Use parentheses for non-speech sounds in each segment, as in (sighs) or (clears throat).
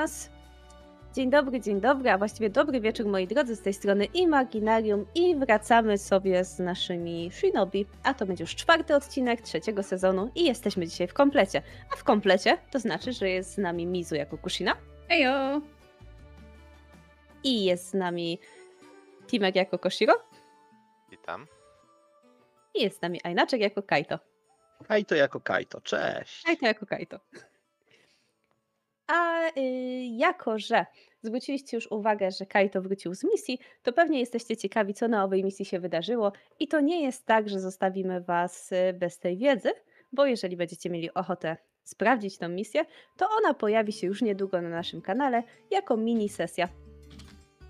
nas! Dzień dobry, dzień dobry, a właściwie dobry wieczór moi drodzy, z tej strony Imaginarium i wracamy sobie z naszymi Shinobi, a to będzie już czwarty odcinek trzeciego sezonu i jesteśmy dzisiaj w komplecie. A w komplecie to znaczy, że jest z nami Mizu jako Kushina. Ejo! I jest z nami Timek jako Koshiro. Witam. I jest z nami Ainaczek jako Kaito. Kaito jako Kaito, cześć. Kaito jako Kaito. A y, jako, że zwróciliście już uwagę, że Kaito wrócił z misji, to pewnie jesteście ciekawi, co na owej misji się wydarzyło. I to nie jest tak, że zostawimy was y, bez tej wiedzy, bo jeżeli będziecie mieli ochotę sprawdzić tą misję, to ona pojawi się już niedługo na naszym kanale jako mini sesja.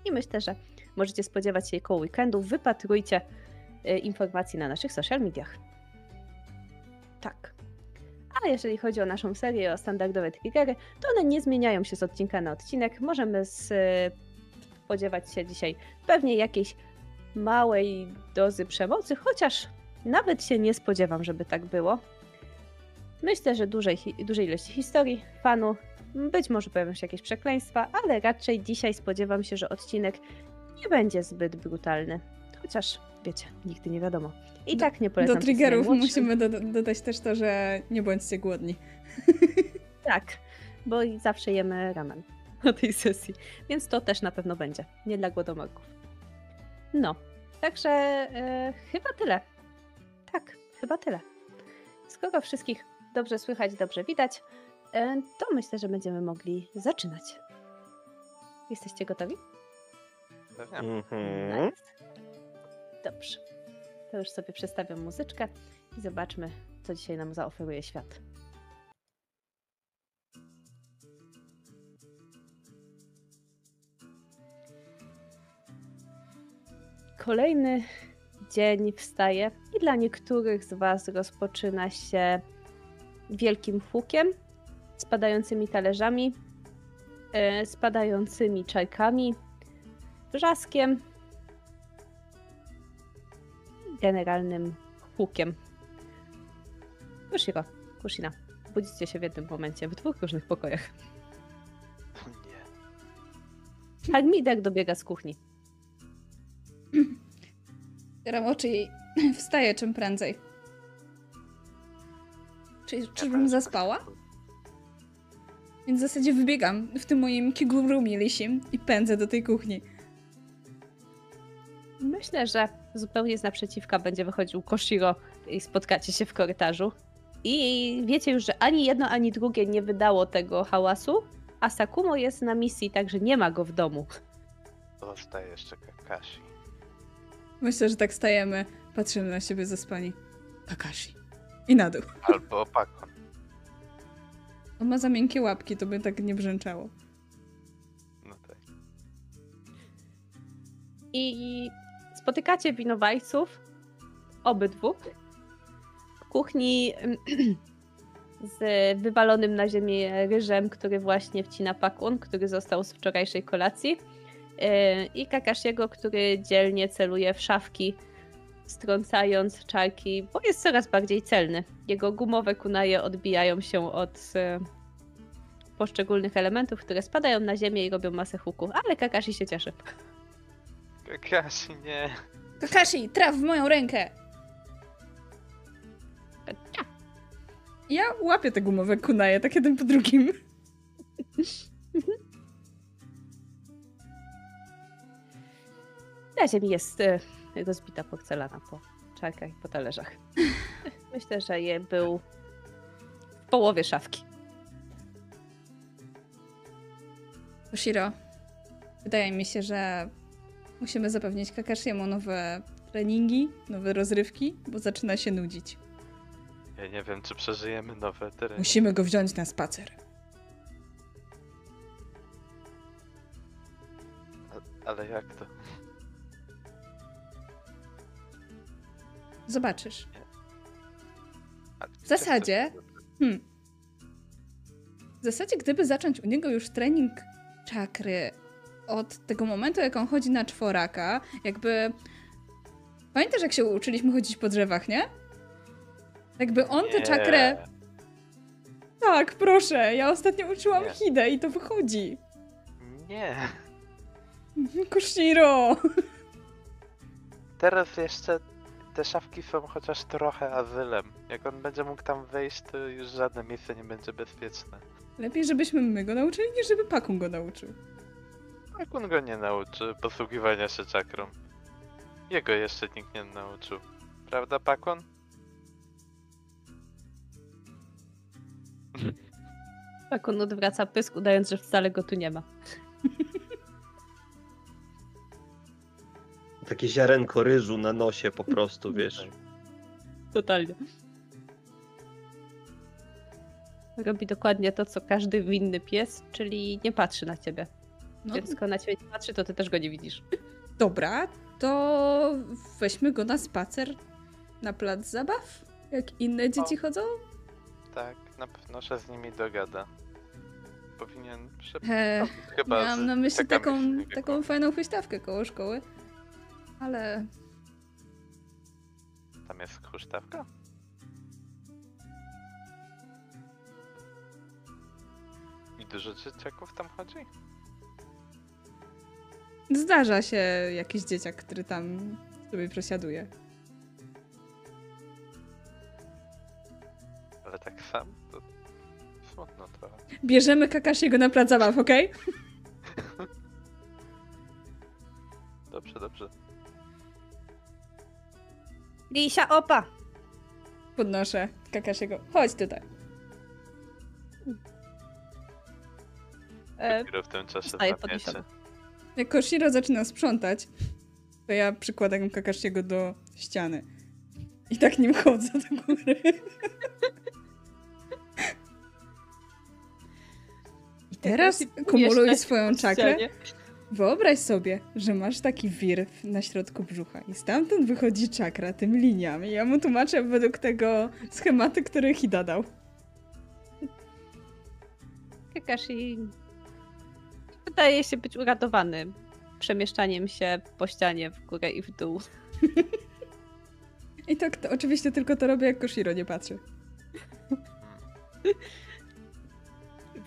I myślę, że możecie spodziewać się jej koło weekendu. Wypatrujcie y, informacji na naszych social mediach. Tak. A jeżeli chodzi o naszą serię, o standardowe triggery, to one nie zmieniają się z odcinka na odcinek. Możemy spodziewać się dzisiaj pewnie jakiejś małej dozy przemocy, chociaż nawet się nie spodziewam, żeby tak było. Myślę, że dużej, dużej ilości historii, fanu, być może pojawią się jakieś przekleństwa, ale raczej dzisiaj spodziewam się, że odcinek nie będzie zbyt brutalny. Chociaż, wiecie, nigdy nie wiadomo. I do, tak nie polecam. Do triggerów musimy do, dodać też to, że nie bądźcie głodni. (laughs) Tak, bo zawsze jemy ramen (laughs) na tej sesji, więc to też na pewno będzie. Nie dla głodomorków. No, także e, chyba tyle. Tak, chyba tyle. Skoro wszystkich dobrze słychać, dobrze widać, e, to myślę, że będziemy mogli zaczynać. Jesteście gotowi? Pewnie. Mhm. Nice. Dobrze. To już sobie przestawiam muzyczkę i zobaczmy, co dzisiaj nam zaoferuje świat. Kolejny dzień wstaje i dla niektórych z Was rozpoczyna się wielkim hukiem, spadającymi talerzami, yy, spadającymi czajkami, wrzaskiem generalnym hukiem. Kushiro, Kushina, budzicie się w jednym momencie, w dwóch różnych pokojach. Nie. Hagmidek dobiega z kuchni. (clears throat) Otwieram oczy i (clears throat) wstaję czym prędzej. Czy, czyżbym zaspała? Więc w zasadzie wybiegam w tym moim kigurumi lisim i pędzę do tej kuchni. Myślę, że zupełnie z naprzeciwka będzie wychodził Koshiro i spotkacie się w korytarzu. I wiecie już, że ani jedno, ani drugie nie wydało tego hałasu, a Sakumo jest na misji, także nie ma go w domu. Zostaje jeszcze Kakashi. Myślę, że tak stajemy, patrzymy na siebie zaspani. Kakashi. I na dół. (laughs) Albo Opakon. On ma za miękkie łapki, to by tak nie brzęczało. No tak. I spotykacie winowajców, obydwu, w kuchni (clears throat) z wywalonym na ziemię ryżem, który właśnie wcina pakun, który został z wczorajszej kolacji. Yy, I Kakashiego, który dzielnie celuje w szafki, strącając czarki, bo jest coraz bardziej celny. Jego gumowe kunaje odbijają się od yy, poszczególnych elementów, które spadają na ziemię i robią masę huku, ale Kakashi się cieszy. Kakashi, nie. Kakashi, traf w moją rękę! Ja łapię te gumowe kunaje, tak jeden po drugim. Na ziemi jest e, rozbita porcelana po czarkach i po talerzach. (laughs) Myślę, że je był w połowie szafki. Oshiro, wydaje mi się, że musimy zapewnić Kakashiemu nowe treningi, nowe rozrywki, bo zaczyna się nudzić. Ja nie wiem, czy przeżyjemy nowe tereny. Musimy go wziąć na spacer. A- Ale jak to? Zobaczysz. W zasadzie- Hmm. W zasadzie, gdyby zacząć u niego już trening czakry od tego momentu, jak on chodzi na czworaka, jakby... Pamiętasz, jak się uczyliśmy chodzić po drzewach, nie? Jakby on tę czakrę Tak, proszę. Ja ostatnio uczyłam Nie. Hidę i to wychodzi. Nie. (laughs) Koshiro! Teraz jeszcze te szafki są chociaż trochę azylem. Jak on będzie mógł tam wejść, to już żadne miejsce nie będzie bezpieczne. Lepiej, żebyśmy my go nauczyli, niż żeby Pakun go nauczył. Jak on go nie nauczy posługiwania się czakrą? Jego jeszcze nikt nie nauczył. Prawda, Pakon? Tak (laughs) on odwraca pysk, udając, że wcale go tu nie ma. (laughs) Takie ziarenko ryżu na nosie po prostu, (laughs) wiesz. Totalnie. Robi dokładnie to, co każdy winny pies, czyli nie patrzy na ciebie. No, skoro na ciebie nie patrzy, to ty też go nie widzisz. dobra, to weźmy go na spacer na plac zabaw? Jak inne dzieci chodzą? Tak, na pewno się z nimi dogada. Powinien He, chyba miałam na myśli taką, taką fajną huśtawkę koło szkoły. Ale Tam jest huśtawka? I dużo dzieciaków tam chodzi? Zdarza się jakiś dzieciak, który tam sobie przesiaduje. Ale tak sam? To smutno trochę. Bierzemy Kakashiego na plac zabaw, okej? (laughs) Dobrze, dobrze. Lisia, opa! Podnoszę Kakashiego. Chodź tutaj. E, Dopiero w tym czasie podniesiony. Jak Koshiro zaczyna sprzątać, to ja przykładam Kakashiego do ściany. I tak nim chodzę do góry. I teraz kumuluj Mieszkać swoją czakrę. Wyobraź sobie, że masz taki wir na środku brzucha i stamtąd wychodzi czakra tymi liniami. Ja mu tłumaczę według tego schematu, który Hida dał. Kakashi wydaje się być uratowany przemieszczaniem się po ścianie w górę i w dół. I tak to oczywiście tylko to robię, jak Koshiro nie patrzy.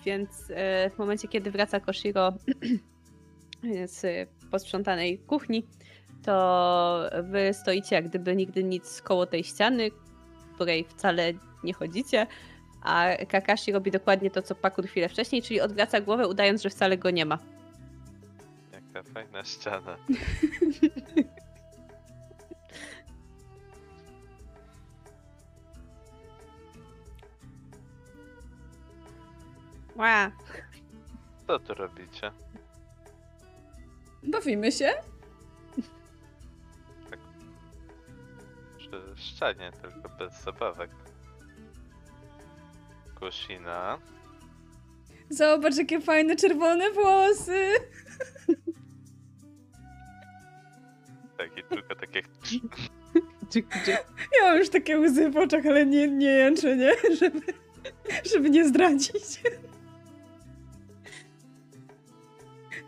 Więc e, w momencie, kiedy wraca Koshiro (clears throat) z posprzątanej kuchni, to wy stoicie jak gdyby nigdy nic koło tej ściany, której wcale nie chodzicie, a Kakashi robi dokładnie to, co Pakur chwilę wcześniej, czyli odwraca głowę, udając, że wcale go nie ma. Jaka fajna ściana. Ła. Co tu robicie? Bawimy się? Przy ścianie, tylko bez zabawek. Kusina. Zobacz, jakie fajne czerwone włosy! Tak, i tylko takie Ja mam już takie łzy w oczach, ale nie, nie jęczę, nie? (laughs) Żeby, żeby nie zdradzić.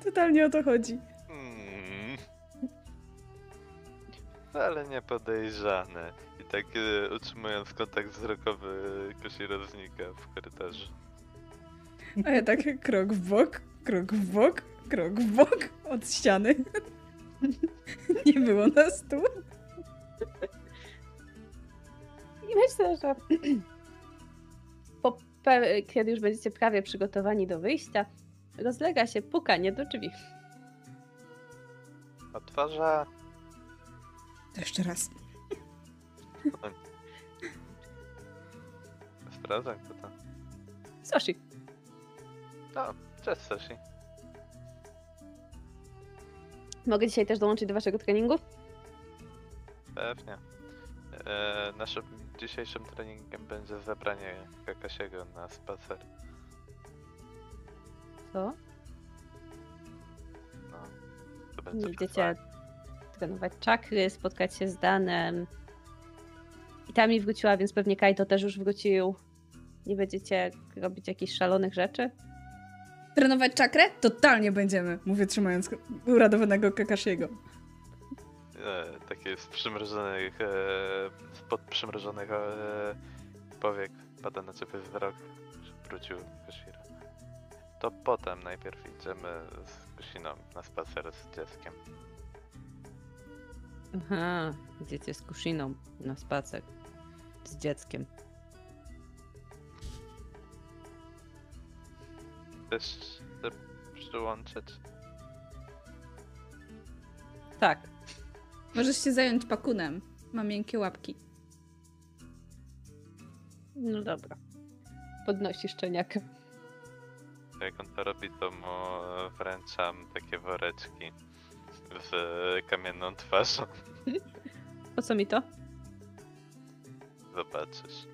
Totalnie o to chodzi. Wcale nie podejrzane. I tak e, utrzymując kontakt wzrokowy, Koshiro znika w korytarzu. A ja tak krok w bok, krok w bok, krok w bok od ściany. Nie było nas tu. I myślę, że po, pe- kiedy już będziecie prawie przygotowani do wyjścia, rozlega się pukanie do drzwi. Otwarza. To jeszcze raz. (laughs) Sprawdzam kto tam. Soshi, No, cześć Sashi. mogę dzisiaj też dołączyć do waszego treningu? Pewnie. E, naszym dzisiejszym treningiem będzie zabranie Kakasiego na spacer. Co? No, to będzie Będziecie wyzwanie. Trenować czakry, spotkać się z Danem. I ta mi wróciła, więc pewnie Kaito też już wrócił. Nie będziecie robić jakichś szalonych rzeczy? Trenować czakrę? Totalnie będziemy, mówię trzymając uradowanego Kakashiego. E, takie z przymrożonych, e, spod przymrożonych e, powiek pada na ciebie wzrok. wrócił Koshiro. To potem najpierw idziemy z Kosiną na spacer z dzieckiem. Aha, idziecie z Kushiną na spacer z dzieckiem. Chcesz się przyłączyć? Tak. Możesz się zająć pakunem. Ma miękkie łapki. No dobra. Podnosi szczeniaka. Jak on to robi, to mu wręczam takie woreczki z kamienną twarzą. Po co mi to? Zobaczysz.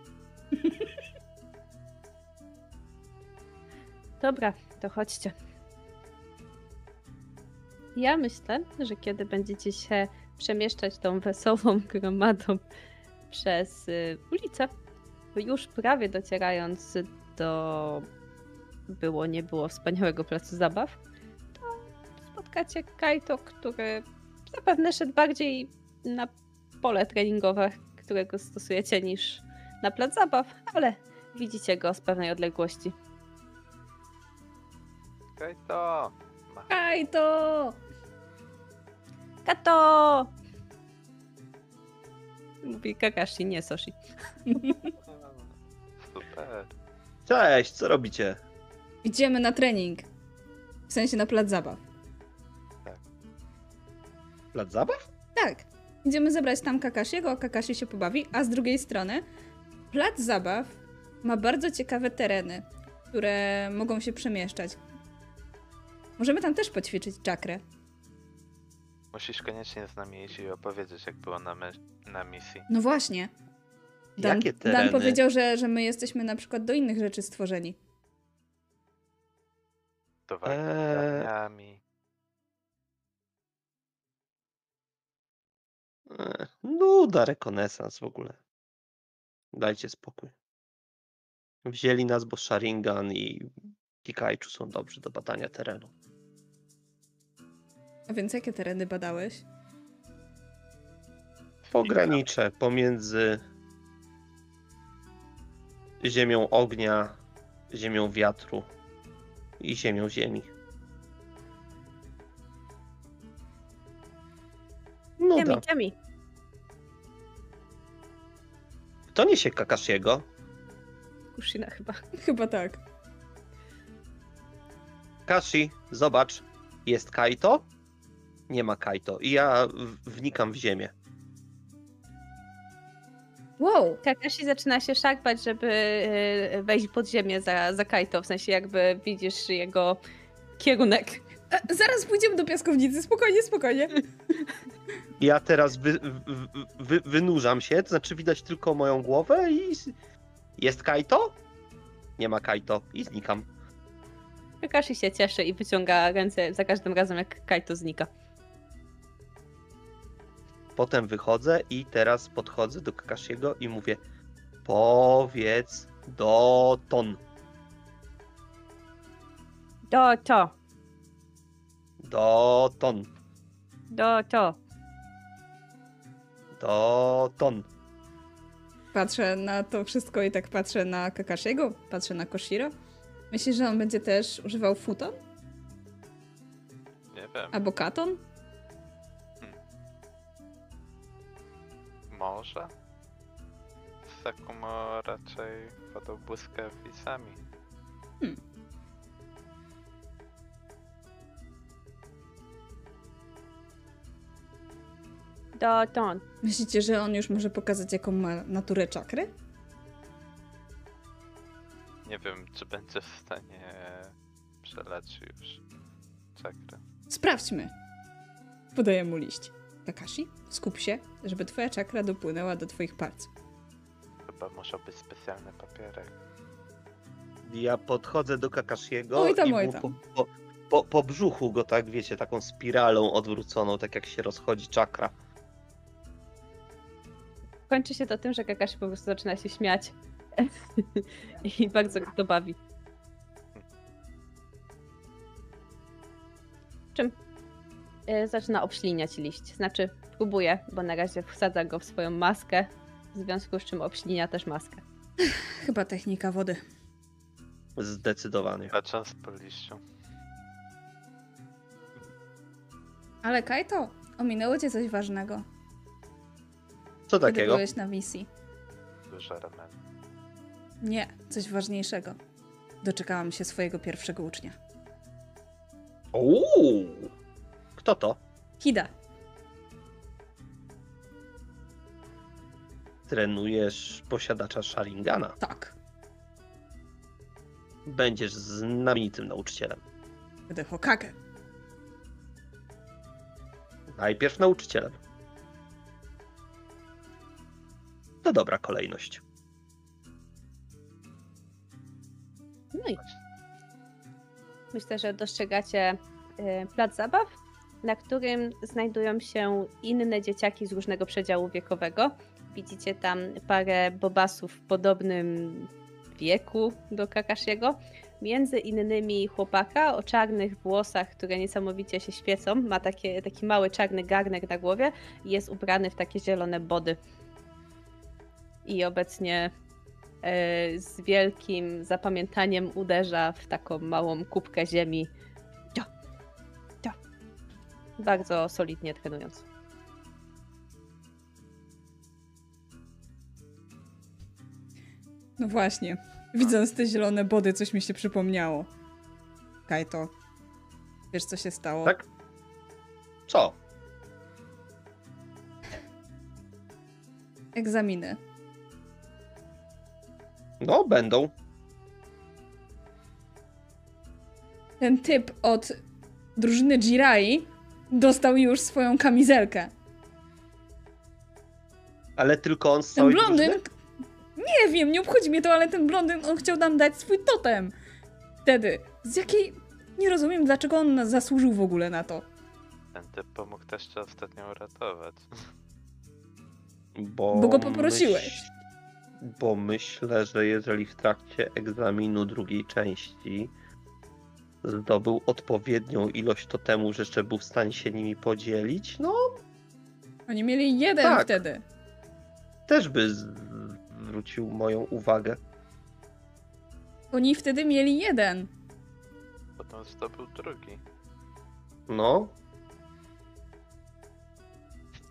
Dobra, to chodźcie. Ja myślę, że kiedy będziecie się przemieszczać tą wesołą gromadą przez y, ulicę, już prawie docierając do było, nie było wspaniałego placu zabaw, spotkacie Kaito, który zapewne szedł bardziej na pole treningowe, którego stosujecie, niż na plac zabaw, ale widzicie go z pewnej odległości. Okej, to. Ma. Aj to! Kato! Mówi Kakashi, nie Soshi. (laughs) Super. Cześć, co robicie? Idziemy na trening. W sensie na plac zabaw. Plac zabaw? Tak. Idziemy zebrać tam Kakashiego, Kakashi się pobawi, a z drugiej strony plac zabaw ma bardzo ciekawe tereny, które mogą się przemieszczać. Możemy tam też poćwiczyć czakrę. Musisz koniecznie z nami iść i opowiedzieć, jak było na, na misji. No właśnie. Dan, Jakie Dan tereny? powiedział, że, że my jesteśmy na przykład do innych rzeczy stworzeni. Do walki z Eee. E, Nuda, rekonesans w ogóle. Dajcie spokój. Wzięli nas, bo Sharingan i Kikaichu są dobrzy do badania terenu. A więc jakie tereny badałeś? Pogranicze pomiędzy ziemią ognia, ziemią wiatru i ziemią ziemi. Nuda. Jemi, Jemi. Kto niesie Kakashiego? Kushina chyba. (laughs) Chyba tak. Kashi, zobacz, jest Kaito? Nie ma Kaito. I ja wnikam w ziemię. Wow! Kakashi zaczyna się szarpać, żeby y, wejść pod ziemię za, za Kaito, w sensie jakby widzisz jego kierunek. E, zaraz pójdziemy do piaskownicy, spokojnie, spokojnie. (laughs) Ja teraz wy, wy, wy, wynurzam się, to znaczy widać tylko moją głowę i jest Kaito? Nie ma Kaito i znikam. Kakashi się cieszy i wyciąga ręce za każdym razem, jak Kaito znika. Potem wychodzę i teraz podchodzę do Kakashiego i mówię powiedz do ton. Do to, Do ton. do to. Do ton. Patrzę na to wszystko i tak patrzę na Kakashiego, patrzę na Koshiro. Myślisz, że on będzie też używał futon? Nie wiem, Albo katon? może? Sakumo raczej wpadł błyskawicami. Do ton. Myślicie, że on już może pokazać, jaką ma naturę czakry? Nie wiem, czy będzie w stanie przelać już czakrę. Sprawdźmy. Podaję mu liść. Kakashi, skup się, żeby twoja czakra dopłynęła do twoich palców. Chyba muszą być specjalny papierek. Ja podchodzę do Kakashiego Oj tam, i oj mu tam. po, po, po, po brzuchu go tak, wiecie, taką spiralą odwróconą, tak jak się rozchodzi czakra. Kończy się to tym, że Kakashi po prostu zaczyna się śmiać. (laughs) I bardzo go to bawi. Czym y, zaczyna obśliniać liść. Znaczy, próbuje, bo na razie wsadza go w swoją maskę, w związku z czym obślinia też maskę. (laughs) Chyba technika wody. Zdecydowanie. Patrząc po liściu. Ale Kaito, ominęło cię coś ważnego, Co kiedy takiego? byłeś na misji. Duże ramen. Nie, coś ważniejszego. Doczekałam się swojego pierwszego ucznia. Uuu! Kto to? Hida. Trenujesz posiadacza Sharingana. Tak. Będziesz znamienitym nauczycielem. Będę Hokage. Najpierw nauczycielem. To dobra kolejność. No i myślę, że dostrzegacie e, plac zabaw, na którym znajdują się inne dzieciaki z różnego przedziału wiekowego. Widzicie tam parę bobasów w podobnym wieku do Kakashiego. Między innymi chłopaka o czarnych włosach, które niesamowicie się świecą. Ma takie, taki mały czarny garnek na głowie i jest ubrany w takie zielone body. I obecnie e, z wielkim zapamiętaniem uderza w taką małą kubkę ziemi. Cio, cio. Bardzo solidnie trenując. No właśnie. Widząc te zielone body, coś mi się przypomniało. Kaito. Wiesz, co się stało? Tak? Co? Egzaminy. No, będą. Ten typ od drużyny Jirai dostał już swoją kamizelkę. Ale tylko on z Ten całej blondyn... drużyny? Nie wiem, nie obchodzi mnie to, ale ten blondyn, on chciał nam dać swój totem. Wtedy. Z jakiej... Nie rozumiem, dlaczego on nas zasłużył w ogóle na to. Ten typ pomógł też cię ostatnio uratować. Bo, Bo go poprosiłeś. Bo myślę, że jeżeli w trakcie egzaminu drugiej części zdobył odpowiednią ilość totemu, że jeszcze był w stanie się nimi podzielić, no Oni mieli jeden Tak. wtedy. też by zwrócił moją uwagę. Oni wtedy mieli jeden. Potem zdobył drugi. No,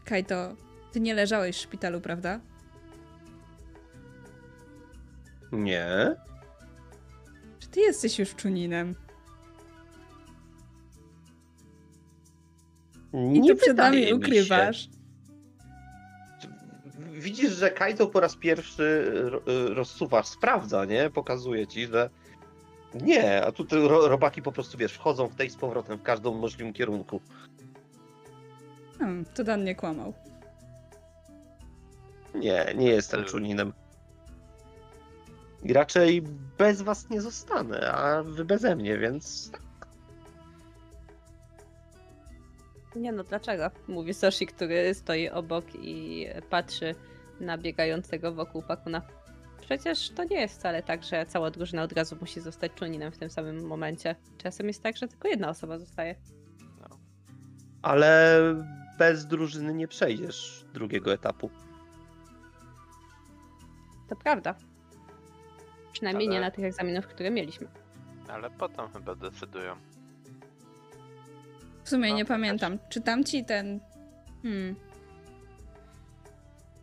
Kajto, ty nie leżałeś w szpitalu, prawda? Nie. Czy ty jesteś już czuninem? I nie to przed wydaje nami ukrywasz. Widzisz, że Kaito po raz pierwszy ro- rozsuwa, sprawdza, nie? Pokazuje ci, że nie, a tu te robaki po prostu, wiesz, wchodzą w tej z powrotem w każdym możliwym kierunku. Hmm, to Dan nie kłamał. Nie, nie jestem czuninem. I raczej bez was nie zostanę, a wy beze mnie, więc Nie no, dlaczego? Mówi Soshi, który stoi obok i patrzy na biegającego wokół Pakuna. Przecież to nie jest wcale tak, że cała drużyna od razu musi zostać czuninem w tym samym momencie. Czasem jest tak, że tylko jedna osoba zostaje. ale bez drużyny nie przejdziesz drugiego etapu. To prawda. Przynajmniej nie Ale- na tych egzaminach, które mieliśmy. Ale potem chyba decydują. W sumie No, nie to też. pamiętam. Czy tam ci ten... Hmm...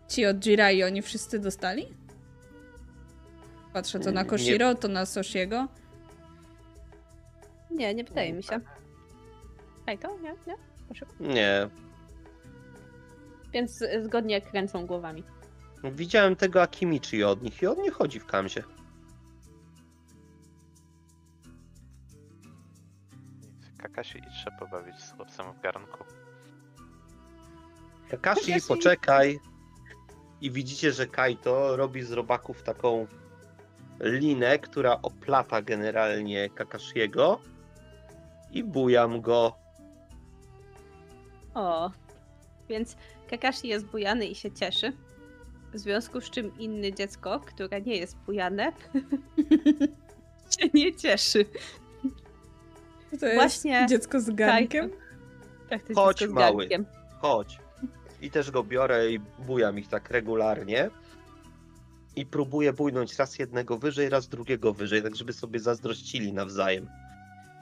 Ci od Jirai, oni wszyscy dostali? Patrzę to na Nie- Koshiro, to na Soshiego. Nie, nie wydaje mi się. Hej, to? Nie? Nie? Proszę. Nie. Więc y, zgodnie kręcą głowami. Widziałem tego Akimichi od nich i on nie chodzi w kamzie. Kakashi idź się pobawić z chłopcem w garnku. Kakashi, Kakashi. poczekaj. I widzicie, że Kaito robi z robaków taką linę, która oplata generalnie Kakashiego i bujam go. O, więc Kakashi jest bujany i się cieszy. W związku z czym inne dziecko, które nie jest bujane, (laughs) się nie cieszy. To jest Właśnie dziecko z garnkiem? Tak, to jest Chodź, dziecko z mały. garnkiem. Chodź. I też go biorę i bujam ich tak regularnie. i próbuje bujnąć raz jednego wyżej, raz drugiego wyżej, tak żeby sobie zazdrościli nawzajem.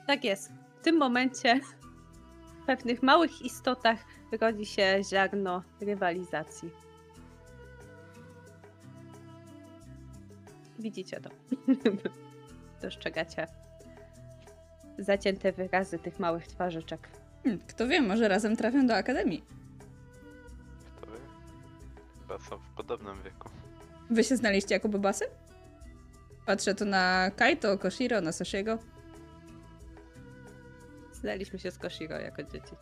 Tak jest. W tym momencie w pewnych małych istotach rodzi się ziarno rywalizacji. Widzicie to. (laughs) Dostrzegacie zacięte wyrazy tych małych twarzyczek. Hmm, kto wie, może razem trafią do akademii. Kto wie? Chyba są w podobnym wieku. Wy się znaliście jako bobasy? Patrzę tu na Kaito, Koshiro, na Sashiego. Znaliśmy się z Koshiro jako dzieci.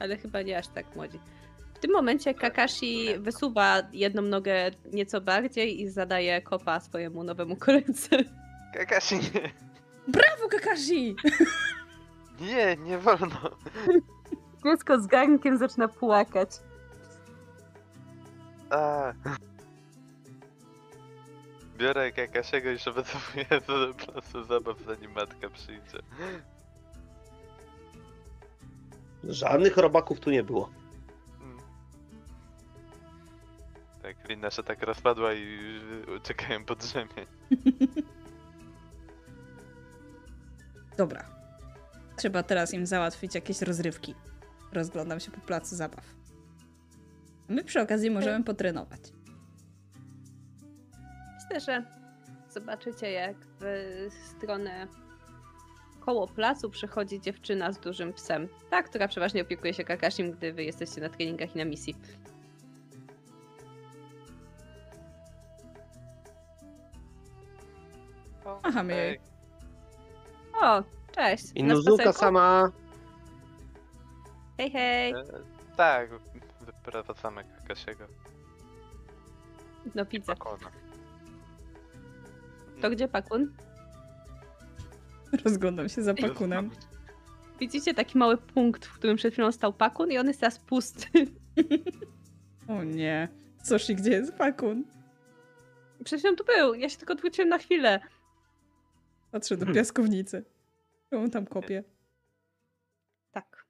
Ale chyba nie aż tak młodzi. W tym momencie Kakashi wysuwa jedną nogę nieco bardziej i zadaje kopa swojemu nowemu koledze. Kakashi nie! Brawo, Kakashi! Nie, nie wolno! Dziecko z garnkiem zaczyna płakać. A. Biorę Kakasiego i przygotowuję (laughs) do placu zabaw zanim matka przyjdzie. Żadnych robaków tu nie było. Mm. Tak, lina się tak rozpadła i czekają pod drzemie. (laughs) Dobra. Trzeba teraz im załatwić jakieś rozrywki. Rozglądam się po placu zabaw. A my przy okazji możemy potrenować. Myślę, że zobaczycie, jak w stronę koło placu przychodzi dziewczyna z dużym psem. Ta, która przeważnie opiekuje się Kakashim, gdy wy jesteście na treningach i na misji. O, Machamy jej. O, cześć. I Na spacerku? sama Hej, hej. E, tak, wyprowadzamy Kakasiego. No widzę. Pakona. To gdzie Pakun? Rozglądam się za pakunem. Widzicie taki mały punkt, w którym przed chwilą stał Pakun i on jest teraz pusty. (laughs) O nie. Soshi, gdzie jest pakun? Przed chwilą tu był, ja się tylko odwróciłem na chwilę. Patrzę do Hmm. piaskownicy. On tam kopie. Tak,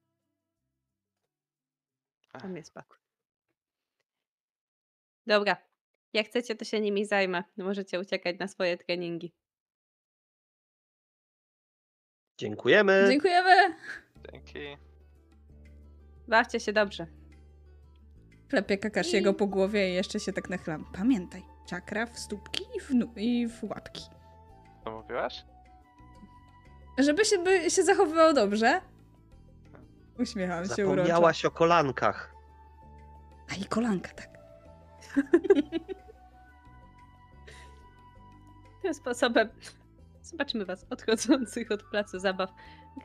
tam jest Pakun. Dobra, jak chcecie, to się nimi zajmę. Możecie uciekać na swoje treningi. dziękujemy. Dziękujemy! Dzięki. Bawcie się dobrze. Klepię Kakashiego po głowie i jeszcze się tak nachylam. Pamiętaj, czakra w stópki i w, nu- i w łapki. Co mówiłaś? Żeby się, by się zachowywał dobrze. Uśmiecham się uroczo. Zapomniałaś o kolankach. A i kolanka, tak. (laughs) Tym sposobem zobaczymy was odchodzących od placu zabaw,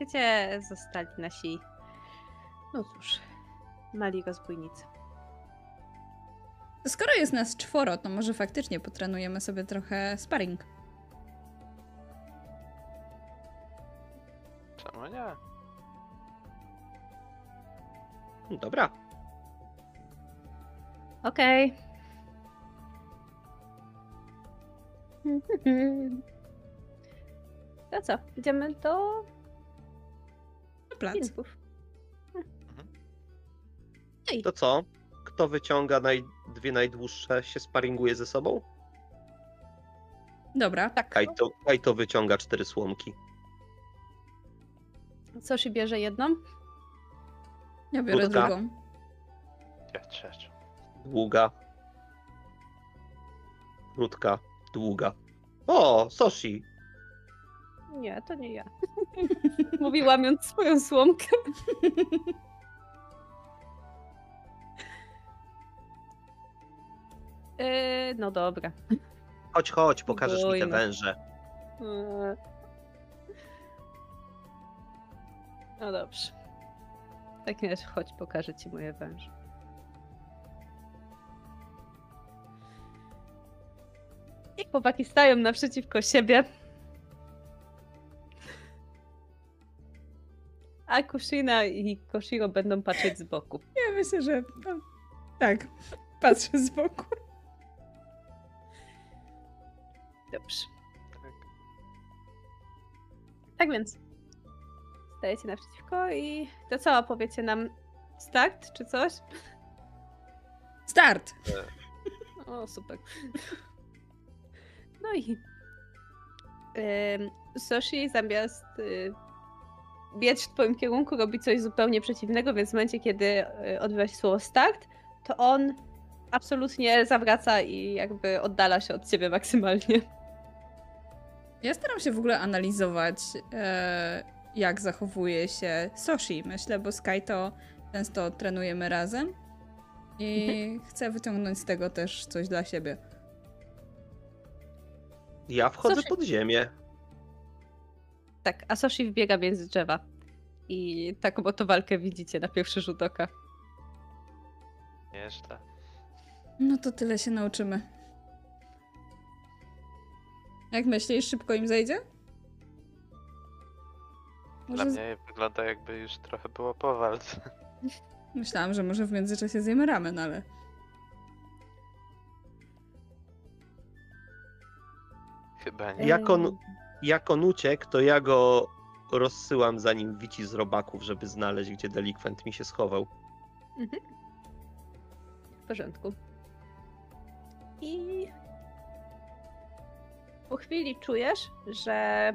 gdzie zostali nasi, no cóż, mali rozbójnicy. Skoro jest nas czworo, to może faktycznie potrenujemy sobie trochę sparring. Czemu nie? Dobra. Okej. To co, idziemy do Na plac. filmów. To co? Kto wyciąga naj... dwie najdłuższe, się sparinguje ze sobą? Dobra. Tak, Kajto, Kajto wyciąga cztery słomki. Soshi bierze jedną. Ja biorę Krótka. drugą. Ja trzecią. Długa. Krótka. Długa. O, Soshi. Nie, to nie ja. (laughs) Mówi łamiąc swoją słomkę. Yy, (laughs) no dobra. Chodź, chodź, pokażesz mi te węże. Eee. No dobrze. W takim razie chodź, pokażę ci moje węże. I chłopaki stają naprzeciwko siebie. A Kushina i Koshiro będą patrzeć z boku. Ja myślę, że no, tak. Patrzę z boku. Dobrze. Tak. Tak więc. Stajecie naprzeciwko i to co, opowiecie nam start czy coś? Start! O, super. No i ym, Soshi zamiast y, biec w twoim kierunku robi coś zupełnie przeciwnego, więc w momencie, kiedy y, odbywa się słowo start, to on absolutnie zawraca i jakby oddala się od ciebie maksymalnie. Ja staram się w ogóle analizować, e, jak zachowuje się Soshi. Myślę, bo Sky to często trenujemy razem i chcę wyciągnąć z tego też coś dla siebie. Ja wchodzę Soshi. pod ziemię. Tak, a Soshi wbiega między drzewa. I taką oto walkę widzicie na pierwszy rzut oka. Nieźle. No to tyle się nauczymy. Jak myślisz, szybko im zejdzie? Dla Może z... mnie wygląda jakby już trochę było po walce. (laughs) Myślałam, że może w międzyczasie zjemy ramen, ale... Chyba nie. Jak on, jak on uciekł, to ja go rozsyłam zanim wici z robaków, żeby znaleźć, gdzie delikwent mi się schował. W porządku. I po chwili czujesz, że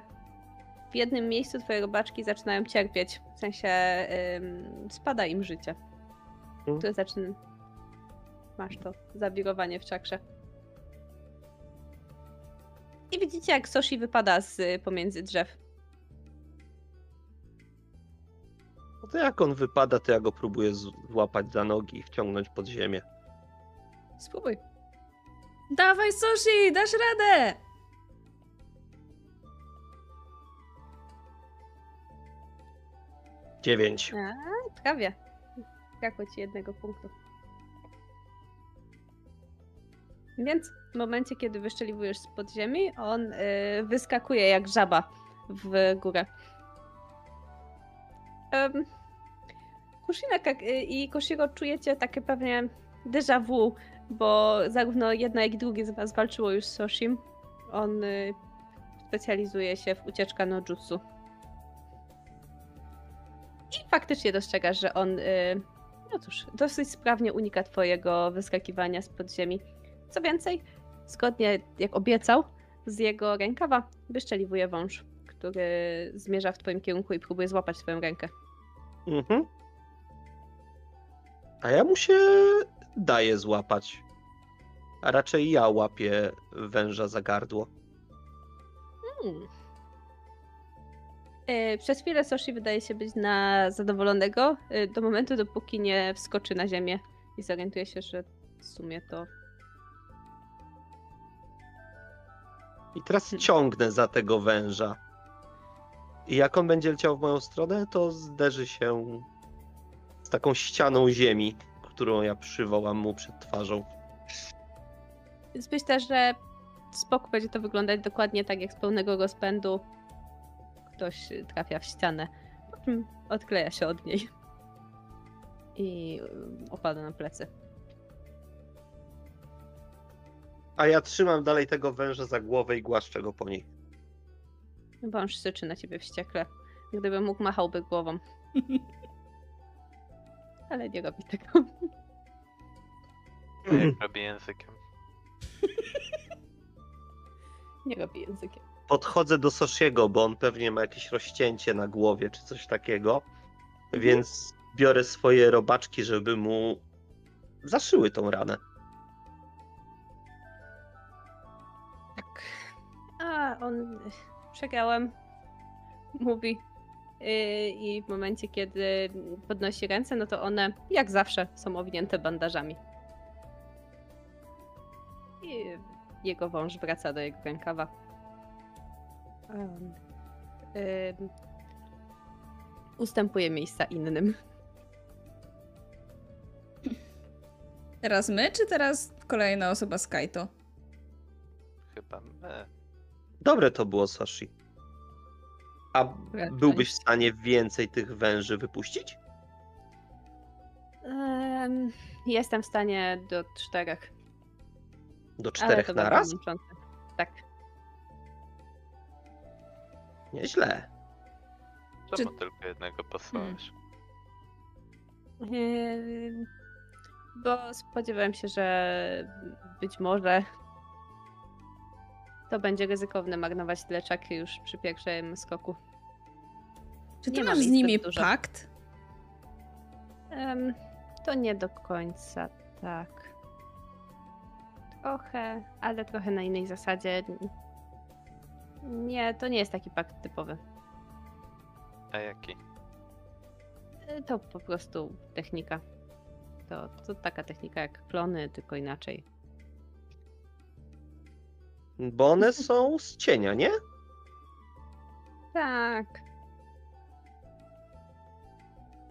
w jednym miejscu twoje robaczki zaczynają cierpieć. W sensie ym, spada im życie. Mhm. Tu zaczyna... Masz to zawirowanie w czakrze. I widzicie, jak Soshi wypada z y, pomiędzy drzew. No to jak on wypada, to ja go próbuję złapać za nogi i wciągnąć pod ziemię. Spróbuj. Dawaj, Soshi, dasz radę! Dziewięć. A, prawie. Brakło ci jednego punktu. Więc w momencie, kiedy wyszczeliwujesz z podziemi, on y, wyskakuje jak żaba w górę. Um, i Koshiro czujecie takie pewnie déjà vu, bo zarówno jedna, jak i drugie z was walczyło już z Soshim. On y, specjalizuje się w ucieczka no jutsu. I faktycznie dostrzegasz, że on, y, no cóż, dosyć sprawnie unika twojego wyskakiwania z podziemi. Co więcej, zgodnie jak obiecał, z jego rękawa wyszczeliwuje wąż, który zmierza w twoim kierunku i próbuje złapać twoją rękę. Mhm. A ja mu się daję złapać. A raczej ja łapię węża za gardło. Hmm. Y, Przez chwilę Soshi wydaje się być na zadowolonego, y, do momentu, dopóki nie wskoczy na ziemię i zorientuje się, że w sumie to I teraz Hmm. ciągnę za tego węża. I jak on będzie leciał w moją stronę, to zderzy się z taką ścianą ziemi, którą ja przywołam mu przed twarzą. Więc myślę, że spoko będzie to wyglądać dokładnie tak jak z pełnego rozpędu. Ktoś trafia w ścianę, po czym odkleja się od niej i y, opada na plecy. A ja trzymam dalej tego węża za głowę i głaszczę go po niej. Wąż syczy na ciebie wściekle. Gdyby mógł, machałby głową. (laughs) Ale nie robi tego. Jak robi językiem. Nie robi językiem. (laughs) Podchodzę do Soshiego, bo on pewnie ma jakieś rozcięcie na głowie czy coś takiego. Więc biorę swoje robaczki, żeby mu zaszyły tą ranę. Tak. A on. Przegrałem. Mówi. Yy, I w momencie, kiedy podnosi ręce, no to one, jak zawsze, są owinięte bandażami. I jego wąż wraca do jego rękawa. Um, ym, ustępuje miejsca innym. Teraz my, czy teraz kolejna osoba z Kaito? Chyba my. Dobre to było, Soshi. A Raczej. byłbyś w stanie więcej tych węży wypuścić? Em, jestem w stanie do czterech. Do czterech na raz? Tak. Nieźle. Czemu tylko jednego posłałeś? Ym, Bo spodziewałem się, że być może To będzie ryzykowne marnować tyle czakry już przy pierwszym skoku. Czy ty Nie masz z nimi dużo. pakt? Em, to nie do końca tak. Trochę, ale trochę na innej zasadzie. Nie, to nie jest taki pakt typowy. A jaki? E, To po prostu technika. To, to taka technika jak klony, tylko inaczej. Bo one są z cienia, nie? Tak.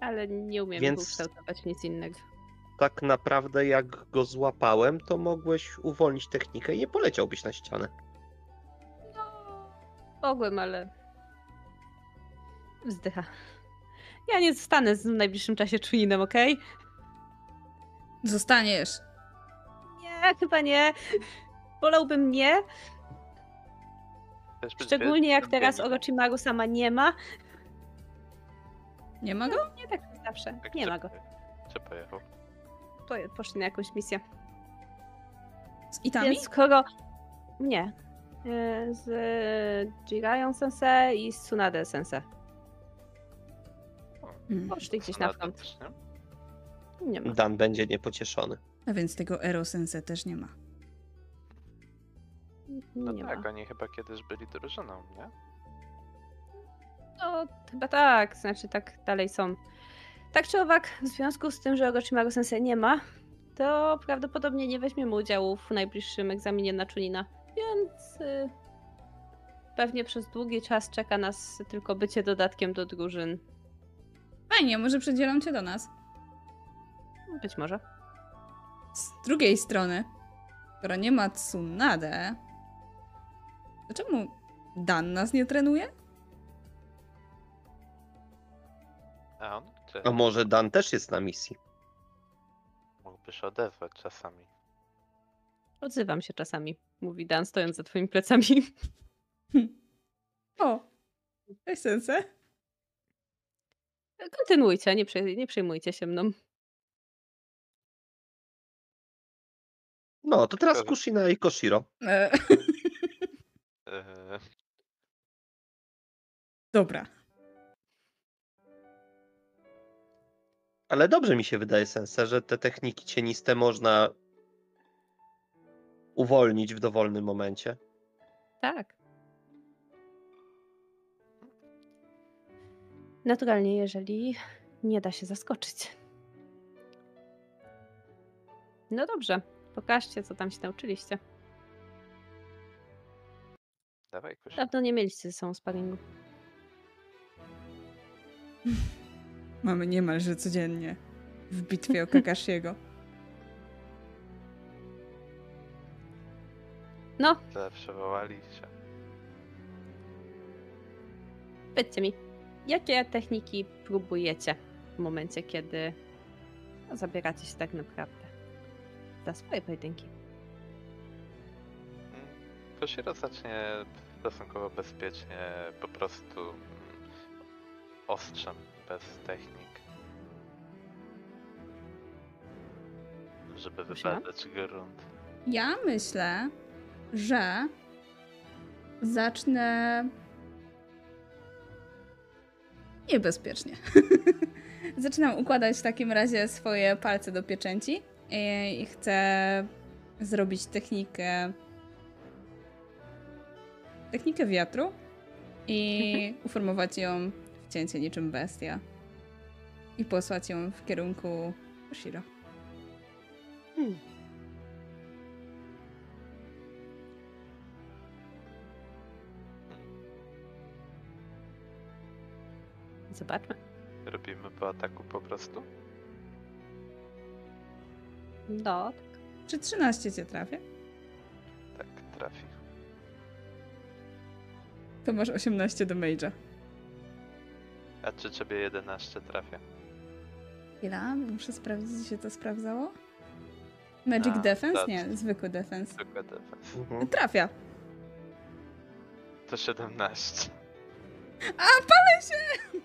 Ale nie umiem Więc- ukształtować w nic innego. Tak naprawdę jak go złapałem, to mogłeś uwolnić technikę i nie poleciałbyś na ścianę. No, mogłem, ale. Wzdycha. Ja nie zostanę w najbliższym czasie czujinem, okej? Zostaniesz. Nie, chyba nie. Wolałbym nie. Szczególnie jak teraz? Orochimaru sama nie ma. Nie ma go? Nie tak jak zawsze. Tak, Nie ma go. Gdzie pojechał? To poszli na jakąś misję. Z Itami? Więc skoro. Nie. E, Z Jirayon Sensei i z Tsunade Sensei. Hmm. Poszli gdzieś na front. Nie ma. Dan będzie niepocieszony. A więc tego Erosense też nie ma. No nie tak, ma. oni chyba kiedyś byli drużyną, nie? No, chyba tak, znaczy tak dalej są. Tak czy owak, w związku z tym, że Orochimaru Sensei nie ma, to prawdopodobnie nie weźmiemy udziału w najbliższym egzaminie na Chunina, więc y, pewnie przez długi czas czeka nas tylko bycie dodatkiem do drużyn. Fajnie, może przydzielą cię do nas. Być może. Z drugiej strony, skoro nie ma Tsunade, to czemu Dan nas nie trenuje? A on gdzie? A może Dan też jest na misji? Mógłby się odezwać czasami. Odzywam się czasami, mówi Dan, stojąc za twoimi plecami. (laughs) O, cześć Sense. Kontynuujcie, nie, przej- nie przejmujcie się mną. No, to teraz Dobra. Kushina i Koshiro. E, Eee, Dobra. Ale dobrze mi się wydaje, Sense, że te techniki cieniste można uwolnić w dowolnym momencie. Tak. Naturalnie, jeżeli nie da się zaskoczyć. No dobrze, pokażcie, co tam się nauczyliście. dawaj kuś. Dawno nie mieliście ze sobą sparingu. (laughs) Mamy niemalże codziennie w bitwie o Kakashiego. No, Zawsze wołaliście. powiedzcie mi, jakie techniki próbujecie w momencie, kiedy zabieracie się tak naprawdę za swoje pojedynki? Mm, Koshiro zacznie stosunkowo bezpiecznie, po prostu mm, ostrzem, bez technik. Żeby Kusia? wybadać grunt. Ja myślę, że zacznę niebezpiecznie. (laughs) Zaczynam układać w takim razie swoje palce do pieczęci i chcę zrobić technikę technikę wiatru i (laughs) uformować ją w cięcie niczym bestia i posłać ją w kierunku Oshiro. Hmm. Zobaczmy. Robimy po ataku po prostu? No, Czy 13 cię trafię? Tak, trafi. To masz 18 do Mage'a. A czy ciebie 11 trafia? Chwila, muszę sprawdzić, czy się to sprawdzało. Magic A, Defense? tak. Nie, zwykły defense. Zwykle defens. Mhm. Trafia. To 17. A, palę się!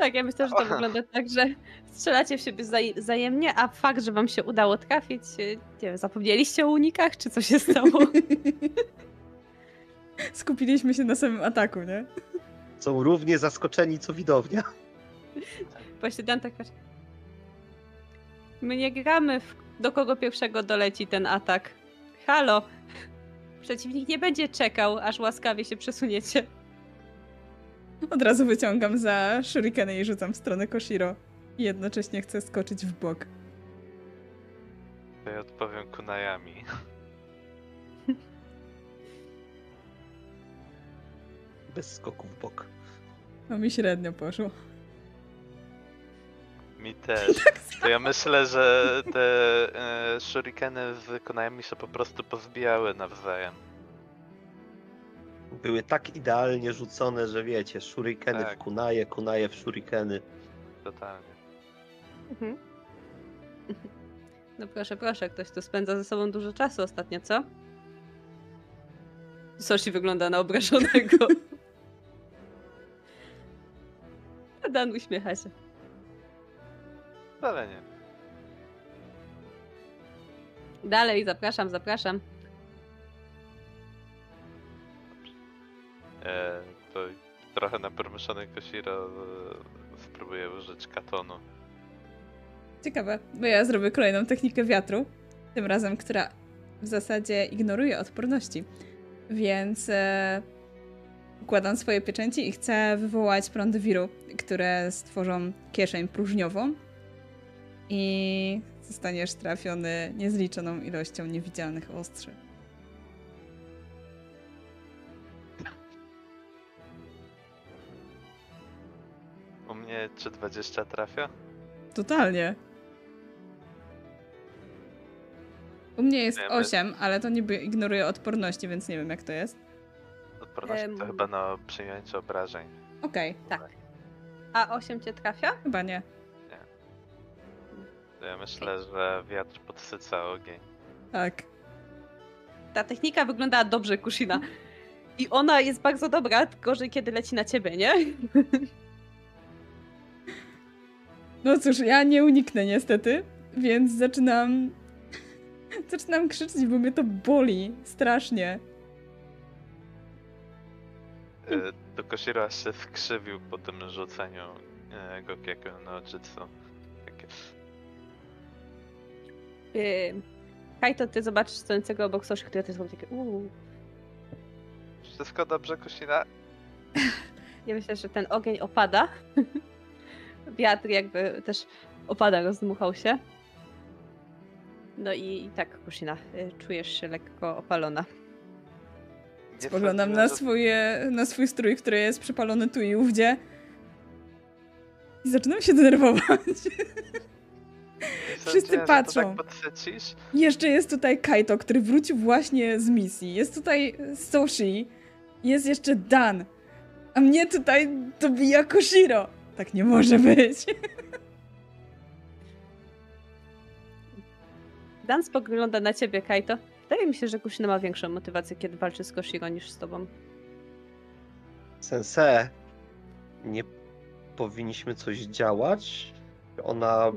Tak, ja myślę, że to wygląda tak, że strzelacie w siebie zaj- wzajemnie, a fakt, że wam się udało trafić, y, nie wiem, zapomnieliście o unikach, czy co się (laughs) stało? Skupiliśmy się na samym ataku, nie? Są równie zaskoczeni co widownia. Właśnie Dan tak patrzy. My nie gramy w do kogo pierwszego doleci ten atak. Halo! Przeciwnik nie będzie czekał, aż łaskawie się przesuniecie. Od razu wyciągam za shurikeny i rzucam w stronę Koshiro. I jednocześnie chcę skoczyć w bok. To ja odpowiem kunajami. (laughs) Bez skoku w bok. No mi średnio poszło. Mi też. (laughs) To ja myślę, że te e, shurikeny z kunajami się po prostu pozbijały nawzajem. Były tak idealnie rzucone, że wiecie, shurikeny Tak. w kunaje, kunaje w shurikeny. Totalnie. Mhm. No proszę, proszę, ktoś tu spędza ze sobą dużo czasu ostatnio, co? Soshi wygląda na obrażonego. (laughs) A Dan uśmiecha się. Wcale nie. Dalej, zapraszam, zapraszam. E, to trochę na permuszony Koshiro e, spróbuję użyć katonu. Ciekawe, bo ja zrobię kolejną technikę wiatru. Tym razem, która w zasadzie ignoruje odporności. Więc e, układam swoje pieczęci i chcę wywołać prądy wiru, które stworzą kieszeń próżniową. I zostaniesz trafiony niezliczoną ilością niewidzialnych ostrzy. Mnie czy 20 trafia? Totalnie. U mnie jest Nie, my- 8, ale to niby ignoruje odporności, więc nie wiem jak to jest. Odporność to Em. chyba na przyjęcie obrażeń. Okej, Tak. A 8 cię trafia? chyba nie. To Ja myślę, że wiatr podsyca ogień. Tak. Ta technika wygląda dobrze, Kushina. I ona jest bardzo dobra, tylko że kiedy leci na ciebie, nie? (laughs) No cóż, ja nie uniknę niestety, więc zaczynam. Zaczynam krzyczeć, bo mnie to boli strasznie. E, to Koshiro aż się skrzywił po tym rzuceniu e, Gokiego no Jitsu. Takie, Yy, Kaito, ty zobaczysz stojącego obok Soshi, który też robi takie uuu. Wszystko dobrze, Koshira? (laughs) Ja myślę, że ten ogień opada. (laughs) Wiatr jakby też opada, rozdmuchał się. No i, i tak, Kushina, y, czujesz się lekko opalona. Spoglądam na, swoje, na swój strój, który jest przypalony tu i ówdzie. I zaczynam się denerwować. (laughs) wszyscy sądziłem, patrzą. Tak podsycisz? Jeszcze jest tutaj Kaito, który wrócił właśnie z misji. Jest tutaj Soshi. Jest jeszcze Dan. A mnie tutaj dobija Koshiro. Tak nie może być. Dan spogląda na ciebie, Kaito. Wydaje mi się, że Kushina ma większą motywację, kiedy walczy z Koshiro niż z tobą. Sensei, nie powinniśmy coś działać? Ona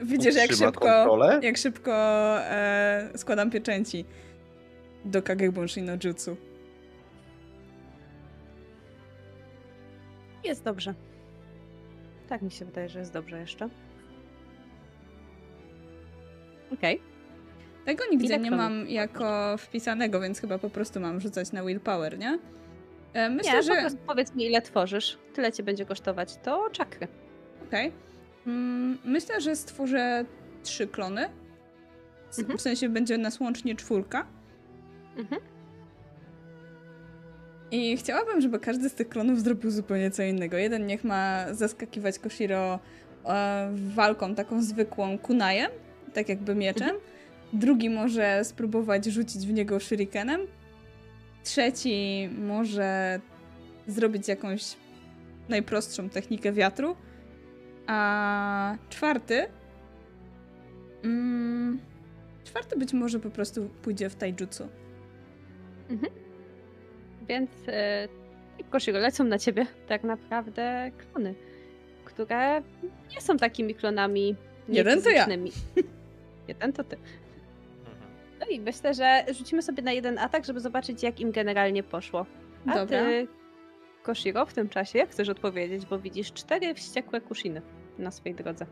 Widzisz, jak szybko, kontrolę? jak szybko e, składam pieczęci do Kagebunshi no Jutsu. Jest dobrze. Tak mi się wydaje, że jest dobrze jeszcze. Okej. Tego nigdzie Ile nie mam jako wpisanego, więc chyba po prostu mam rzucać na willpower, nie? E, Myślę, Nie, po że... prostu powiedz mi, ile tworzysz. Tyle ci będzie kosztować. To czakry. Okej. Mm, Myślę, że stworzę trzy klony. S- Mhm. W sensie będzie nas łącznie czwórka. Mhm. I chciałabym, żeby każdy z tych klonów zrobił zupełnie co innego. Jeden niech ma zaskakiwać Koshiro e, walką taką zwykłą kunajem, tak jakby mieczem. Drugi może spróbować rzucić w niego shurikenem. Trzeci może zrobić jakąś najprostszą technikę wiatru. A czwarty. Mm, czwarty być może po prostu pójdzie w taijutsu. Więc e, Koshiro, lecą na ciebie tak naprawdę klony. które nie są takimi klonami Jeden to ja. (laughs) Jeden to ty. Mhm. No i myślę, że rzucimy sobie na jeden atak, żeby zobaczyć, jak im generalnie poszło. A Dobra. ty, Koshiro, w tym czasie, jak chcesz odpowiedzieć, bo widzisz cztery wściekłe kushiny na swojej drodze.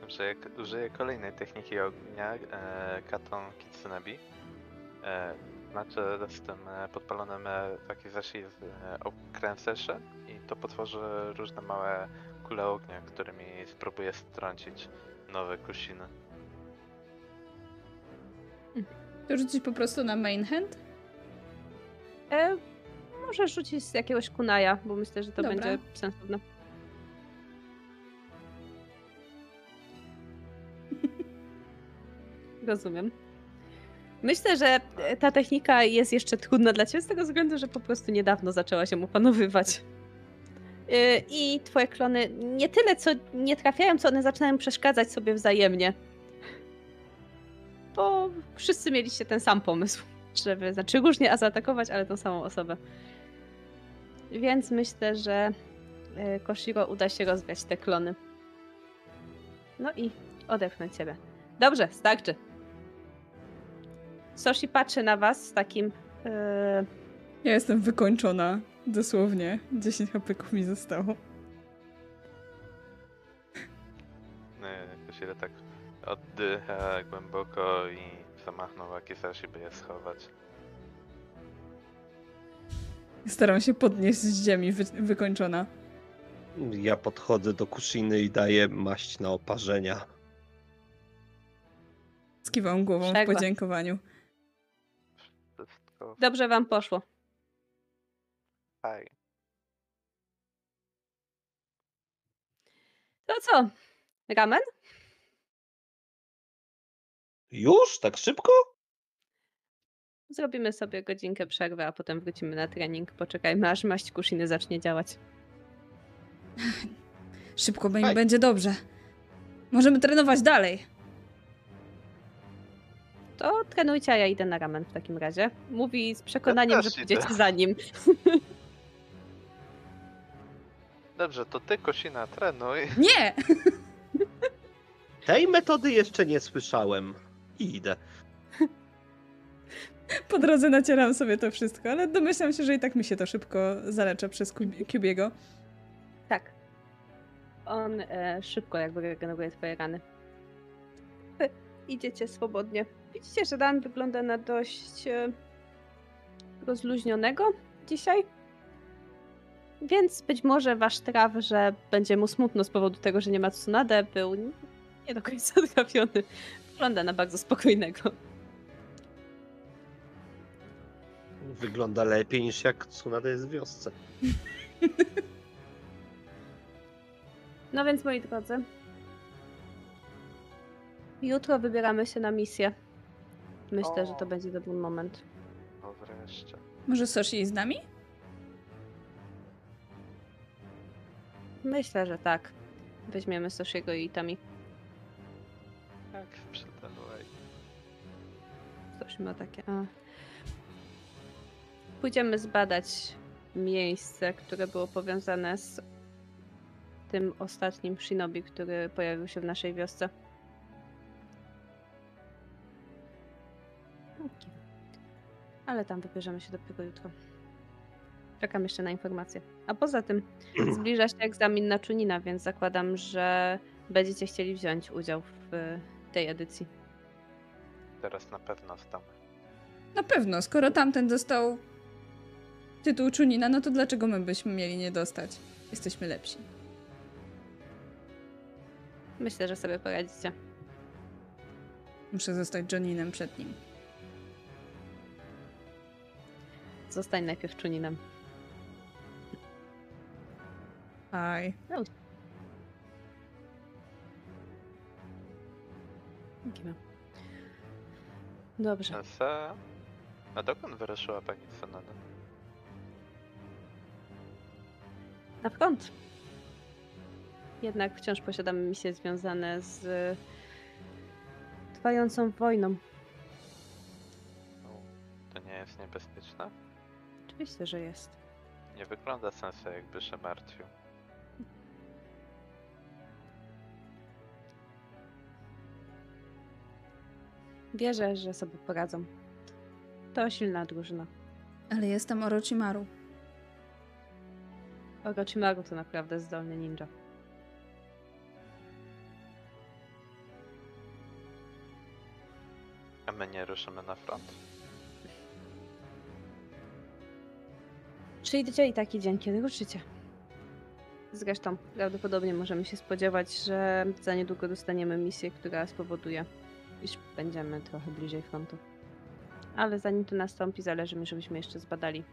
Dobrze, jak użyję kolejnej techniki ognia, e, Katon Kitsunebi, e, znaczy z tym e, podpalonym e, taki zasięg e, okręcę się i to potworzy różne małe kule ognia, którymi spróbuję strącić nowe kusiny. To rzucić po prostu na main hand? E, możesz rzucić z jakiegoś kunaja, bo myślę, że to Dobra. będzie sensowne. (laughs) Rozumiem. Myślę, że e, ta technika jest jeszcze trudna dla ciebie z tego względu, że po prostu niedawno zaczęła się opanowywać. E, I twoje klony nie tyle, co nie trafiają, co one zaczynają przeszkadzać sobie wzajemnie. Bo wszyscy mieliście ten sam pomysł, żeby, znaczy różnie, a zaatakować, ale tą samą osobę. Więc myślę, że e, Koshiro uda się rozwiać te klony. No i odepchnąć ciebie. Dobrze, starczy. Soshi patrzy na was z takim. e, Ja jestem wykończona. Dosłownie. 10 hapeków mi zostało. No, jakoś ile tak oddycha głęboko i zamachnął Akisashi, by je schować. Staram się podnieść z ziemi, wy wykończona. Ja podchodzę do kushiny i daję maść na oparzenia. Skiwam głową w podziękowaniu. Wszystko Dobrze wam poszło. fajnie. To co? Ramen? Już? Tak szybko? Zrobimy sobie godzinkę przerwy, a potem wrócimy na trening. Poczekajmy, aż maść kushiny zacznie działać. Szybko be- Hej. będzie dobrze. Możemy trenować dalej. To trenujcie, a ja idę na ramen w takim razie. Mówi z przekonaniem, że też idę. pójdziecie za nim. (laughs) Dobrze, to ty, Kosina, trenuj. Nie! Tej metody jeszcze nie słyszałem. I idę. Po drodze nacieram sobie to wszystko, ale domyślam się, że i tak mi się to szybko zalecza przez Kub- Kubiego. Tak. On e, szybko jakby regeneruje twoje rany. Wy idziecie swobodnie. Widzicie, że Dan wygląda na dość e, rozluźnionego dzisiaj. Więc być może wasz traf, że będzie mu smutno z powodu tego, że nie ma Tsunade, był nie do końca (laughs) trafiony. Wygląda na bardzo spokojnego. Wygląda lepiej niż jak Tsunade jest w wiosce. (laughs) No więc moi drodzy, jutro wybieramy się na misję. Myślę, że to będzie dobry moment. No wreszcie. Może Soshi z nami? Myślę, że tak. Weźmiemy Soshiego i Itami. Tak, przydało. Soshi ma takie. A. Pójdziemy zbadać miejsce, które było powiązane z tym ostatnim shinobi, który pojawił się w naszej wiosce. Ale tam wybierzemy się dopiero jutro. Czekam jeszcze na informacje. A poza tym (clears throat) zbliża się egzamin na Czunina, więc zakładam, że będziecie chcieli wziąć udział w y, tej edycji. Teraz na pewno zdamy. Na pewno, skoro tamten dostał tytuł Chunina, no to dlaczego my byśmy mieli nie dostać? Jesteśmy lepsi. Myślę, że sobie poradzicie. Muszę zostać Joninem przed nim. Zostań najpierw Czuninem. Aj. Dziękuję. Dobrze. Sense... A dokąd wyruszyła pani Sonada? Na front. Jednak wciąż posiadamy misje związane z trwającą wojną. No, to nie jest niebezpieczne? Oczywiście, że jest. Nie wygląda sensa, jakby się martwił. Wierzę, że sobie poradzą. To silna drużyna. Ale jestem Orochimaru. Orochimaru to naprawdę zdolny ninja. A my nie ruszymy na front? Przyjdzie i taki dzień, kiedy ruszycie. Zresztą prawdopodobnie możemy się spodziewać, że za niedługo dostaniemy misję, która spowoduje, iż będziemy trochę bliżej frontu. Ale zanim to nastąpi, zależy mi, żebyśmy jeszcze zbadali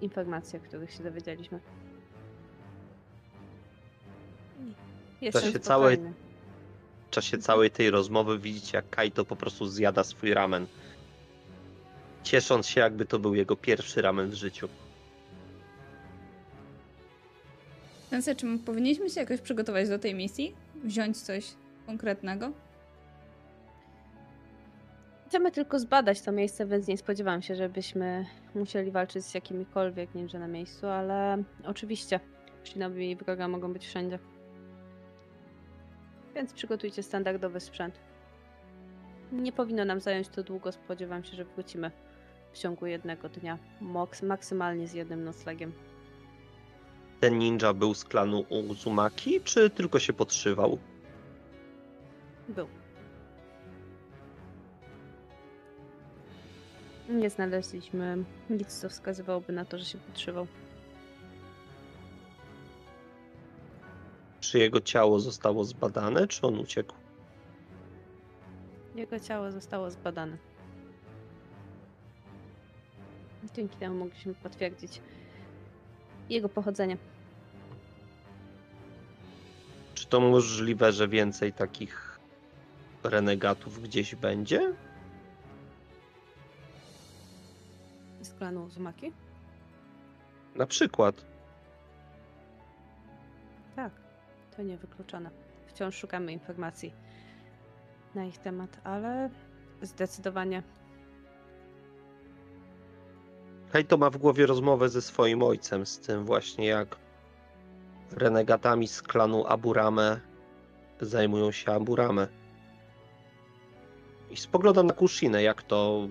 informacje, o których się dowiedzieliśmy. Jestem czasie całej-. W czasie całej tej rozmowy widzicie, jak Kaito po prostu zjada swój ramen. Ciesząc się, jakby to był jego pierwszy ramen w życiu. Sensei, czy powinniśmy się jakoś przygotować do tej misji? Wziąć coś konkretnego? Chcemy tylko zbadać to miejsce, więc nie spodziewam się, żebyśmy musieli walczyć z jakimikolwiek ninja na miejscu, ale oczywiście Shinobi i wroga mogą być wszędzie. Więc przygotujcie standardowy sprzęt. Nie powinno nam zająć to długo, spodziewam się, że wrócimy w ciągu jednego dnia, maksymalnie z jednym noclegiem. Ten ninja był z klanu Uzumaki, czy tylko się podszywał? Był. Nie znaleźliśmy nic, co wskazywałoby na to, że się podszywał. Czy jego ciało zostało zbadane, czy on uciekł? Jego ciało zostało zbadane. Dzięki temu mogliśmy potwierdzić jego pochodzenie. Czy to możliwe, że więcej takich renegatów gdzieś będzie? Z klanu Uzumaki? Na przykład. Tak, to niewykluczone. Wciąż szukamy informacji na ich temat, ale zdecydowanie Kaito ma w głowie rozmowę ze swoim ojcem, z tym właśnie jak renegatami z klanu Aburame zajmują się Aburame. I spoglądam na Kushinę, jak to...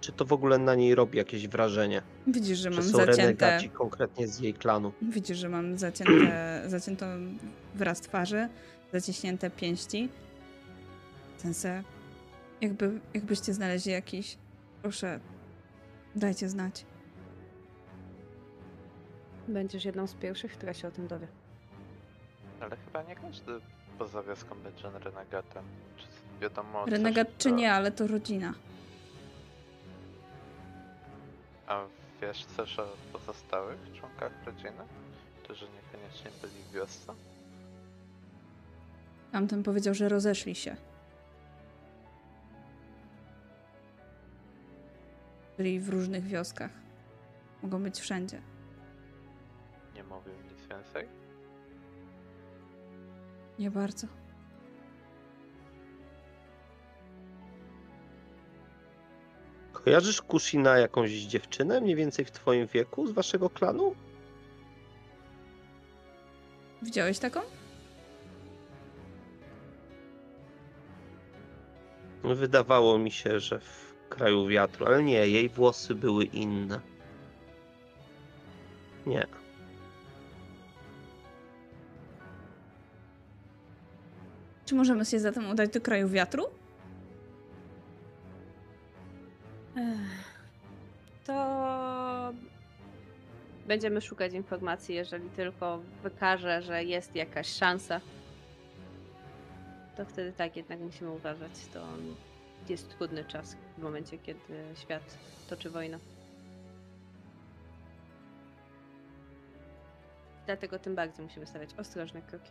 Czy to w ogóle na niej robi jakieś wrażenie? Widzisz, że mam zacięte... renegaci konkretnie z jej klanu. Widzisz, że mam zacięte, (clears throat) zaciętą wyraz twarzy, zaciśnięte pięści. Sensei, jakby, jakbyście znaleźli jakiś... Proszę, dajcie znać. będziesz jedną z pierwszych, która się o tym dowie. Ale chyba nie każdy poza wioską będzie renegatem. Czy wiadomo coś Renegat czy o- nie, ale to rodzina. A wiesz coś o pozostałych członkach rodziny? Którzy niekoniecznie byli w wiosce? Tamten powiedział, że rozeszli się. Byli w różnych wioskach. Mogą być wszędzie. Nie mówił nic więcej? Nie bardzo. Kojarzysz Kushina jakąś dziewczynę mniej więcej w twoim wieku z waszego klanu? Widziałeś taką? Wydawało mi się, że w kraju wiatru, ale nie, jej włosy były inne. Nie. Czy możemy się zatem udać do kraju wiatru? To będziemy szukać informacji, jeżeli tylko wykaże, że jest jakaś szansa. To wtedy tak, jednak musimy uważać. To jest trudny czas w momencie, kiedy świat toczy wojnę. Dlatego tym bardziej musimy stawiać ostrożne kroki.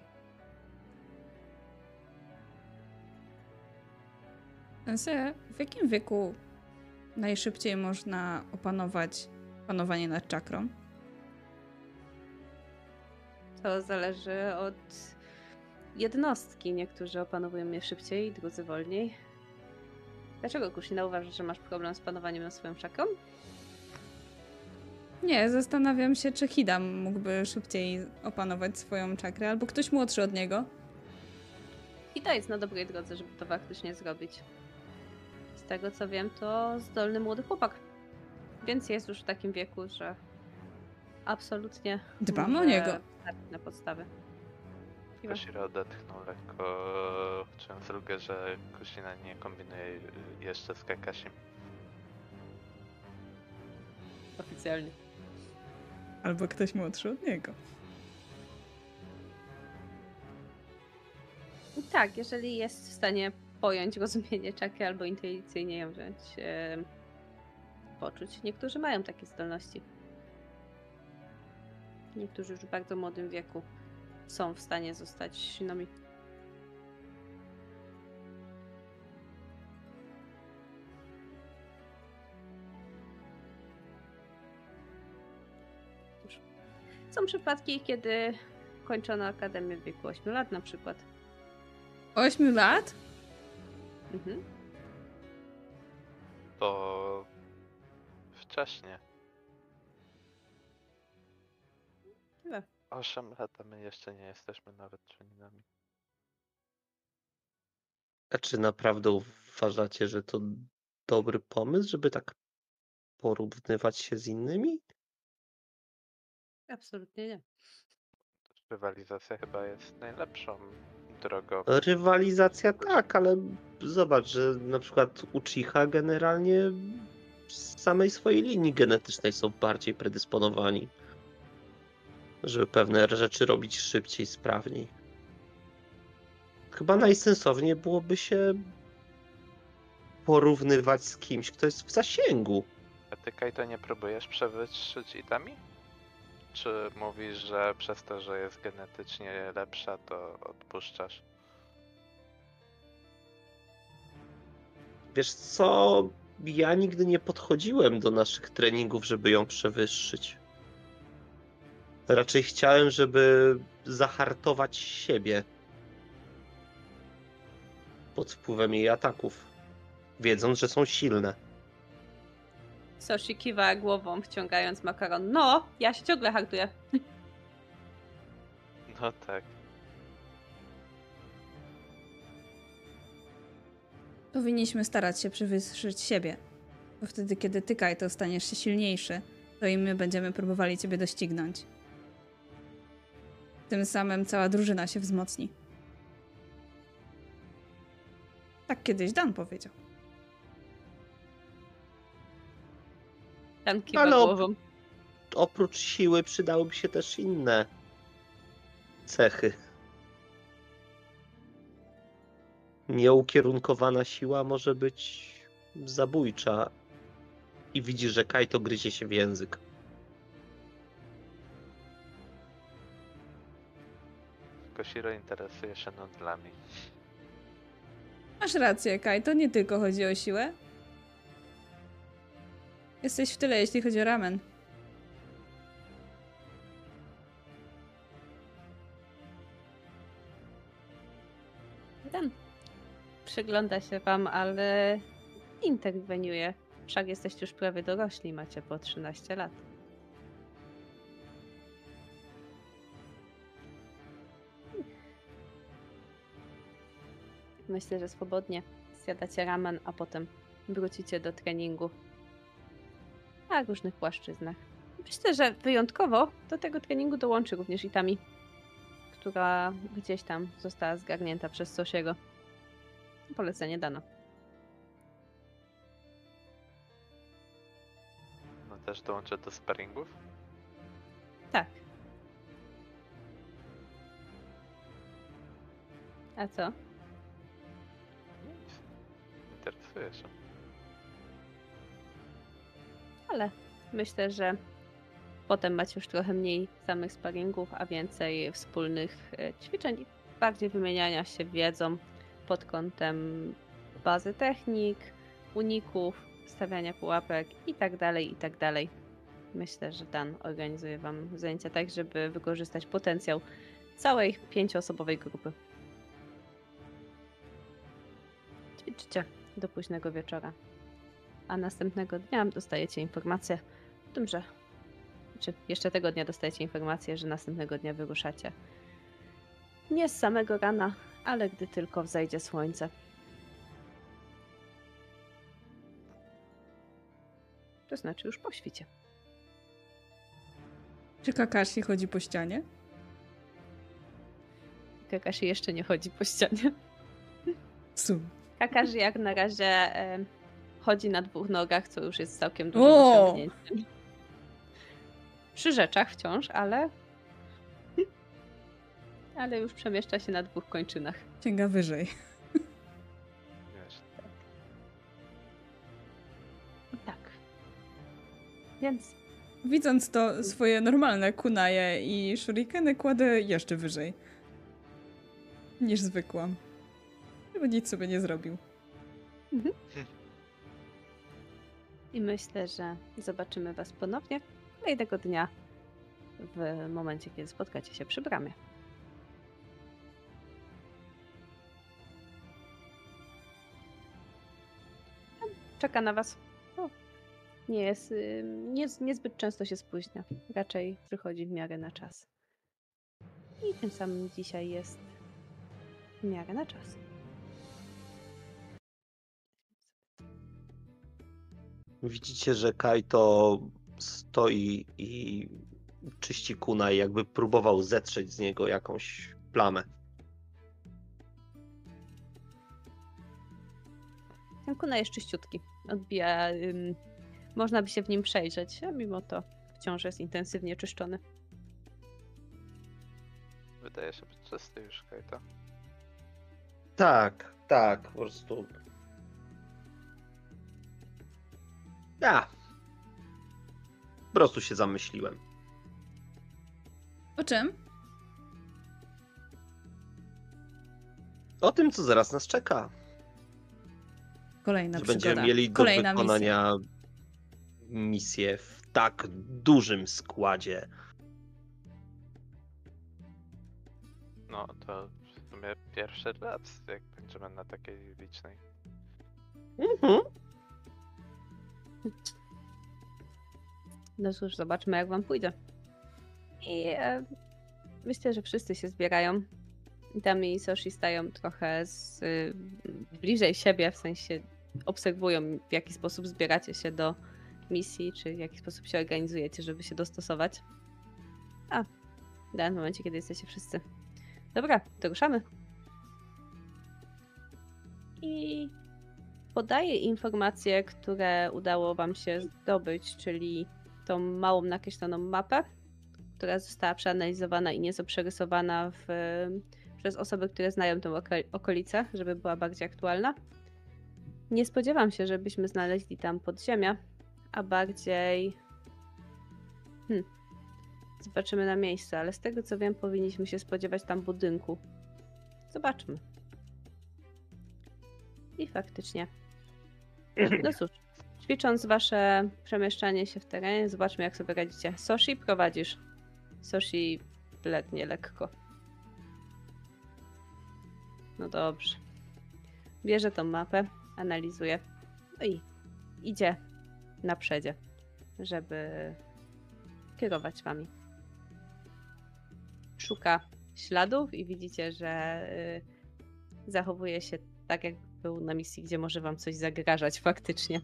Sensei, w jakim wieku najszybciej można opanować panowanie nad czakrą? To zależy od jednostki. Niektórzy opanowują je szybciej, drudzy wolniej. Dlaczego Kushina uważa, że masz problem z panowaniem nad swoją szaką? Nie, zastanawiam się, czy Hidam mógłby szybciej opanować swoją czakrę, albo ktoś młodszy od niego. I to jest na dobrej drodze, żeby to faktycznie zrobić. Z tego co wiem, to zdolny młody chłopak. Więc jest już w takim wieku, że absolutnie Dbamy o niego. na podstawy. Koshiro odetchnął lekko, czując ulgę, że Kusina nie kombinuje jeszcze z Kakashim. Oficjalnie. Albo ktoś młodszy od niego. I Tak, jeżeli jest w stanie pojąć rozumienie czakry albo intuicyjnie ją wziąć, em, poczuć. Niektórzy mają takie zdolności. Niektórzy już w bardzo młodym wieku są w stanie zostać shinobi. Cóż, Są przypadki, kiedy kończono akademię w wieku 8 lat na przykład. Ośmiu lat? Mhm. To wcześnie. 8 lat, a my jeszcze nie jesteśmy nawet czuninami. A czy naprawdę uważacie, że to dobry pomysł, żeby tak porównywać się z innymi? Absolutnie nie. Rywalizacja chyba jest najlepszą drogą. Rywalizacja tak, ale zobacz, że na przykład Uchiha generalnie z samej swojej linii genetycznej są bardziej predysponowani, żeby pewne rzeczy robić szybciej, sprawniej. Chyba najsensowniej byłoby się porównywać z kimś, kto jest w zasięgu. A ty, Kaito, nie próbujesz przewyższyć Itami? Czy mówisz, że przez to, że jest genetycznie lepsza, to odpuszczasz? Wiesz co, ja nigdy nie podchodziłem do naszych treningów, żeby ją przewyższyć. Raczej chciałem, żeby zahartować siebie pod wpływem jej ataków, wiedząc, że są silne. Soshi kiwa głową, wciągając makaron. No, ja się ciągle hartuję. (laughs) No tak. Powinniśmy starać się przewyższyć siebie. Bo wtedy, kiedy ty, Kaito, staniesz się silniejszy, to i my będziemy próbowali ciebie doścignąć. Tym samym cała drużyna się wzmocni. Tak kiedyś Dan powiedział. Tam kiwa Ale op- głową. Oprócz siły przydałyby się też inne cechy. Nieukierunkowana siła może być zabójcza. I widzisz, że Kaito gryzie się w język. Koshiro interesuje się nudlami. Masz rację, Kaito, nie tylko chodzi o siłę. Jesteś w tyle, jeśli chodzi o ramen. Ten przygląda się wam, ale interweniuje. Wszak jesteście już prawie dorośli, macie po 13 lat. Myślę, że swobodnie zjadacie ramen, a potem wrócicie do treningu na różnych płaszczyznach. Myślę, że wyjątkowo do tego treningu dołączy również Itami, która gdzieś tam została zgarnięta przez Sosiego. Polecenie dano. No też dołączę do sparingów? Tak. A co? Się. Ale myślę, że potem macie już trochę mniej samych sparingów, a więcej wspólnych e, ćwiczeń i bardziej wymieniania się wiedzą pod kątem bazy technik, uników, stawiania pułapek i tak dalej, i tak dalej. Myślę, że Dan organizuje Wam zajęcia tak, żeby wykorzystać potencjał całej pięcioosobowej grupy. Do późnego wieczora a następnego dnia dostajecie informację o tym, że. Czy jeszcze tego dnia dostajecie informację, że następnego dnia wyruszacie. Nie z samego rana, ale gdy tylko wzejdzie słońce. To znaczy już po świcie. Czy Kakashi chodzi po ścianie? Kakashi jeszcze nie chodzi po ścianie. Sum. Kakashi jak na razie chodzi na dwóch nogach, co już jest całkiem dużym O! osiągnięciem. Przy rzeczach wciąż, ale... Ale już przemieszcza się na dwóch kończynach. Sięga wyżej. Wiesz, Tak. Więc Widząc to, swoje normalne kunaje i shurikeny kładę jeszcze wyżej. Niż zwykłam. Żeby nic sobie nie zrobił. i myślę, że zobaczymy Was ponownie kolejnego dnia w momencie, kiedy spotkacie się przy bramie. Czeka na Was. O, nie jest, nie, niezbyt często się spóźnia. Raczej przychodzi w miarę na czas. I tym samym dzisiaj jest w miarę na czas. Widzicie, że Kaito stoi i czyści kunaj, jakby próbował zetrzeć z niego jakąś plamę. Ten kuna jest czyściutki. Odbija. Ym, można by się w nim przejrzeć, a mimo to wciąż jest intensywnie czyszczony. wydaje się być czysty już, Kajto. Tak, tak, po prostu. Ja. Po prostu się zamyśliłem. O czym? O tym, co zaraz nas czeka. Kolejna że przygoda. będziemy mieli do Kolejna misja. wykonania misję w tak dużym składzie. No to w sumie pierwszy raz, jak będziemy na takiej licznej. Mhm. No cóż, zobaczmy, jak wam pójdzie. I e, myślę, że wszyscy się zbierają. Tami i Soshi stają trochę z, y, bliżej siebie, w sensie obserwują, w jaki sposób zbieracie się do misji, czy w jaki sposób się organizujecie, żeby się dostosować. A, w danym momencie, kiedy jesteście wszyscy. Dobra, to ruszamy. I podaję informacje, które udało Wam się zdobyć, czyli tą małą nakreśloną mapę, która została przeanalizowana i nieco przerysowana w, przez osoby, które znają tę oko- okolicę, żeby była bardziej aktualna. Nie spodziewam się, żebyśmy znaleźli tam podziemia, a bardziej. Hmm. Zobaczymy na miejscu, ale z tego co wiem, powinniśmy się spodziewać tam budynku. Zobaczmy. I faktycznie. No cóż, ćwicząc wasze przemieszczanie się w terenie, zobaczmy jak sobie radzicie. Soshi prowadzisz. Soshi letnie lekko. No dobrze. Bierze tą mapę, analizuje. No i idzie na przedzie, żeby kierować wami. Szuka śladów i widzicie, że y, zachowuje się tak, jak był na misji, gdzie może wam coś zagrażać faktycznie.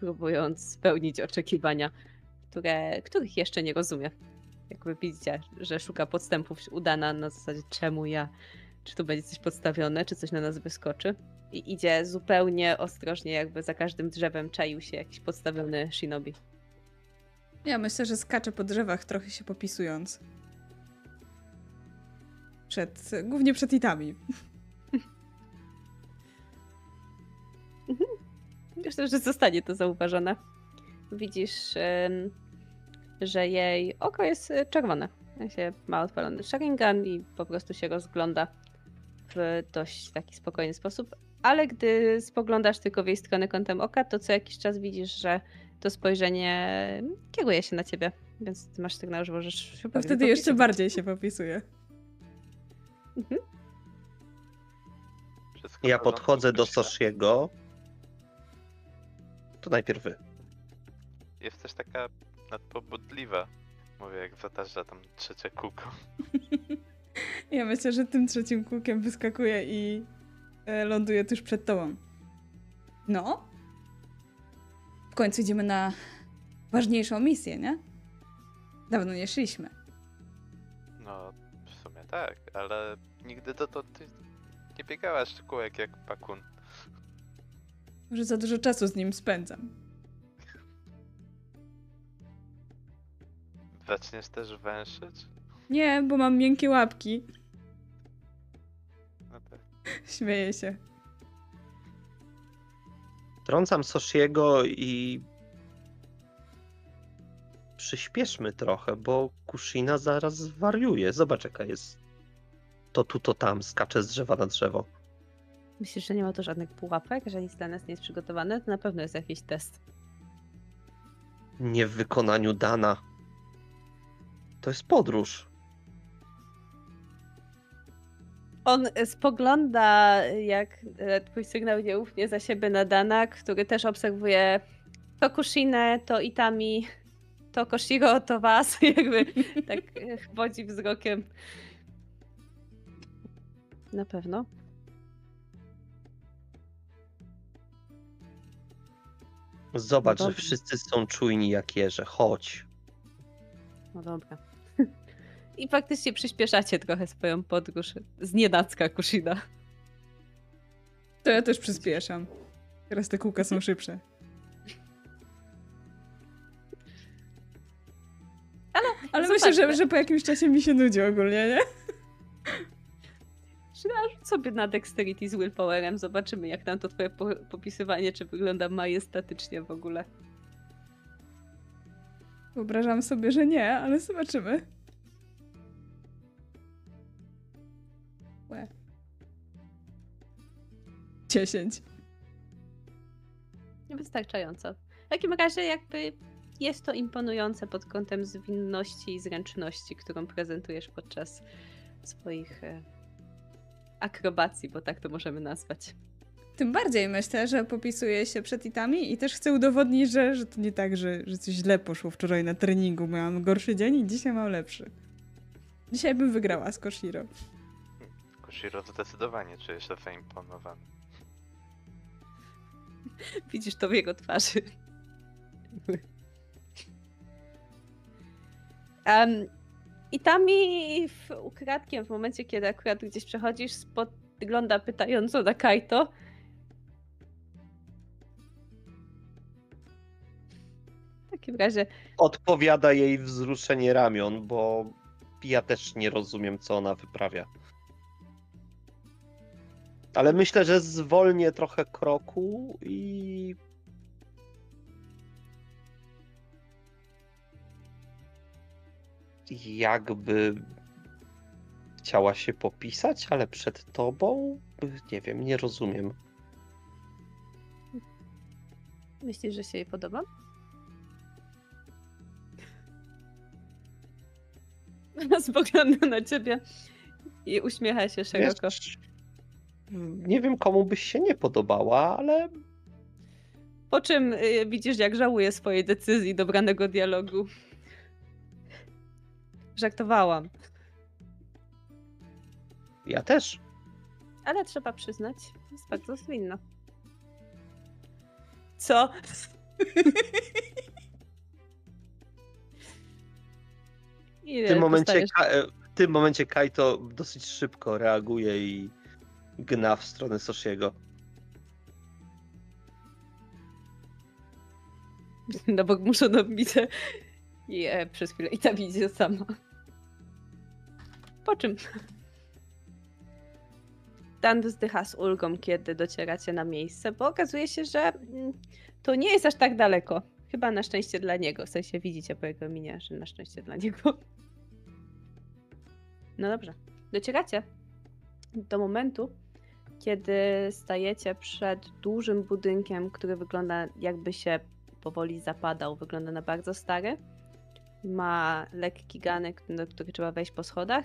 Próbując spełnić oczekiwania, które, których jeszcze nie rozumie. Jakby widzicie, że szuka podstępów udana na zasadzie czemu ja, czy tu będzie coś podstawione, czy coś na nas wyskoczy. I idzie zupełnie ostrożnie, jakby za każdym drzewem czaił się jakiś podstawiony shinobi. Ja myślę, że skacze po drzewach, trochę się popisując. Przed, głównie przed itami. Myślę, że zostanie to zauważone. Widzisz, że jej oko jest e, czerwone. Się ma odpalony Sharingan i po prostu się rozgląda w dość taki spokojny sposób. Ale gdy spoglądasz tylko w jej stronę kątem oka, to co jakiś czas widzisz, że to spojrzenie kieruje się na ciebie. Więc ty masz sygnał, że możesz się wtedy jeszcze popisać. bardziej się popisuje. Mhm. Ja podchodzę do. Soshiego. To najpierw wy. Jesteś taka nadpobudliwa. Mówię, jak zatarza tam trzecie kółko. (laughs) Ja myślę, że tym trzecim kółkiem wyskakuje i e, ląduje tuż przed tobą. No. W końcu idziemy na ważniejszą misję, nie? Dawno nie szliśmy. No, w sumie tak, ale nigdy dotąd ty nie biegałaś kółek jak pakun. Może za dużo czasu z nim spędzam. Zaczniesz też węszyć? Nie, bo mam miękkie łapki. No tak. (laughs) Śmieję się. Trącam Soshiego i przyspieszmy trochę, bo Kushina zaraz zwariuje. Zobacz jaka jest. To tu, to tam, skacze z drzewa na drzewo. Myślisz, że nie ma tu żadnych pułapek, że nic dla nas nie jest przygotowane? To na pewno jest jakiś test. Nie w wykonaniu Dana. To jest podróż. On spogląda, jak e, twój sygnał nie ufnie za siebie na Dana, który też obserwuje to Kushinę, to Itami, to Koshiro, to was, (laughs) jakby tak e, wodzi wzrokiem. Na pewno. Zobacz, No że wszyscy są czujni jak jeże. Chodź. No dobra. (laughs) I faktycznie przyspieszacie trochę swoją podróż z nienacka Kushina. To ja też przyspieszam. Teraz te kółka są szybsze. Ale Ale myślę, że, że po jakimś czasie mi się nudzi ogólnie, nie? Rzuć sobie na Dexterity z Willpowerem, zobaczymy jak nam to twoje po- popisywanie, czy wygląda majestatycznie w ogóle. Wyobrażam sobie, że nie, ale zobaczymy. Łe. 10. Wystarczająco. W takim razie jakby jest to imponujące pod kątem zwinności i zręczności, którą prezentujesz podczas swoich e, akrobacji, bo tak to możemy nazwać. Tym bardziej myślę, że popisuję się przed itami i też chcę udowodnić, że, że to nie tak, że, że coś źle poszło wczoraj na treningu. Miałam gorszy dzień i dzisiaj mam lepszy. Dzisiaj bym wygrała z Koshiro. Kushiro zdecydowanie czuje się zaimponowany. (laughs) Widzisz to w jego twarzy. (laughs) Um, I tam i w, ukradkiem, w momencie, kiedy akurat gdzieś przechodzisz, spogląda pytająco na Kaito. W takim razie Odpowiada jej wzruszenie ramion, bo ja też nie rozumiem, co ona wyprawia. Ale myślę, że zwolnię trochę kroku i. Jakby chciała się popisać, ale przed tobą? Nie wiem, nie rozumiem. myślisz, że się jej podoba? (laughs) Spogląda na ciebie i uśmiecha się szeroko. Wiesz, nie wiem, komu byś się nie podobała, ale Po czym y, widzisz, jak żałuje swojej decyzji dobranego dialogu. Żartowałam, ja też. ale trzeba przyznać, jest bardzo zwinna. Co? (laughs) W tym, momencie, w tym momencie Kaito dosyć szybko reaguje i gna w stronę Soshiego. (laughs) No bo muszę dobite. I e, przez chwilę i tam idzie sama. Po czym? Dan wzdycha z ulgą, kiedy docieracie na miejsce, bo okazuje się, że mm, to nie jest aż tak daleko. Chyba na szczęście dla niego. W sensie widzicie po jego minie, że na szczęście dla niego. No dobrze. Docieracie do momentu, kiedy stajecie przed dużym budynkiem, który wygląda jakby się powoli zapadał. Wygląda na bardzo stary. Ma lekki ganek, do który trzeba wejść po schodach.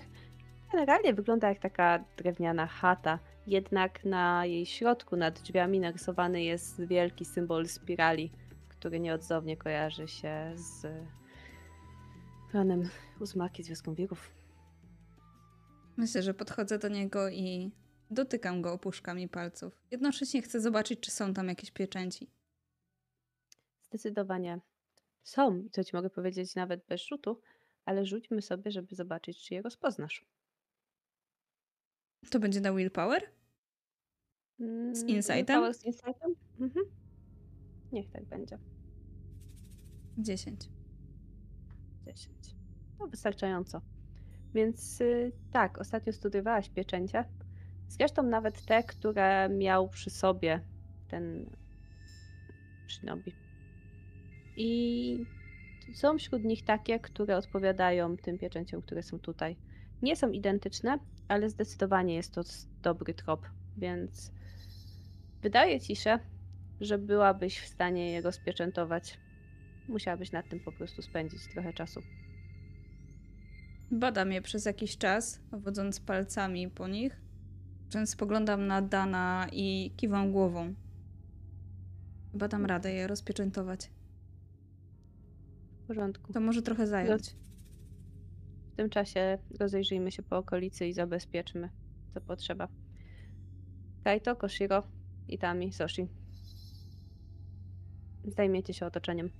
Generalnie wygląda jak taka drewniana chata, jednak na jej środku, nad drzwiami, narysowany jest wielki symbol spirali, który nieodzownie kojarzy się z planem ósmaki z wioską wirów. Myślę, że podchodzę do niego i dotykam go opuszkami palców. Jednocześnie chcę zobaczyć, czy są tam jakieś pieczęci. Zdecydowanie są, co ci mogę powiedzieć nawet bez rzutu, ale rzućmy sobie, żeby zobaczyć, czy je rozpoznasz. To będzie na willpower? Mm, insightem? Power Z insightem? Mhm. Niech tak będzie. 10. 10. To wystarczająco. Więc y, tak, ostatnio studiowałaś pieczęcie. Zresztą nawet te, które miał przy sobie ten Shinobi. I są wśród nich takie, które odpowiadają tym pieczęciom, które są tutaj. Nie są identyczne, ale zdecydowanie jest to dobry trop, więc wydaje ci się, że byłabyś w stanie je rozpieczętować. Musiałabyś nad tym po prostu spędzić trochę czasu. Badam je przez jakiś czas, wodząc palcami po nich. Czym spoglądam na Dana i kiwam głową. Chyba dam radę je rozpieczętować. W porządku. To może trochę zająć. W tym czasie rozejrzyjmy się po okolicy i zabezpieczmy, co potrzeba. Kaito, Koshiro, Itami, Soshi. Zajmiecie się otoczeniem.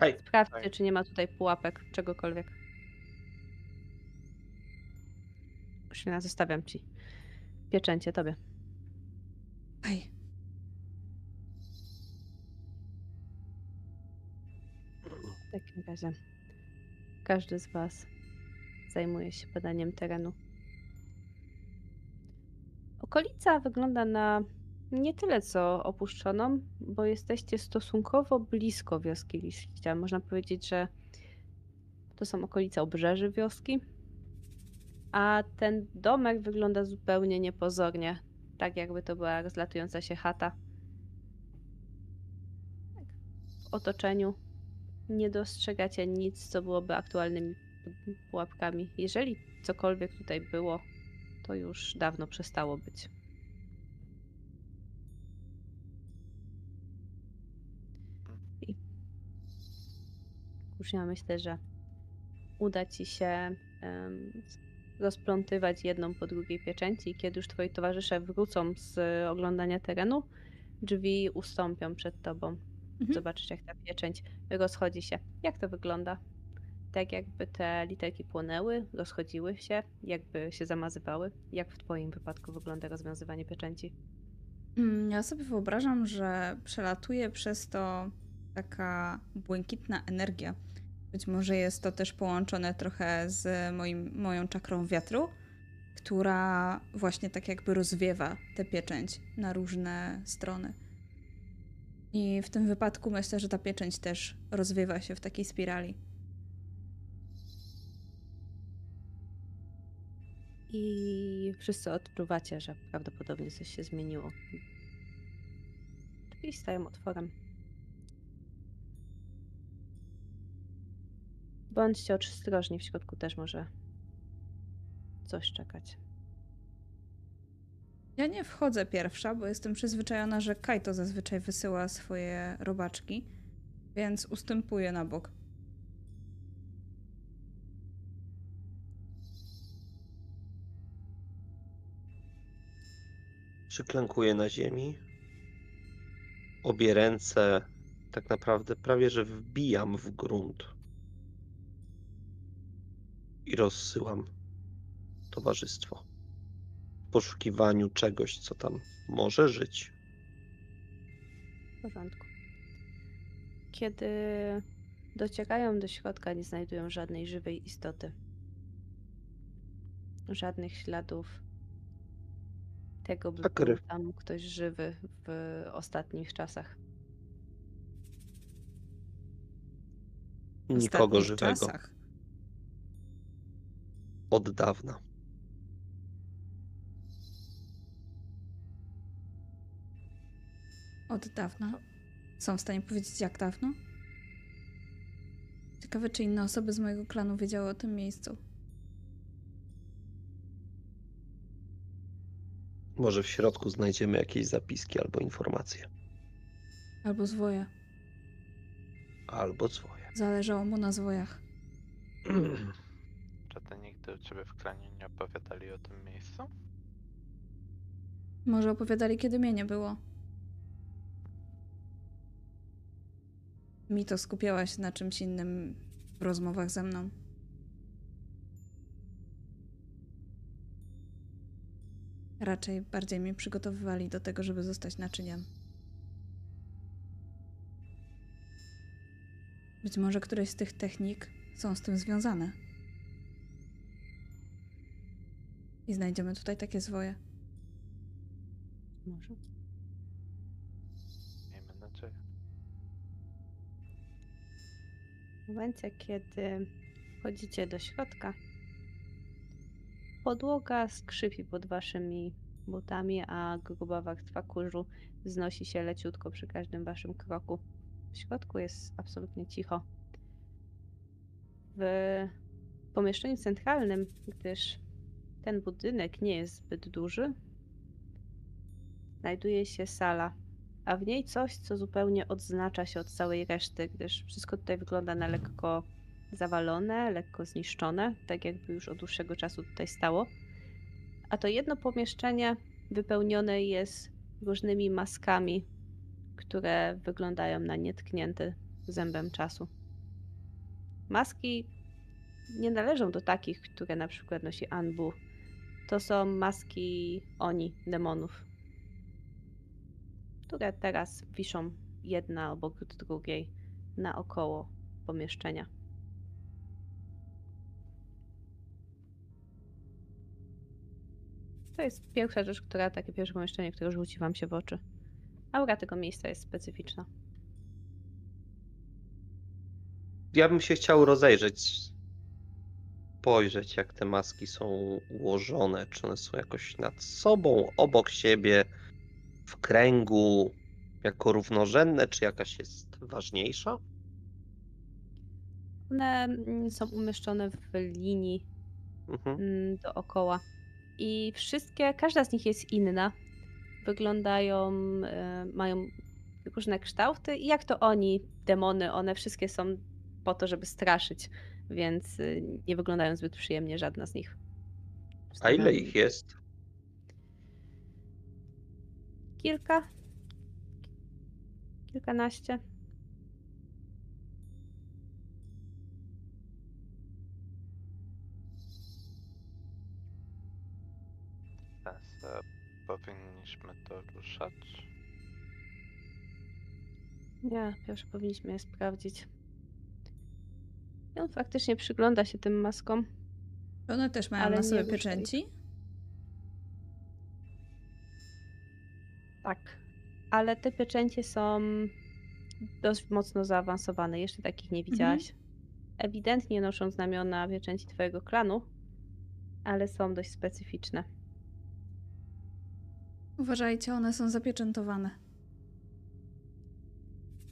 Hej, Sprawdźcie, Tak. czy nie ma tutaj pułapek, czegokolwiek. Koszylina, zostawiam ci pieczęcie tobie. Hej, W takim razie każdy z Was zajmuje się badaniem terenu. Okolica wygląda na nie tyle co opuszczoną, bo jesteście stosunkowo blisko wioski liścia. Można powiedzieć, że to są okolice obrzeży wioski, a ten domek wygląda zupełnie niepozornie, tak jakby to była rozlatująca się chata. Tak. W otoczeniu nie dostrzegacie nic, co byłoby aktualnymi pu- pułapkami. Jeżeli cokolwiek tutaj było, to już dawno przestało być. I już ja myślę, że uda ci się em, rozplątywać jedną po drugiej pieczęci. i Kiedy już twoi towarzysze wrócą z oglądania terenu, drzwi ustąpią przed tobą. Mhm. Zobaczysz, jak ta pieczęć rozchodzi się. Jak to wygląda? Tak jakby te literki płonęły, rozchodziły się, jakby się zamazywały. Jak w twoim wypadku wygląda rozwiązywanie pieczęci? Mm, Ja sobie wyobrażam, że przelatuje przez to taka błękitna energia. Być może jest to też połączone trochę z moim, moją czakrą wiatru, która właśnie tak jakby rozwiewa tę pieczęć na różne strony. I w tym wypadku myślę, że ta pieczęć też rozwiewa się w takiej spirali. I wszyscy odczuwacie, że prawdopodobnie coś się zmieniło. Drzwi stają otworem. Bądźcie ostrożni, w środku też może coś czekać. Ja nie wchodzę pierwsza, bo jestem przyzwyczajona, że Kaito zazwyczaj wysyła swoje robaczki, więc ustępuję na bok. przyklękuję na ziemi. Obie ręce tak naprawdę prawie że wbijam w grunt. I rozsyłam towarzystwo. W poszukiwaniu czegoś, co tam może żyć. W porządku. Kiedy docierają do środka, nie znajdują żadnej żywej istoty. Żadnych śladów tego, by Sakry. był tam ktoś żywy w ostatnich czasach. Nikogo ostatnich żywego. Czasach. Od dawna. Od dawna. Są w stanie powiedzieć, jak dawno? Ciekawe, czy inne osoby z mojego klanu wiedziały o tym miejscu. Może w środku znajdziemy jakieś zapiski albo informacje. Albo zwoje. Albo swoje. Zależało mu na zwojach. (clears throat) Czy nikt nigdy u ciebie w klanie nie opowiadali o tym miejscu? Może opowiadali, kiedy mnie nie było. Mi to skupiałaś na czymś innym w rozmowach ze mną. Raczej bardziej mnie przygotowywali do tego, żeby zostać naczyniem. Być może któreś z tych technik są z tym związane. I znajdziemy tutaj takie zwoje. Może. Momencie, kiedy wchodzicie do środka, podłoga skrzypi pod waszymi butami, a gruba warstwa kurzu wznosi się leciutko przy każdym waszym kroku. W środku jest absolutnie cicho. W pomieszczeniu centralnym, gdyż ten budynek nie jest zbyt duży, znajduje się sala, a w niej coś, co zupełnie odznacza się od całej reszty, gdyż wszystko tutaj wygląda na lekko zawalone, lekko zniszczone, tak jakby już od dłuższego czasu tutaj stało. A to jedno pomieszczenie wypełnione jest różnymi maskami, które wyglądają na nietknięte zębem czasu. Maski nie należą do takich, które na przykład nosi Anbu. To są maski oni, demonów, które teraz wiszą jedna obok drugiej naokoło pomieszczenia. To jest pierwsza rzecz, która, takie pierwsze pomieszczenie, które rzuci wam się w oczy. Aura tego miejsca jest specyficzna. Ja bym się chciał rozejrzeć, spojrzeć, jak te maski są ułożone, czy one są jakoś nad sobą, obok siebie, w kręgu, jako równorzędne, czy jakaś jest ważniejsza? One mm, są umieszczone w linii Mhm. mm, dookoła. I wszystkie, każda z nich jest inna. Wyglądają, e, mają różne kształty i jak to oni, demony, one wszystkie są po to, żeby straszyć, więc y, nie wyglądają zbyt przyjemnie żadna z nich. A ile ich jest? Kilka. Kilkanaście. Teraz e, powinniśmy to ruszać. Nie, pierwsze powinniśmy je sprawdzić. I on faktycznie przygląda się tym maskom. One też mają Ale na nie sobie ich. pieczęci? Tak. Ale te pieczęcie są dość mocno zaawansowane. Jeszcze takich nie widziałaś. Ewidentnie noszą znamiona pieczęci twojego klanu, ale są dość specyficzne. Uważajcie, one są zapieczętowane.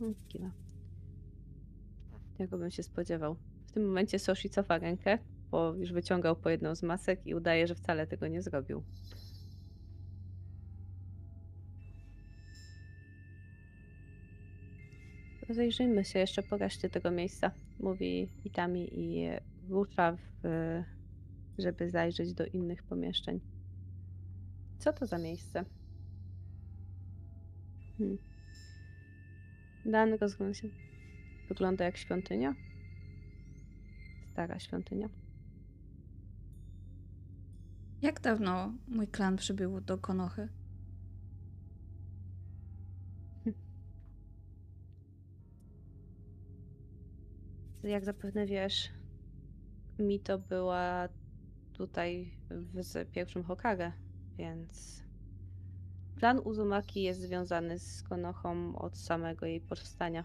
Mm, Kiwa. Tego bym się spodziewał. W tym momencie Soshi cofa rękę, bo już wyciągał po jedną z masek i udaje, że wcale tego nie zrobił. Rozejrzyjmy się jeszcze po reszcie tego miejsca, mówi Itami i rusza, w, żeby zajrzeć do innych pomieszczeń. Co to za miejsce? Hmm. Dan rozgląda się. Wygląda jak świątynia. Stara świątynia. Jak dawno mój klan przybył do Konochy? Jak zapewne wiesz, Mito była tutaj w, z pierwszym Hokage, więc plan Uzumaki jest związany z Konohą od samego jej powstania.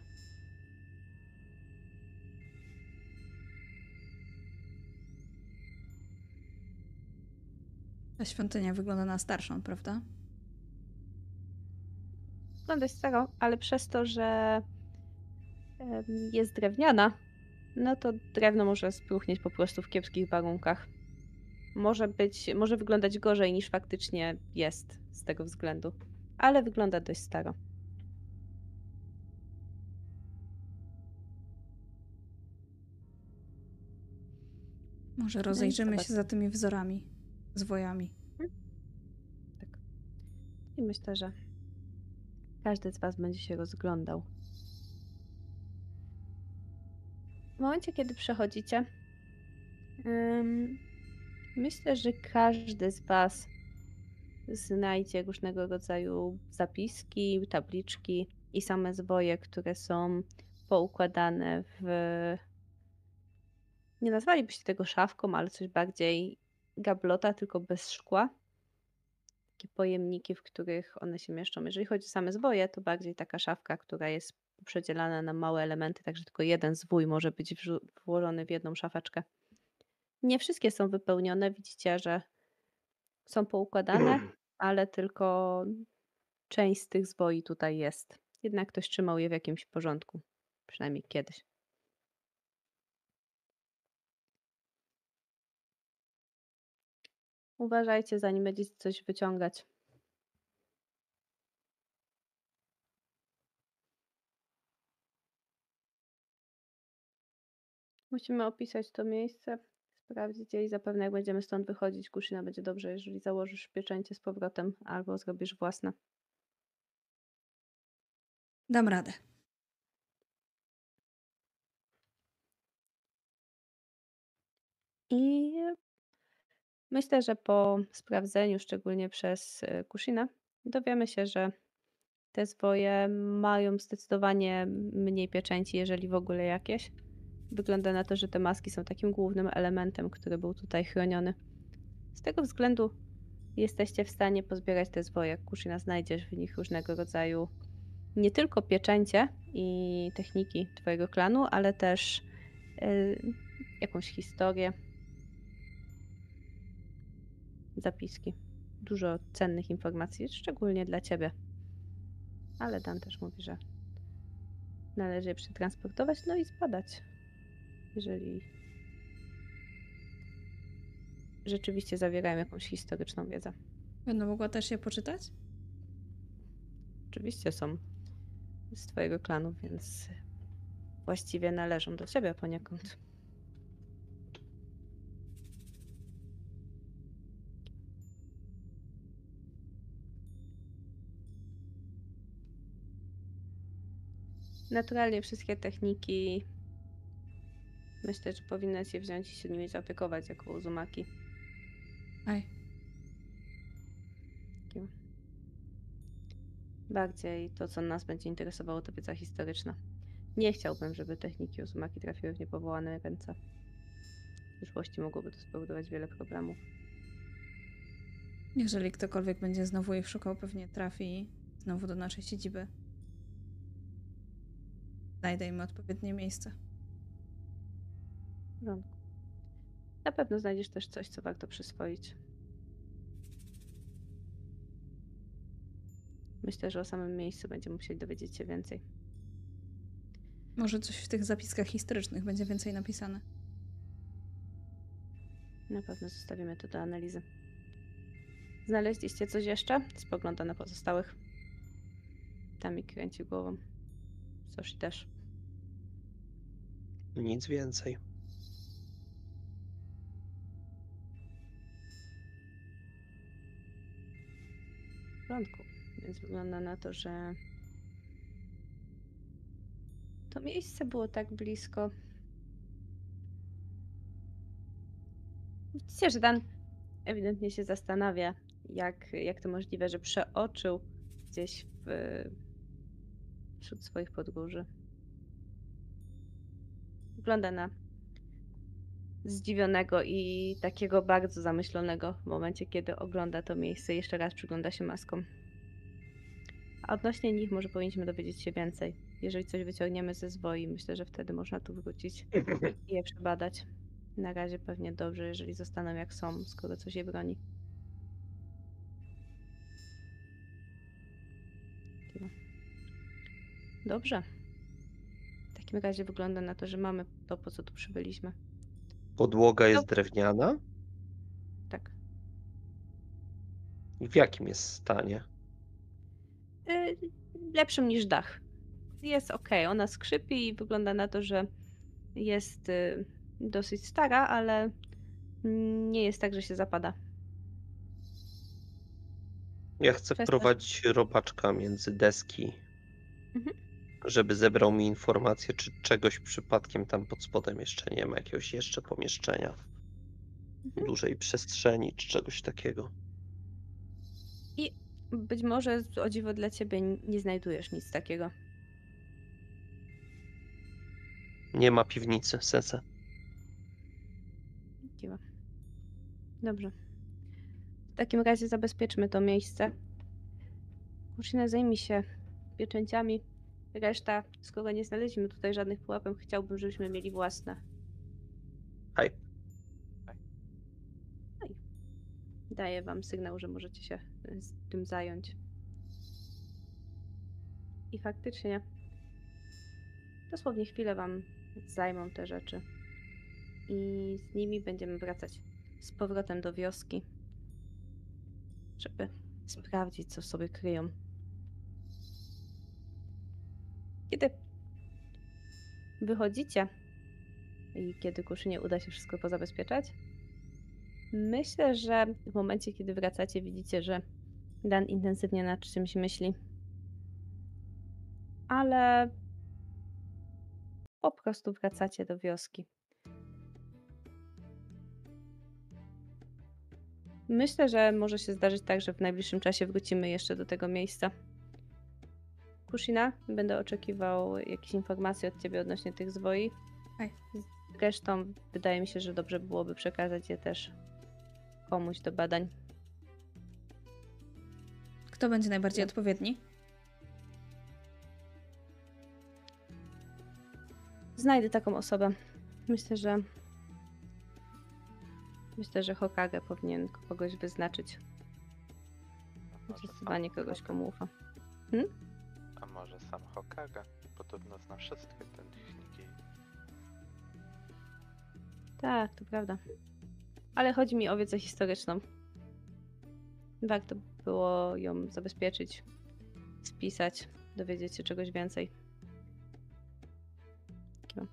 Ta świątynia wygląda na starszą, prawda? Dość staro, ale przez to, że jest drewniana, no to drewno może spruchnieć po prostu w kiepskich warunkach. Może być, może wyglądać gorzej niż faktycznie jest z tego względu, ale wygląda dość staro. Może No rozejrzymy się za tymi wzorami, zwojami. Tak. I myślę, że każdy z Was będzie się rozglądał. W momencie, kiedy przechodzicie, myślę, że każdy z Was znajdzie różnego rodzaju zapiski, tabliczki i same zwoje, które są poukładane w. Nie nazwalibyście tego szafką, ale coś bardziej gablota, tylko bez szkła takie pojemniki, w których one się mieszczą. Jeżeli chodzi o same zwoje, to bardziej taka szafka, która jest przedzielana na małe elementy, także tylko jeden zwój może być włożony w jedną szafeczkę. Nie wszystkie są wypełnione, widzicie, że są poukładane, (clears throat) ale tylko część z tych zwoi tutaj jest. Jednak ktoś trzymał je w jakimś porządku, przynajmniej kiedyś. Uważajcie, zanim będziecie coś wyciągać. Musimy opisać to miejsce, sprawdzić je i zapewne jak będziemy stąd wychodzić, Kuszyna będzie dobrze, jeżeli założysz pieczęcie z powrotem albo zrobisz własne. Dam radę. I myślę, że po sprawdzeniu, szczególnie przez y, Kushina, dowiemy się, że te zwoje mają zdecydowanie mniej pieczęci, jeżeli w ogóle jakieś. Wygląda na to, że te maski są takim głównym elementem, który był tutaj chroniony. Z tego względu jesteście w stanie pozbierać te zwoje. Kushina znajdziesz w nich różnego rodzaju nie tylko pieczęcie i techniki twojego klanu, ale też y, jakąś historię, zapiski. Dużo cennych informacji, szczególnie dla ciebie. Ale Dan też mówi, że należy je przetransportować, no i zbadać. Jeżeli rzeczywiście zawierają jakąś historyczną wiedzę. Będę mogła też je poczytać? Oczywiście są z twojego klanu, więc właściwie należą do ciebie poniekąd. Naturalnie wszystkie techniki myślę, że powinnaś się wziąć i się nimi zaopiekować jako Uzumaki. Aj. Bardziej to, co nas będzie interesowało, to wiedza historyczna. Nie chciałbym, żeby techniki Uzumaki trafiły w niepowołane ręce. W przyszłości mogłoby to spowodować wiele problemów. Jeżeli ktokolwiek będzie znowu ich szukał, pewnie trafi znowu do naszej siedziby. Znajdę im odpowiednie miejsce. Porządku. Na pewno znajdziesz też coś, co warto przyswoić. Myślę, że o samym miejscu będziemy musieli dowiedzieć się więcej. Może coś w tych zapiskach historycznych będzie więcej napisane. Na pewno zostawimy to do analizy. Znaleźliście coś jeszcze? Spogląda na pozostałych. Tami kręci głową. Soshi też. Nic więcej. Porządku. Więc wygląda na to, że to miejsce było tak blisko. Widzicie, że Dan ewidentnie się zastanawia, jak, jak to możliwe, że przeoczył gdzieś w, wśród swoich podgórzy. Wygląda na zdziwionego i takiego bardzo zamyślonego w momencie, kiedy ogląda to miejsce. Jeszcze raz przygląda się maskom. A odnośnie nich może powinniśmy dowiedzieć się więcej. Jeżeli coś wyciągniemy ze zwoi, myślę, że wtedy można tu wrócić (laughs) i je przebadać. Na razie pewnie dobrze, jeżeli zostaną jak są, skoro coś je broni. Dobrze. W takim razie wygląda na to, że mamy to, po co tu przybyliśmy. Podłoga jest drewniana? Tak. I w jakim jest stanie? Y, lepszym niż dach. Jest ok, ona skrzypi i wygląda na to, że jest y, dosyć stara, ale Nie jest tak, że się zapada. Ja chcę Kwestia- wprowadzić robaczka między deski, Mhm. Żeby zebrał mi informację, czy czegoś przypadkiem tam pod spodem jeszcze nie ma, jakiegoś jeszcze pomieszczenia, Mhm. dużej przestrzeni, czy czegoś takiego. Być może o dziwo dla ciebie nie znajdujesz nic takiego. Nie ma piwnicy, sensę. Dziwa. Dobrze. W takim razie zabezpieczmy to miejsce. Kushina zajmij się pieczęciami. Reszta, skoro nie znaleźliśmy tutaj żadnych pułapek, chciałbym, żebyśmy mieli własne. Hej. Daję wam sygnał, że możecie się z tym zająć. I faktycznie dosłownie chwilę wam zajmą te rzeczy. I z nimi będziemy wracać z powrotem do wioski, żeby sprawdzić, co w sobie kryją. Kiedy wychodzicie i kiedy Kuszynie uda się wszystko pozabezpieczać, Myślę, że w momencie, kiedy wracacie, widzicie, że Dan intensywnie nad czymś myśli. Ale po prostu wracacie do wioski. Myślę, że może się zdarzyć tak, że w najbliższym czasie wrócimy jeszcze do tego miejsca. Kushina, będę oczekiwał jakichś informacji od ciebie odnośnie tych zwoi. Zresztą wydaje mi się, że dobrze byłoby przekazać je też komuś do badań. Kto będzie najbardziej Ja. odpowiedni? Znajdę taką osobę. Myślę, że. Myślę, że Hokage powinien kogoś wyznaczyć. Zdecydowanie kogoś, komu ufa. Może sam Hokage? Podobno zna wszystkie te techniki. Tak, to prawda. Ale chodzi mi o wiedzę historyczną. Warto było ją zabezpieczyć, spisać, dowiedzieć się czegoś więcej. No.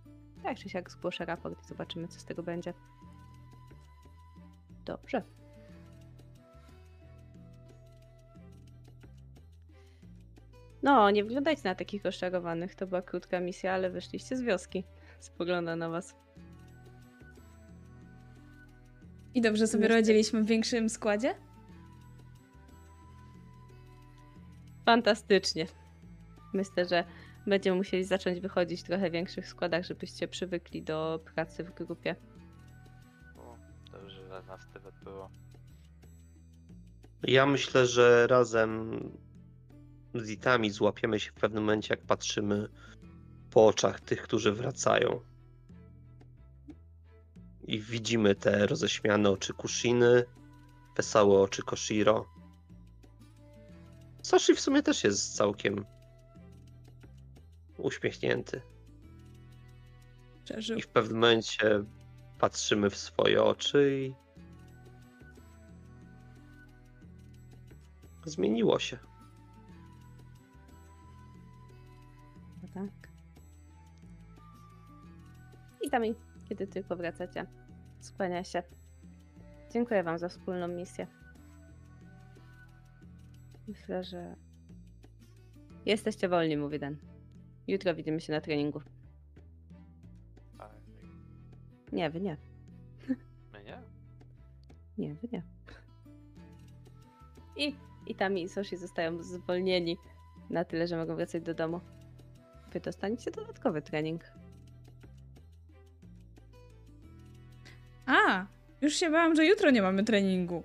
Tak czy siak zgłoszę raport i zobaczymy, co z tego będzie. Dobrze. No, nie wyglądajcie na takich rozczarowanych. To była krótka misja, ale wyszliście z wioski. Spogląda na was. I dobrze sobie Niestety. radziliśmy w większym składzie? Fantastycznie. Myślę, że będziemy musieli zacząć wychodzić w trochę większych składach, żebyście przywykli do pracy w grupie. O, dobrze, że nas tyle było. Ja myślę, że razem z Itami złapiemy się w pewnym momencie, jak patrzymy po oczach tych, którzy wracają. I widzimy te roześmiane oczy Kushiny, wesołe oczy Koshiro. Sashi w sumie też jest całkiem uśmiechnięty. Przeżył. I w pewnym momencie patrzymy w swoje oczy i. Zmieniło się. I tam, kiedy tylko wracacie, skłania się. Dziękuję Wam za wspólną misję. Myślę, że jesteście wolni, mówi Den. Jutro widzimy się na treningu. Nie, wy nie. my nie? Nie, wy nie. I, i tam i Soshi zostają zwolnieni na tyle, że mogą wracać do domu. Wy dostaniecie dodatkowy trening. A, już się bałam, że jutro nie mamy treningu.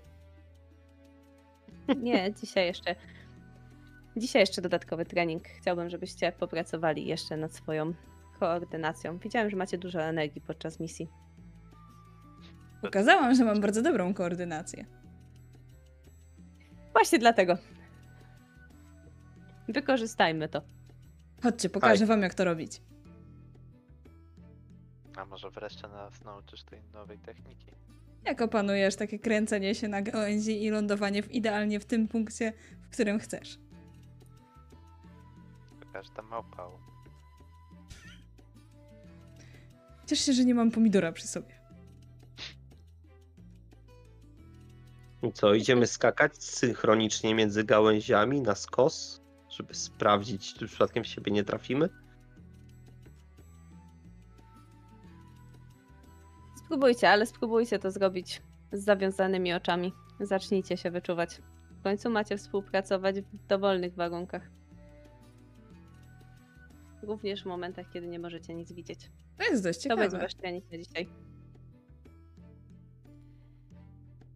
Nie, dzisiaj jeszcze. Dzisiaj jeszcze dodatkowy trening. Chciałbym, żebyście popracowali jeszcze nad swoją koordynacją. Widziałem, że macie dużo energii podczas misji. Pokazałam, że mam bardzo dobrą koordynację. Właśnie dlatego. Wykorzystajmy to. Chodźcie, pokażę wam, jak to robić. A może wreszcie nas nauczysz tej nowej techniki? Jak opanujesz takie kręcenie się na gałęzi i lądowanie w idealnie w tym punkcie, w którym chcesz? Każda małpa. Ciesz się, że nie mam pomidora przy sobie. I co, idziemy skakać synchronicznie między gałęziami na skos, żeby sprawdzić, czy przypadkiem w siebie nie trafimy? Spróbujcie, ale spróbujcie to zrobić z zawiązanymi oczami. Zacznijcie się wyczuwać. W końcu macie współpracować w dowolnych warunkach. Również w momentach, kiedy nie możecie nic widzieć. To jest dość To będzie ciekawe. wasz trening na dzisiaj.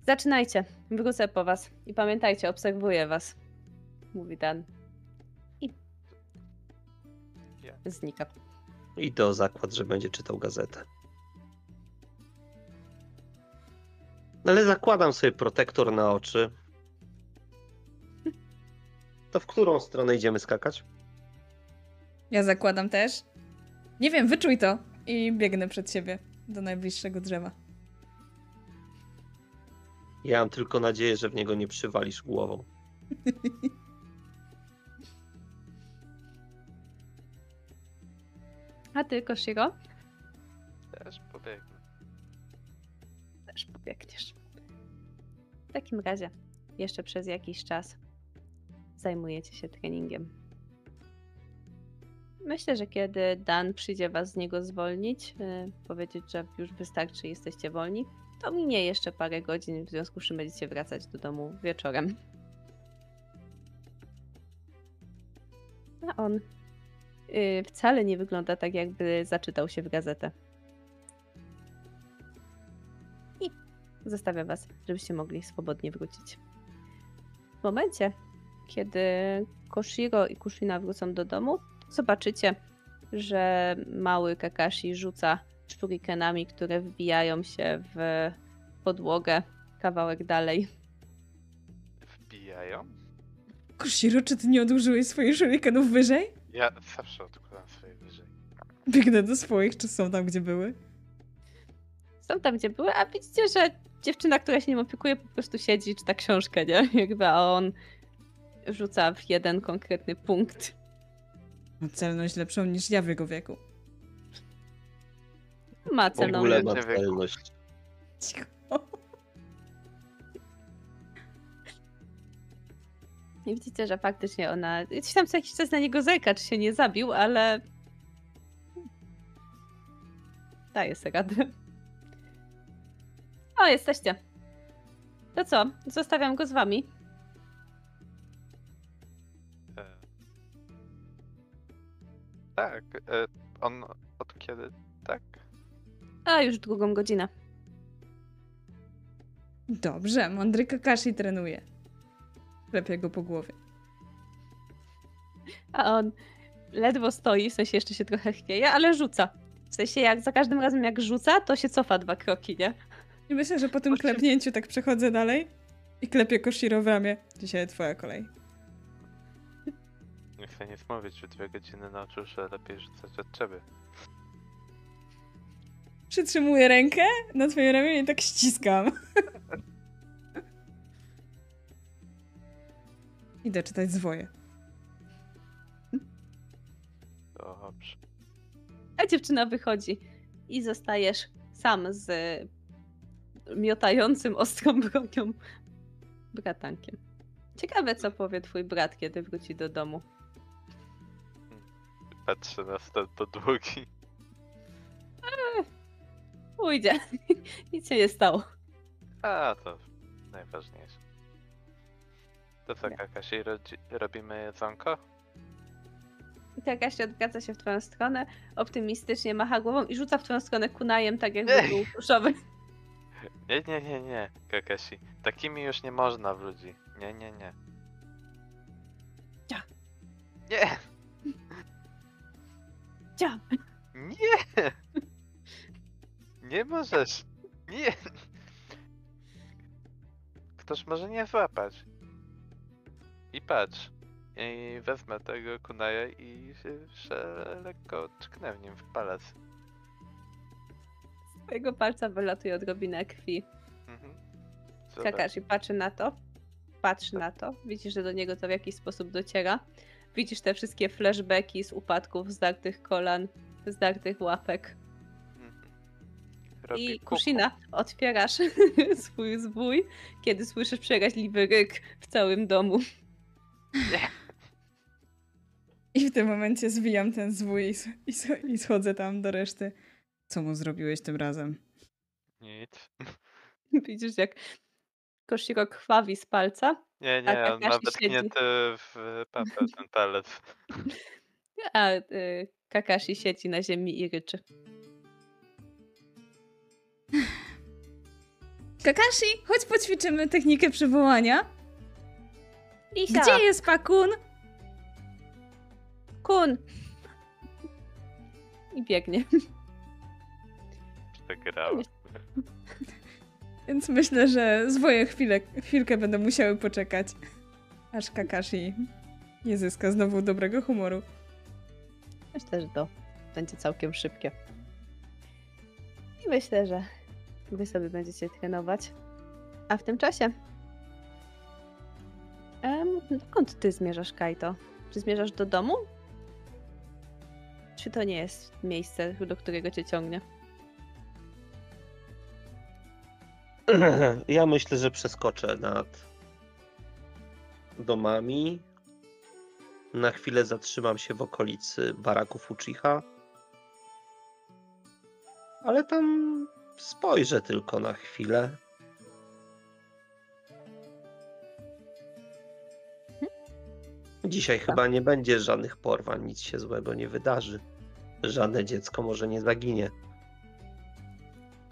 Zaczynajcie. Wrócę po was. I pamiętajcie, obserwuję was. Mówi Dan. I znika. Idę o zakład, że będzie czytał gazetę. Ale zakładam sobie protektor na oczy. To w którą stronę idziemy skakać? Ja zakładam też. Nie wiem, wyczuj to. I biegnę przed siebie do najbliższego drzewa. Ja mam tylko nadzieję, że w niego nie przywalisz głową. (laughs) A ty, Koshiro? Też pobiegniesz. W takim razie, jeszcze przez jakiś czas zajmujecie się treningiem. Myślę, że kiedy Dan przyjdzie was z niego zwolnić, yy, powiedzieć, że już wystarczy, jesteście wolni, to minie jeszcze parę godzin, w związku z czym będziecie wracać do domu wieczorem. A on yy, wcale nie wygląda tak, jakby zaczytał się w gazetę. Zostawia was, żebyście mogli swobodnie wrócić. W momencie, kiedy Koshiro i Kushina wrócą do domu, zobaczycie, że mały Kakashi rzuca shurikenami, które wbijają się w podłogę kawałek dalej. Wbijają? Koshiro, czy ty nie odłożyłeś swoich shurikenów wyżej? Ja zawsze odkładam swoje wyżej. Biegnę do swoich, czy są tam, gdzie były? Są tam, gdzie były, a widzicie, że dziewczyna, która się nim opiekuje, po prostu siedzi, czyta książkę, nie? (laughs) Jakby, a on rzuca w jeden konkretny punkt. Ma celność lepszą niż ja w jego wieku. Ma W celną ogóle ma celność. Cicho. I widzicie, że faktycznie ona. Gdzieś tam co jakiś czas na niego zerka, czy się nie zabił, ale. Daje sobie radę. O, jesteście. To co? Zostawiam go z wami. E... Tak, e... on od kiedy? Tak? A już drugą godzinę. Dobrze, mądry Kakashi trenuje. Klepie go po głowie. A on ledwo stoi, w sensie jeszcze się trochę chwieje, ale rzuca. W sensie jak za każdym razem jak rzuca, to się cofa dwa kroki, nie? I myślę, że po tym klepnięciu tak przechodzę dalej i klepię Koshiro w ramię. Dzisiaj twoja kolej. Nie chcę nic mówić, że dwie godziny nauczył się lepiej rzucać od ciebie. Przytrzymuję rękę na twoim ramieniu i tak ściskam. (laughs) Idę czytać zwoje. Dobrze. A dziewczyna wychodzi i zostajesz sam z miotającym ostrą (laughs) bronią bratankiem. Ciekawe, co powie twój brat, kiedy wróci do domu. Patrzę na stan podłogi. Pójdzie. (laughs) Nic się nie stało. A, to najważniejsze. To co. Kakashi, rodzi- robimy jedzonko? I Kasia odwraca się w twoją stronę, optymistycznie macha głową i rzuca w twoją stronę kunajem, tak jakby był puszowy. Nie, nie, nie, nie, Kakashi. Takimi już nie można w ludzi. Nie, nie, nie. Cia. Nie! Cia. Nie! Nie możesz! Nie! Ktoś może nie złapać. I patrz. I wezmę tego kunaja i się, lekko tknę w nim w palec. Twojego palca wylatuje odrobina krwi. Mhm. Kakashi patrzy na to, patrzy na to, widzisz, że do niego to w jakiś sposób dociera. Widzisz te wszystkie flashbacki z upadków, zdartych kolan, zdartych łapek. Mhm. robi I kuku. Kushina, otwierasz (laughs) swój zwój, kiedy słyszysz przeraźliwy ryk w całym domu. I w tym momencie zwijam ten zwój i, i, i schodzę tam do reszty. Co mu zrobiłeś tym razem? Nic. (laughs) Widzisz, jak Koshiro krwawi z palca, Nie, A nie, on ma wetknięty w papę ten palec. (laughs) a y, Kakashi siedzi na ziemi i ryczy. (sighs) Kakashi, chodź poćwiczymy technikę przywołania. Lisia! Gdzie jest Pakun? Kun! (laughs) I biegnie. (laughs) Więc myślę, że swoje chwilę, chwilkę będą musiały poczekać, aż Kakashi nie zyska znowu dobrego humoru. Myślę, że to będzie całkiem szybkie. I myślę, że wy sobie będziecie trenować. A w tym czasie. Em, dokąd ty zmierzasz, Kaito? Czy zmierzasz do domu? Czy to nie jest miejsce, do którego cię ciągnie? (clears throat) Ja myślę, że przeskoczę nad domami. Na chwilę zatrzymam się w okolicy baraków Uchiha. Ale tam spojrzę tylko na chwilę. Dzisiaj chyba nie będzie żadnych porwań, nic się złego nie wydarzy. Żadne dziecko może nie zaginie.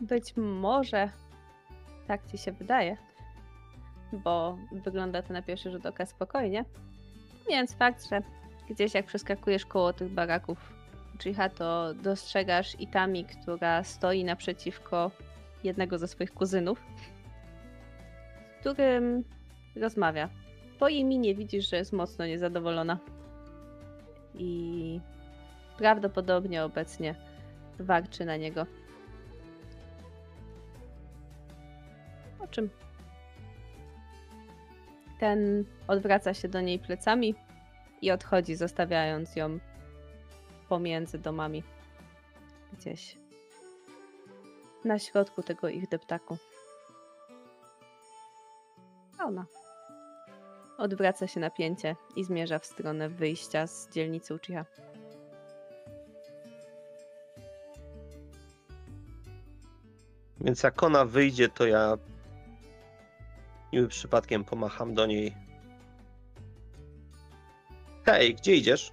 Być może tak ci się wydaje, bo wygląda to na pierwszy rzut oka spokojnie. Więc fakt, że gdzieś jak przeskakujesz koło tych baraków Uchiha, to dostrzegasz Itami, która stoi naprzeciwko jednego ze swoich kuzynów, z którym rozmawia. Po jej minie widzisz, że jest mocno niezadowolona. I prawdopodobnie obecnie warczy na niego. Czym ten odwraca się do niej plecami i odchodzi, zostawiając ją pomiędzy domami. Gdzieś na środku tego ich deptaku. Ona odwraca się napięcie i zmierza w stronę wyjścia z dzielnicy Uchiha. Więc jak ona wyjdzie, to ja niby przypadkiem pomacham do niej. Hej, gdzie idziesz?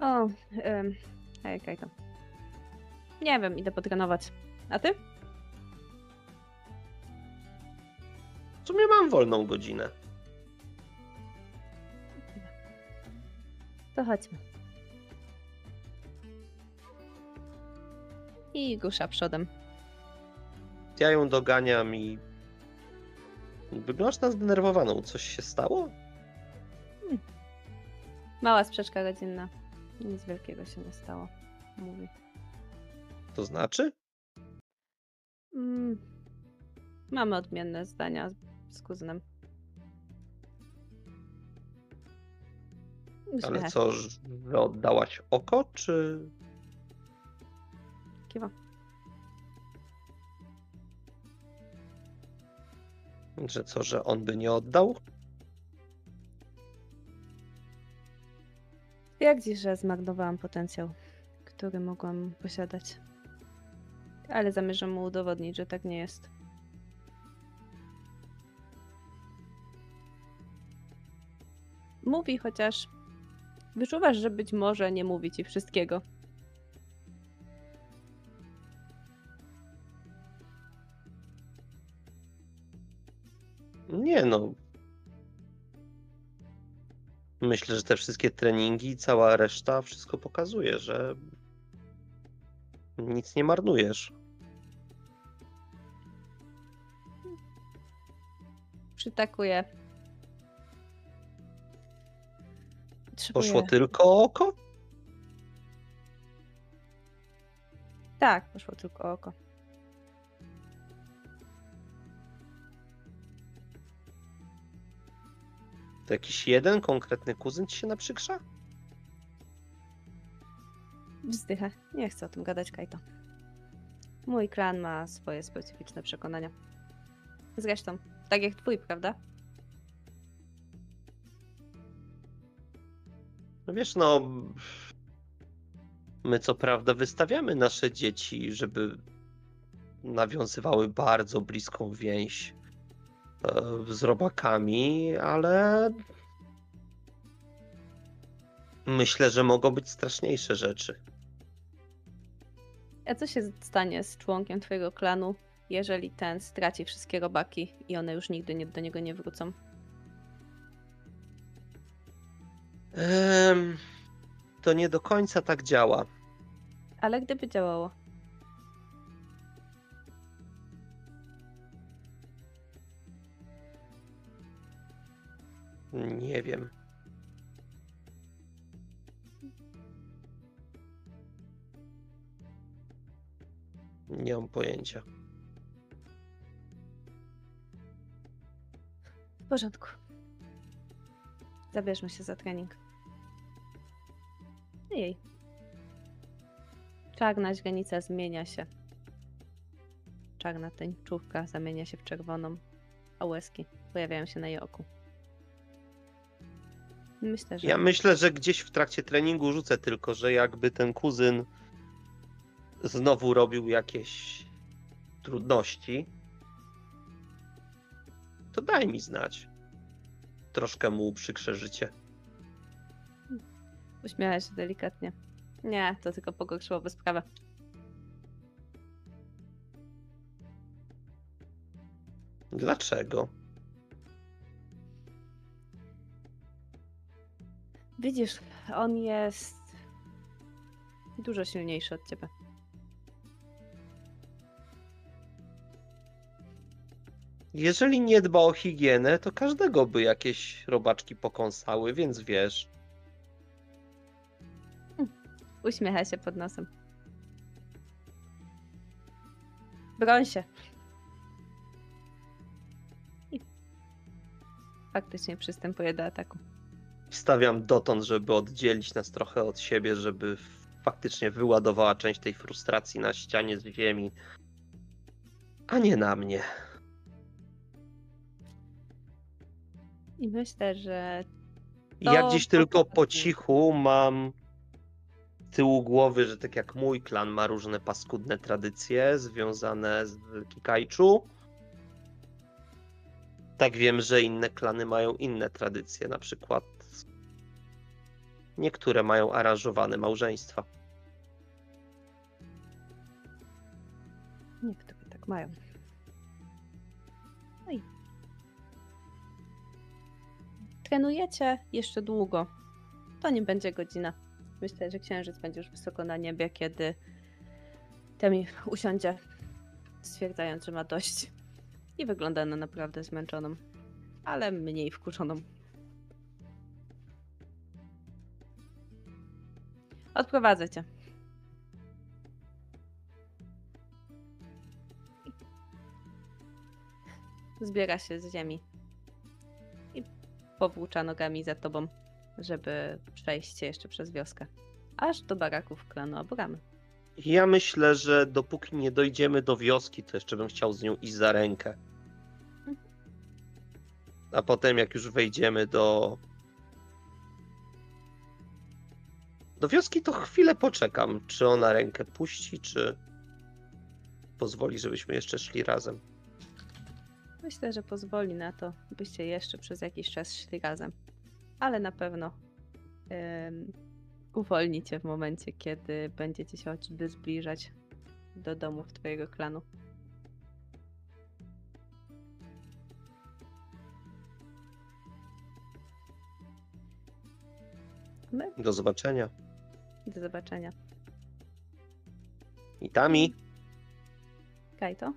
O, um, hej, Kajto. Nie wiem, idę potrenować. A ty? W sumie mam wolną godzinę. To chodźmy. I rusza przodem. Ja ją doganiam i wyglądasz na zdenerwowaną. Coś się stało? Mała sprzeczka rodzinna. Nic wielkiego się nie stało. Mówi. To znaczy? Mm, mamy odmienne zdania z kuzynem. Ale co, że oddałaś oko, czy... Kiwa. Że co, że on by nie oddał? Twierdzi, że zmarnowałam potencjał, który mogłam posiadać. Ale zamierzam mu udowodnić, że tak nie jest. Mówi, chociaż wyczuwasz, że być może nie mówi ci wszystkiego. Nie no. Myślę, że te wszystkie treningi i cała reszta wszystko pokazuje, że nic nie marnujesz. Przytakuje. Potrzebuję... Poszło tylko oko? Tak, poszło tylko oko. To jakiś jeden konkretny kuzyn ci się naprzykrza? Wzdycha. Nie chcę o tym gadać, Kajto. Mój klan ma swoje specyficzne przekonania. Zresztą, tak jak twój, prawda? No wiesz, no. My co prawda wystawiamy nasze dzieci, żeby nawiązywały bardzo bliską więź z robakami, ale myślę, że mogą być straszniejsze rzeczy. A co się stanie z członkiem twojego klanu, jeżeli ten straci wszystkie robaki i one już nigdy nie, do niego nie wrócą? To nie do końca tak działa. Ale gdyby działało, Nie wiem. Nie mam pojęcia. w porządku. Zabierzmy się za trening. Jej. Czarna źrenica zmienia się. Czarna tęczówka zamienia się w czerwoną, a łezki pojawiają się na jej oku. Myślę, że Ja myślę, że gdzieś w trakcie treningu rzucę tylko, że jakby ten kuzyn znowu robił jakieś trudności, to daj mi znać. Troszkę mu uprzykrzę życie. się delikatnie. Nie, to tylko pogorszyłoby sprawę. Dlaczego? Widzisz, on jest dużo silniejszy od ciebie. Jeżeli nie dba o higienę, to każdego by jakieś robaczki pokąsały, więc wiesz. Uśmiecha się pod nosem. Broń się. I faktycznie przystępuje do ataku. Wstawiam dotąd, żeby oddzielić nas trochę od siebie, żeby faktycznie wyładowała część tej frustracji na ścianie z ziemi, a nie na mnie. I myślę, że I ja To gdzieś tylko po cichu mam z tyłu głowy, że tak jak mój klan ma różne paskudne tradycje związane z Kikajczu, tak wiem, że inne klany mają inne tradycje, na przykład niektóre mają aranżowane małżeństwa. niektóre tak mają. No i trenujecie jeszcze długo. To nie będzie godzina. Myślę, że księżyc będzie już wysoko na niebie, kiedy Temi usiądzie, stwierdzając, że ma dość. I wygląda na naprawdę zmęczoną, ale mniej wkurzoną. Odprowadzę cię. Zbiera się z ziemi i powłócza nogami za tobą, żeby przejść się jeszcze przez wioskę. Aż do baraków klanu Abramy. Ja myślę, że dopóki nie dojdziemy do wioski, to jeszcze bym chciał z nią iść za rękę. A potem, jak już wejdziemy do. Do wioski, to chwilę poczekam, czy ona rękę puści, czy pozwoli, żebyśmy jeszcze szli razem. Myślę, że pozwoli na to, byście jeszcze przez jakiś czas szli razem. Ale na pewno em, uwolni cię w momencie, kiedy będziecie się choćby zbliżać do domów twojego klanu. My Do zobaczenia. Do zobaczenia. I Tami Kajto?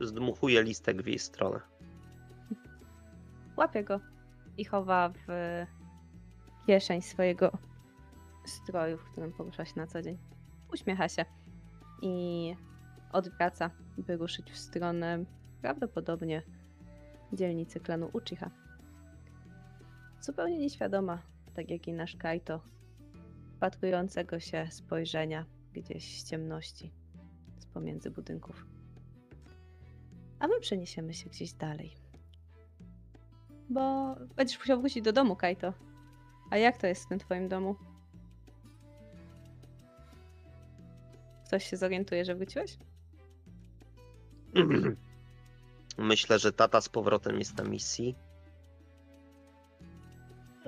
zdmuchuje listek w jej stronę. łapie go i chowa w kieszeń swojego stroju, w którym porusza się na co dzień. Uśmiecha się i odwraca, by ruszyć w stronę prawdopodobnie dzielnicy klanu Uchiha. Zupełnie nieświadoma, tak jak i nasz Kaito, wpatrującego się spojrzenia gdzieś z ciemności, z pomiędzy budynków. A my przeniesiemy się gdzieś dalej. Bo będziesz musiał wrócić do domu, Kajto. A jak to jest w tym twoim domu? Ktoś się zorientuje, że wróciłeś? (clears throat) Myślę, że tata z powrotem jest na misji.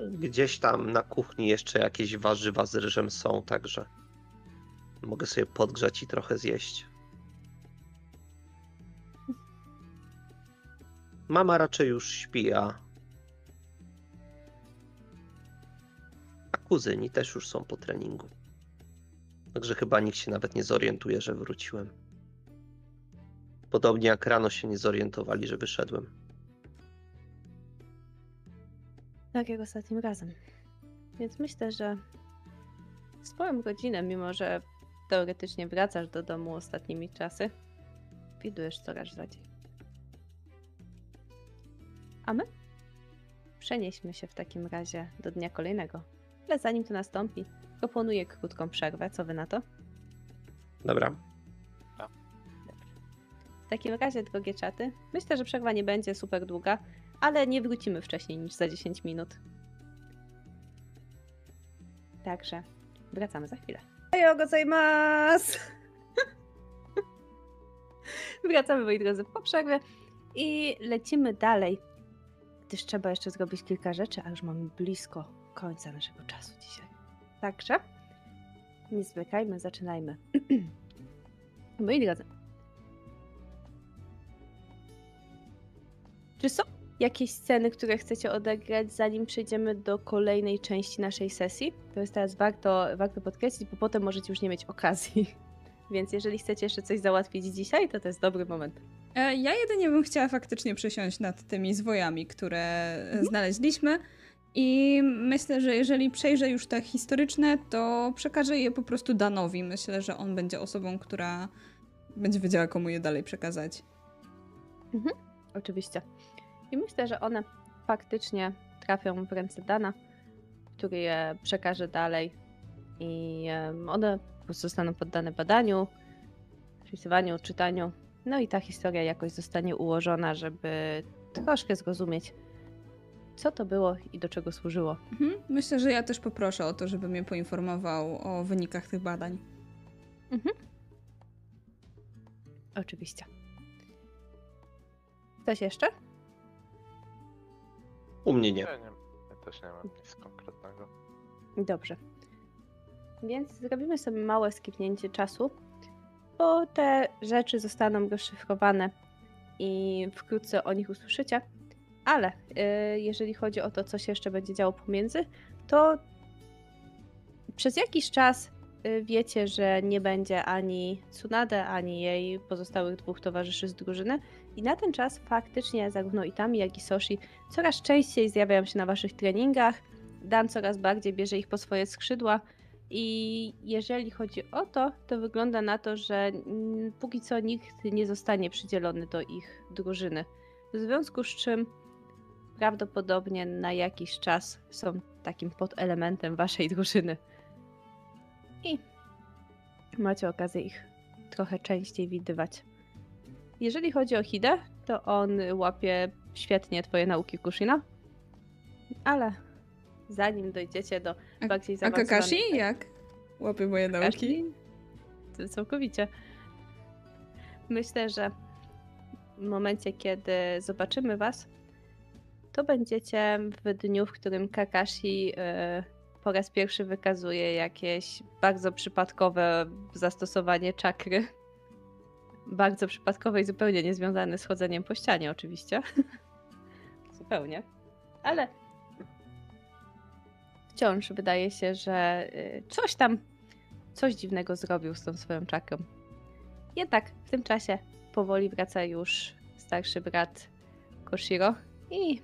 Gdzieś tam na kuchni jeszcze jakieś warzywa z ryżem są, także mogę sobie podgrzać i trochę zjeść. Mama raczej już śpi, a a kuzyni też już są po treningu. Także chyba nikt się nawet nie zorientuje, że wróciłem. Podobnie jak rano się nie zorientowali, że wyszedłem. Tak jak ostatnim razem. Więc myślę, że swoją godzinę, mimo że teoretycznie wracasz do domu ostatnimi czasy, widujesz coraz rzadziej. A my przenieśmy się w takim razie do dnia kolejnego. Ale zanim to nastąpi, proponuję krótką przerwę. Co wy na to? Dobra. W takim razie, drogie czaty, myślę, że przerwa nie będzie super długa, ale nie wrócimy wcześniej niż za 10 minut. Także wracamy za chwilę. Ojo gozaimasu! (laughs) Wracamy, moi drodzy, po przerwie i lecimy dalej, gdyż trzeba jeszcze zrobić kilka rzeczy, a już mamy blisko końca naszego czasu dzisiaj. Także nie zwlekajmy, zaczynajmy. (clears throat) moi drodzy, Czy są jakieś sceny, które chcecie odegrać, zanim przejdziemy do kolejnej części naszej sesji? To jest teraz warto, warto podkreślić, bo potem możecie już nie mieć okazji. (laughs) Więc jeżeli chcecie jeszcze coś załatwić dzisiaj, to to jest dobry moment. E, Ja jedynie bym chciała faktycznie przysiąść nad tymi zwojami, które Mhm. znaleźliśmy. I myślę, że jeżeli przejrzę już te historyczne, to przekażę je po prostu Danowi. Myślę, że on będzie osobą, która będzie wiedziała, komu je dalej przekazać. Oczywiście. I myślę, że one faktycznie trafią w ręce Dana, który je przekaże dalej. I one zostaną poddane badaniu, wpisywaniu, czytaniu. No i ta historia jakoś zostanie ułożona, żeby troszkę zrozumieć, co to było i do czego służyło. Mhm. Myślę, że ja też poproszę o to, żeby mnie poinformował o wynikach tych badań. Oczywiście. Coś jeszcze? U mnie nie. Ja, nie, ja też nie mam nic konkretnego. Dobrze. Więc zrobimy sobie małe skipnięcie czasu, bo te rzeczy zostaną rozszyfrowane i wkrótce o nich usłyszycie. Ale y, jeżeli chodzi o to, co się jeszcze będzie działo pomiędzy, to przez jakiś czas wiecie, że nie będzie ani Tsunade, ani jej pozostałych dwóch towarzyszy z drużyny. I na ten czas faktycznie zarówno Itami, jak i Soshi coraz częściej zjawiają się na waszych treningach. Dan coraz bardziej bierze ich po swoje skrzydła. I jeżeli chodzi o to, to wygląda na to, że póki co nikt nie zostanie przydzielony do ich drużyny. W związku z czym prawdopodobnie na jakiś czas są takim podelementem waszej drużyny. I macie okazję ich trochę częściej widywać. Jeżeli chodzi o Hide, to on łapie świetnie twoje nauki Kushina, ale zanim dojdziecie do A- bardziej A zaawansowanych... Kakashi jak? Łapie moje nauki. Kakashi? To Całkowicie. Myślę, że w momencie, kiedy zobaczymy was, to będziecie w dniu, w którym Kakashi e, po raz pierwszy wykazuje jakieś bardzo przypadkowe zastosowanie czakry. Bardzo przypadkowe i zupełnie niezwiązane z chodzeniem po ścianie, oczywiście. (laughs) zupełnie. Ale wciąż wydaje się, że y, coś tam coś dziwnego zrobił z tą swoją czakrą. Jednak w tym czasie powoli wraca już starszy brat Koshiro i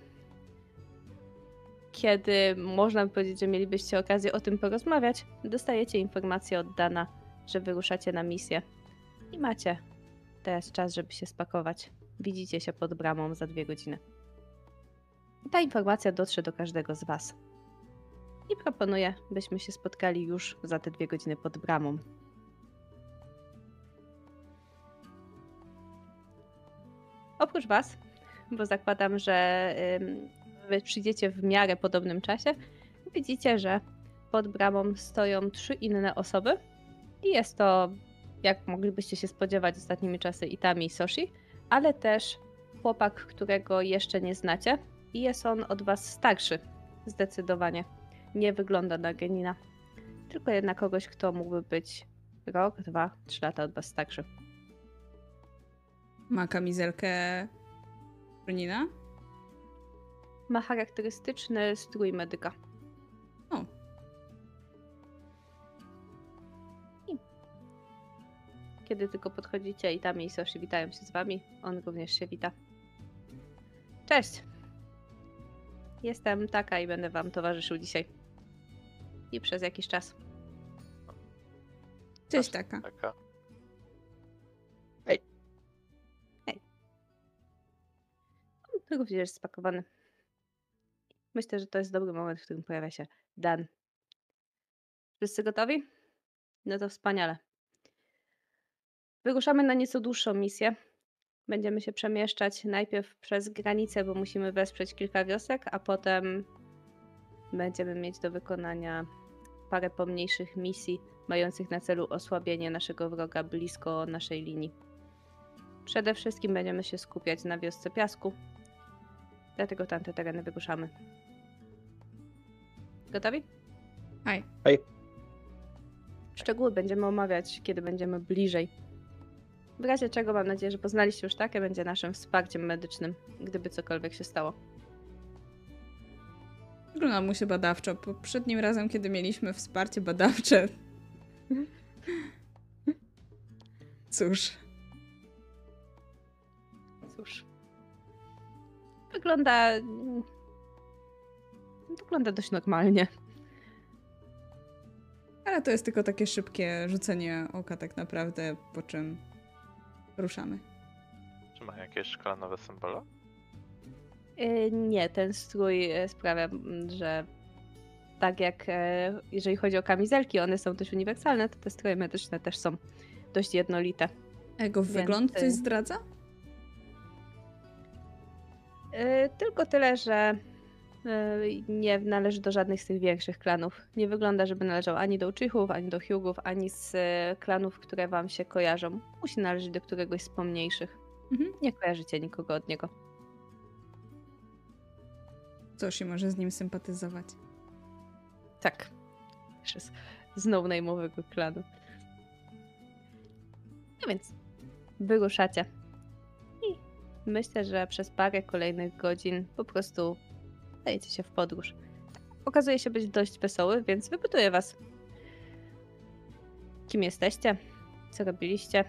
kiedy można by powiedzieć, że mielibyście okazję o tym porozmawiać, dostajecie informację od Dana, że wyruszacie na misję i macie teraz czas, żeby się spakować. Widzicie się pod bramą za dwie godziny. Ta informacja dotrze do każdego z Was. i proponuję, byśmy się spotkali już za te dwie godziny pod bramą. Oprócz Was, bo zakładam, że Wy przyjdziecie w miarę podobnym czasie, widzicie, że pod bramą stoją trzy inne osoby i jest to, jak moglibyście się spodziewać ostatnimi czasy, Itami i Soshi, ale też chłopak, którego jeszcze nie znacie i jest on od Was starszy, zdecydowanie. Nie wygląda na Genina, tylko jednak kogoś, kto mógłby być rok, dwa, trzy lata od Was starszy. Ma kamizelkę Brunina? Ma charakterystyczny strój medyka. O. Kiedy tylko podchodzicie i tam i Soshi witają się z wami, on również się wita. Cześć! Jestem taka i będę wam towarzyszył dzisiaj. I przez jakiś czas. Cześć taka. Taka. Również jest spakowany. Myślę, że to jest dobry moment, w którym pojawia się Dan. Wszyscy gotowi? No to wspaniale. Wyruszamy na nieco dłuższą misję. Będziemy się przemieszczać najpierw przez granicę, bo musimy wesprzeć kilka wiosek, a potem będziemy mieć do wykonania parę pomniejszych misji, mających na celu osłabienie naszego wroga blisko naszej linii. Przede wszystkim będziemy się skupiać na wiosce piasku, dlatego tamte tereny wyruszamy. Gotowi? Aj. Szczegóły będziemy omawiać, kiedy będziemy bliżej. W razie czego mam nadzieję, że poznaliście już takie, będzie naszym wsparciem medycznym, gdyby cokolwiek się stało. Wygląda mu się badawczo. Poprzednim razem, kiedy mieliśmy wsparcie badawcze. Cóż. Cóż. Wygląda. Wygląda dość normalnie. Ale to jest tylko takie szybkie rzucenie oka tak naprawdę, po czym ruszamy. Czy ma jakieś szklanowe symbole? Yy, Nie, ten strój e, sprawia, że tak jak e, jeżeli chodzi o kamizelki, one są dość uniwersalne, to te stroje medyczne też są dość jednolite. A jego Więc, wygląd coś zdradza? Yy, Tylko tyle, że nie należy do żadnych z tych większych klanów. Nie wygląda, żeby należał ani do Uchichów, ani do Hyugów, ani z e, klanów, które wam się kojarzą. Musi należeć do któregoś z pomniejszych. Mhm. Nie kojarzycie nikogo od niego. Coś i może z nim sympatyzować. Tak. Też jest z no-name'owego klanu. No więc wyruszacie. I myślę, że przez parę kolejnych godzin po prostu dajecie się w podróż. Okazuje się być dość wesoły, więc wypytuję was. Kim jesteście? Co robiliście?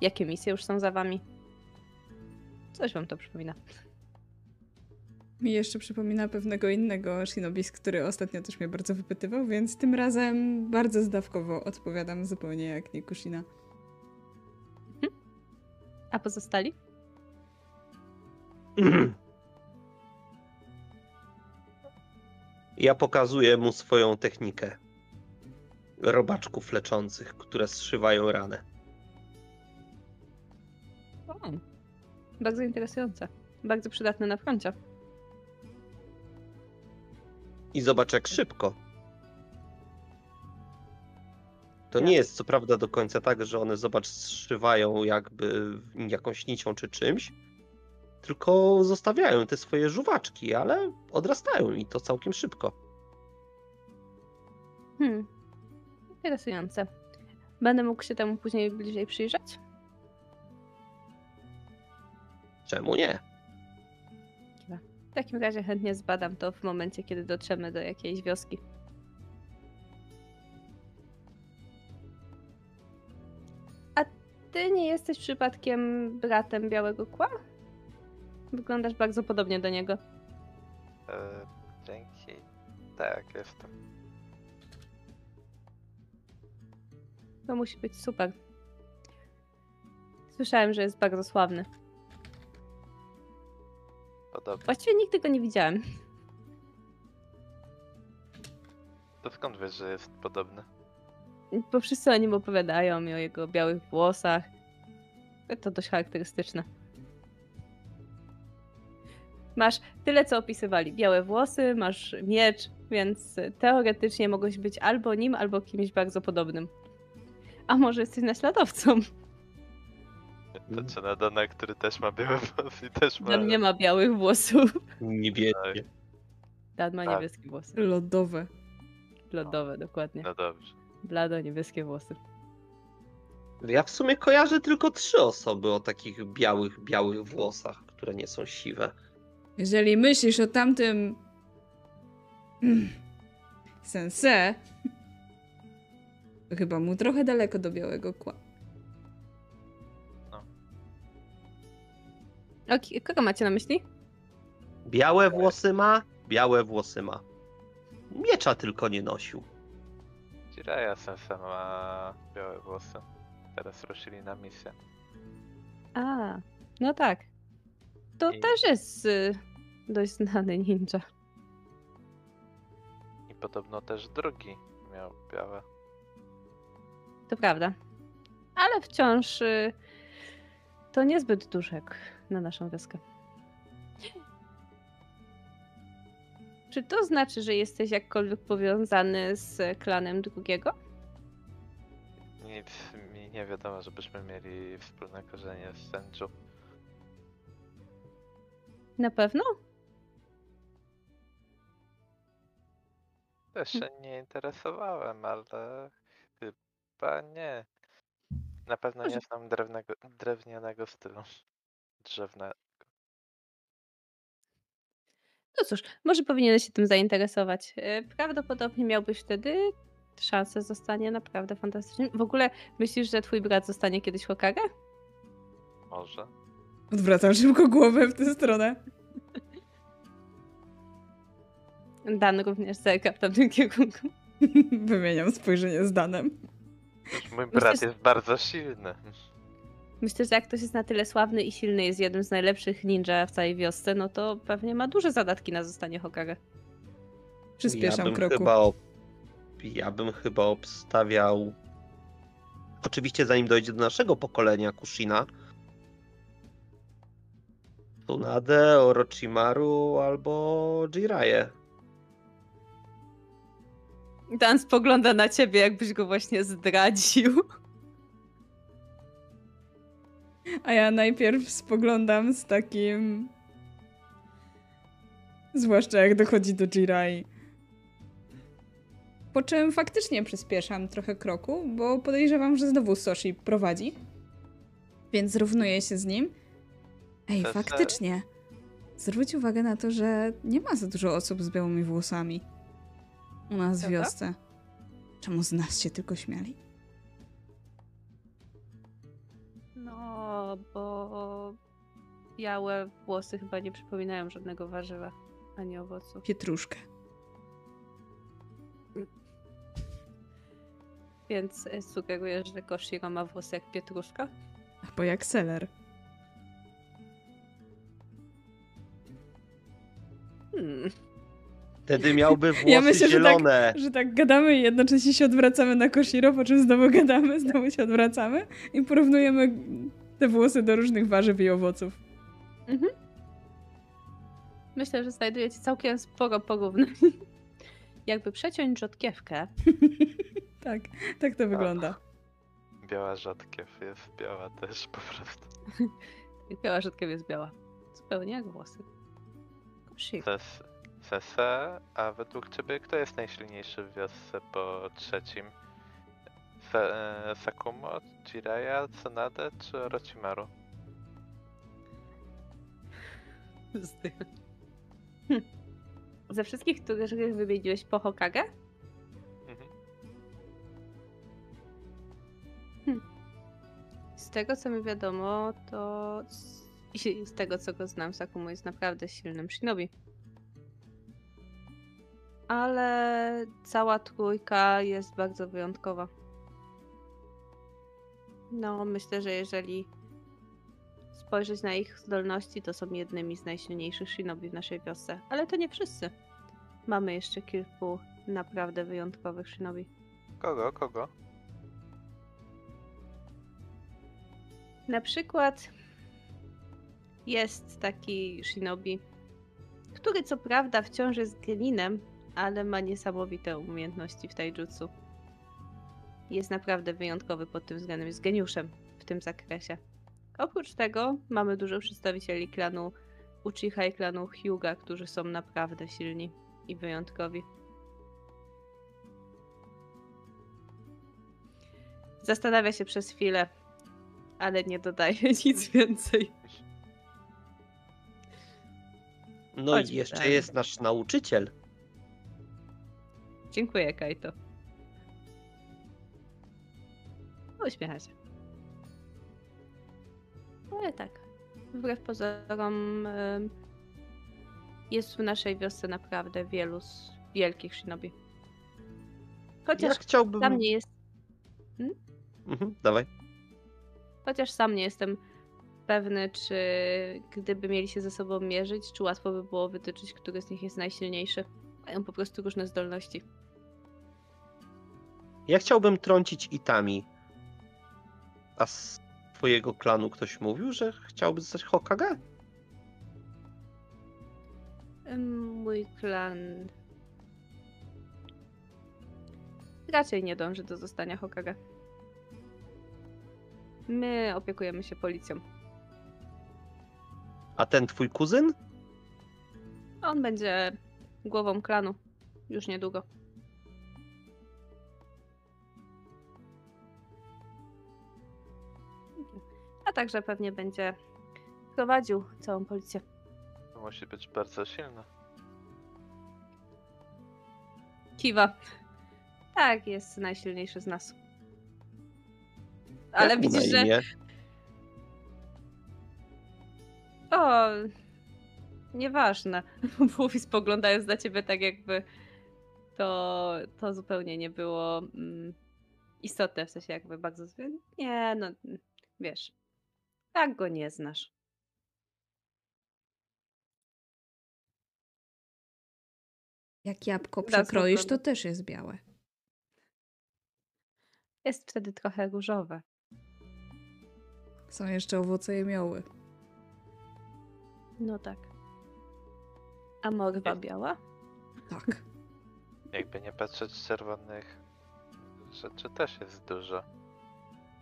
Jakie misje już są za wami? Coś wam to przypomina. Mi jeszcze przypomina pewnego innego Shinobis, który ostatnio też mnie bardzo wypytywał, więc tym razem bardzo zdawkowo odpowiadam zupełnie jak Nikushina. A pozostali? (clears throat) Ja pokazuję mu swoją technikę robaczków leczących, które zszywają ranę. O, bardzo interesujące. Bardzo przydatne na froncie. I zobacz jak szybko. To nie jest co prawda do końca tak, że one zobacz zszywają jakby jakąś nicią czy czymś, tylko zostawiają te swoje żuwaczki, ale odrastają i to całkiem szybko. Hmm. Interesujące. Będę mógł się temu później bliżej przyjrzeć? Czemu nie? W takim razie chętnie zbadam to w momencie, kiedy dotrzemy do jakiejś wioski. A ty nie jesteś przypadkiem bratem Białego Kła? Wyglądasz bardzo podobnie do niego. E, dzięki. Tak, jestem. To musi być super. Słyszałem, że jest bardzo sławny. Podobnie. Właściwie nigdy go nie widziałem. skąd wiesz, że jest podobny? Bo wszyscy o nim opowiadają i o jego białych włosach. To dość charakterystyczne. Masz tyle, co opisywali. Białe włosy, masz miecz, więc teoretycznie mogłeś być albo nim, albo kimś bardzo podobnym. A może jesteś naśladowcą? To czy na Dana, który też ma białe włosy i też ma... Dan nie ma białych włosów. Niebieskie. Dan ma Tak. niebieskie włosy. Lodowe. Lodowe, dokładnie. No dobrze. Blado, niebieskie włosy. Ja w sumie kojarzę tylko trzy osoby o takich białych, białych włosach, które nie są siwe. Jeżeli myślisz o tamtym... Mm, Sense, to chyba mu trochę daleko do białego kła. O, ki- kogo macie na myśli? Białe włosy ma, białe włosy ma. Miecza tylko nie nosił. Jiraiya Sensei ma białe włosy. Teraz ruszyli na misję. A, no tak. To I- też jest y, dość znany ninja. I podobno też drugi miał białe. To prawda. Ale wciąż y, to niezbyt jak na naszą wioskę. Czy to znaczy, że jesteś jakkolwiek powiązany z klanem drugiego? Nic mi nie wiadomo, żebyśmy mieli wspólne korzenie z Senju. Na pewno? Też się nie interesowałem, ale chyba nie. Na pewno nie znam drewnego, drewnianego stylu. (laughs) Drzewne. No cóż, może powinieneś się tym zainteresować. Y, Prawdopodobnie miałbyś wtedy szansę zostania naprawdę fantastycznym. W ogóle myślisz, że twój brat zostanie kiedyś Hokage? Może. Odwracam szybko głowę w tę stronę. Dan również zerka w tamtym kierunku. (laughs) Wymieniam spojrzenie z Danem. Mój brat że- jest bardzo silny. Myślę, że jak ktoś jest na tyle sławny i silny, jest jednym z najlepszych ninja w całej wiosce, no to pewnie ma duże zadatki na zostanie Hokage. Przyspieszam ja bym kroku. Chyba ob... Ja bym chyba obstawiał. Oczywiście, zanim dojdzie do naszego pokolenia Kushina. Tsunade, Orochimaru albo Jiraiya. Dan spogląda na ciebie, jakbyś go właśnie zdradził. A ja najpierw spoglądam z takim. Zwłaszcza jak dochodzi do Jirai. Po czym faktycznie przyspieszam trochę kroku, bo podejrzewam, że znowu Soshi prowadzi. Więc zrównuję się z nim. Ej, To faktycznie. Zwróć uwagę na to, że nie ma za dużo osób z białymi włosami. U nas w wiosce. Czemu z nas się tylko śmiali? No, bo białe włosy chyba nie przypominają żadnego warzywa ani owocu. Pietruszkę. Więc sugerujesz, że Koshiro ma włosy jak pietruszka? Albo jak seler. Hmm. Wtedy miałby włosy Ja myślę, że tak- zielone. Że tak gadamy i jednocześnie się odwracamy na Koshiro, po czym znowu gadamy, znowu się odwracamy i porównujemy te włosy do różnych warzyw i owoców. Mhm. Myślę, że znajdujecie całkiem sporo porównań. (laughs) Jakby przeciąć rzodkiewkę, (laughs) Tak, tak to wygląda. Biała rzadkiew jest biała też po prostu. (laughs) biała rzodkiew jest biała. Zupełnie jak włosy. Koshiro. Ses, Sese, a według ciebie kto jest najsilniejszy w wiosce po trzecim? Sa, e, Sakumo, Jiraiya, Tsunade czy Orochimaru? Hm. Ze wszystkich, których wymieniłeś po Hokage? Mhm. Z tego, co mi wiadomo, to i z tego, co go znam, Sakumo jest naprawdę silnym shinobi. Ale cała trójka jest bardzo wyjątkowa. No, myślę, że jeżeli spojrzeć na ich zdolności, to są jednymi z najsilniejszych shinobi w naszej wiosce. Ale to nie wszyscy. Mamy jeszcze kilku naprawdę wyjątkowych shinobi. Kogo, kogo? Na przykład jest taki shinobi, który co prawda wciąż jest geninem, ale ma niesamowite umiejętności w taijutsu. Jest naprawdę wyjątkowy pod tym względem, jest geniuszem w tym zakresie. Oprócz tego mamy dużo przedstawicieli klanu Uchiha i klanu Hyuga, którzy są naprawdę silni i wyjątkowi. Zastanawia się przez chwilę, ale nie dodaje (laughs) nic więcej. No Chodźmy i jeszcze dalej. jest nasz nauczyciel. Dziękuję, Kaito. Uśmiecha się. Ale tak, wbrew pozorom jest w naszej wiosce naprawdę wielu z wielkich shinobi. Chociaż Ja chciałbym. sam nie jest, Mhm, dawaj. chociaż sam nie jestem pewny, czy gdyby mieli się ze sobą mierzyć, czy łatwo by było wytyczyć, który z nich jest najsilniejszy. Mają po prostu różne zdolności. Ja chciałbym trącić Itami. A z twojego klanu ktoś mówił, że chciałby zostać Hokage? Mój klan raczej nie dąży do zostania Hokage. My opiekujemy się policją. A ten twój kuzyn? On będzie głową klanu już niedługo. A także pewnie będzie prowadził całą policję. To musi być bardzo silny. Kiwa. Tak, jest najsilniejszy z nas. Ale Jak widzisz, że O, nieważne. (laughs) Mówi spoglądając na ciebie tak jakby to, to zupełnie nie było mm, istotne, w sensie jakby bardzo... Nie, no wiesz, tak go nie znasz. Jak jabłko przekroisz, to też jest białe. Jest wtedy trochę różowe. Są jeszcze owoce jemioły. No tak. A morwa biała? Tak. (laughs) Jakby nie patrzeć z czerwonych rzeczy też jest dużo.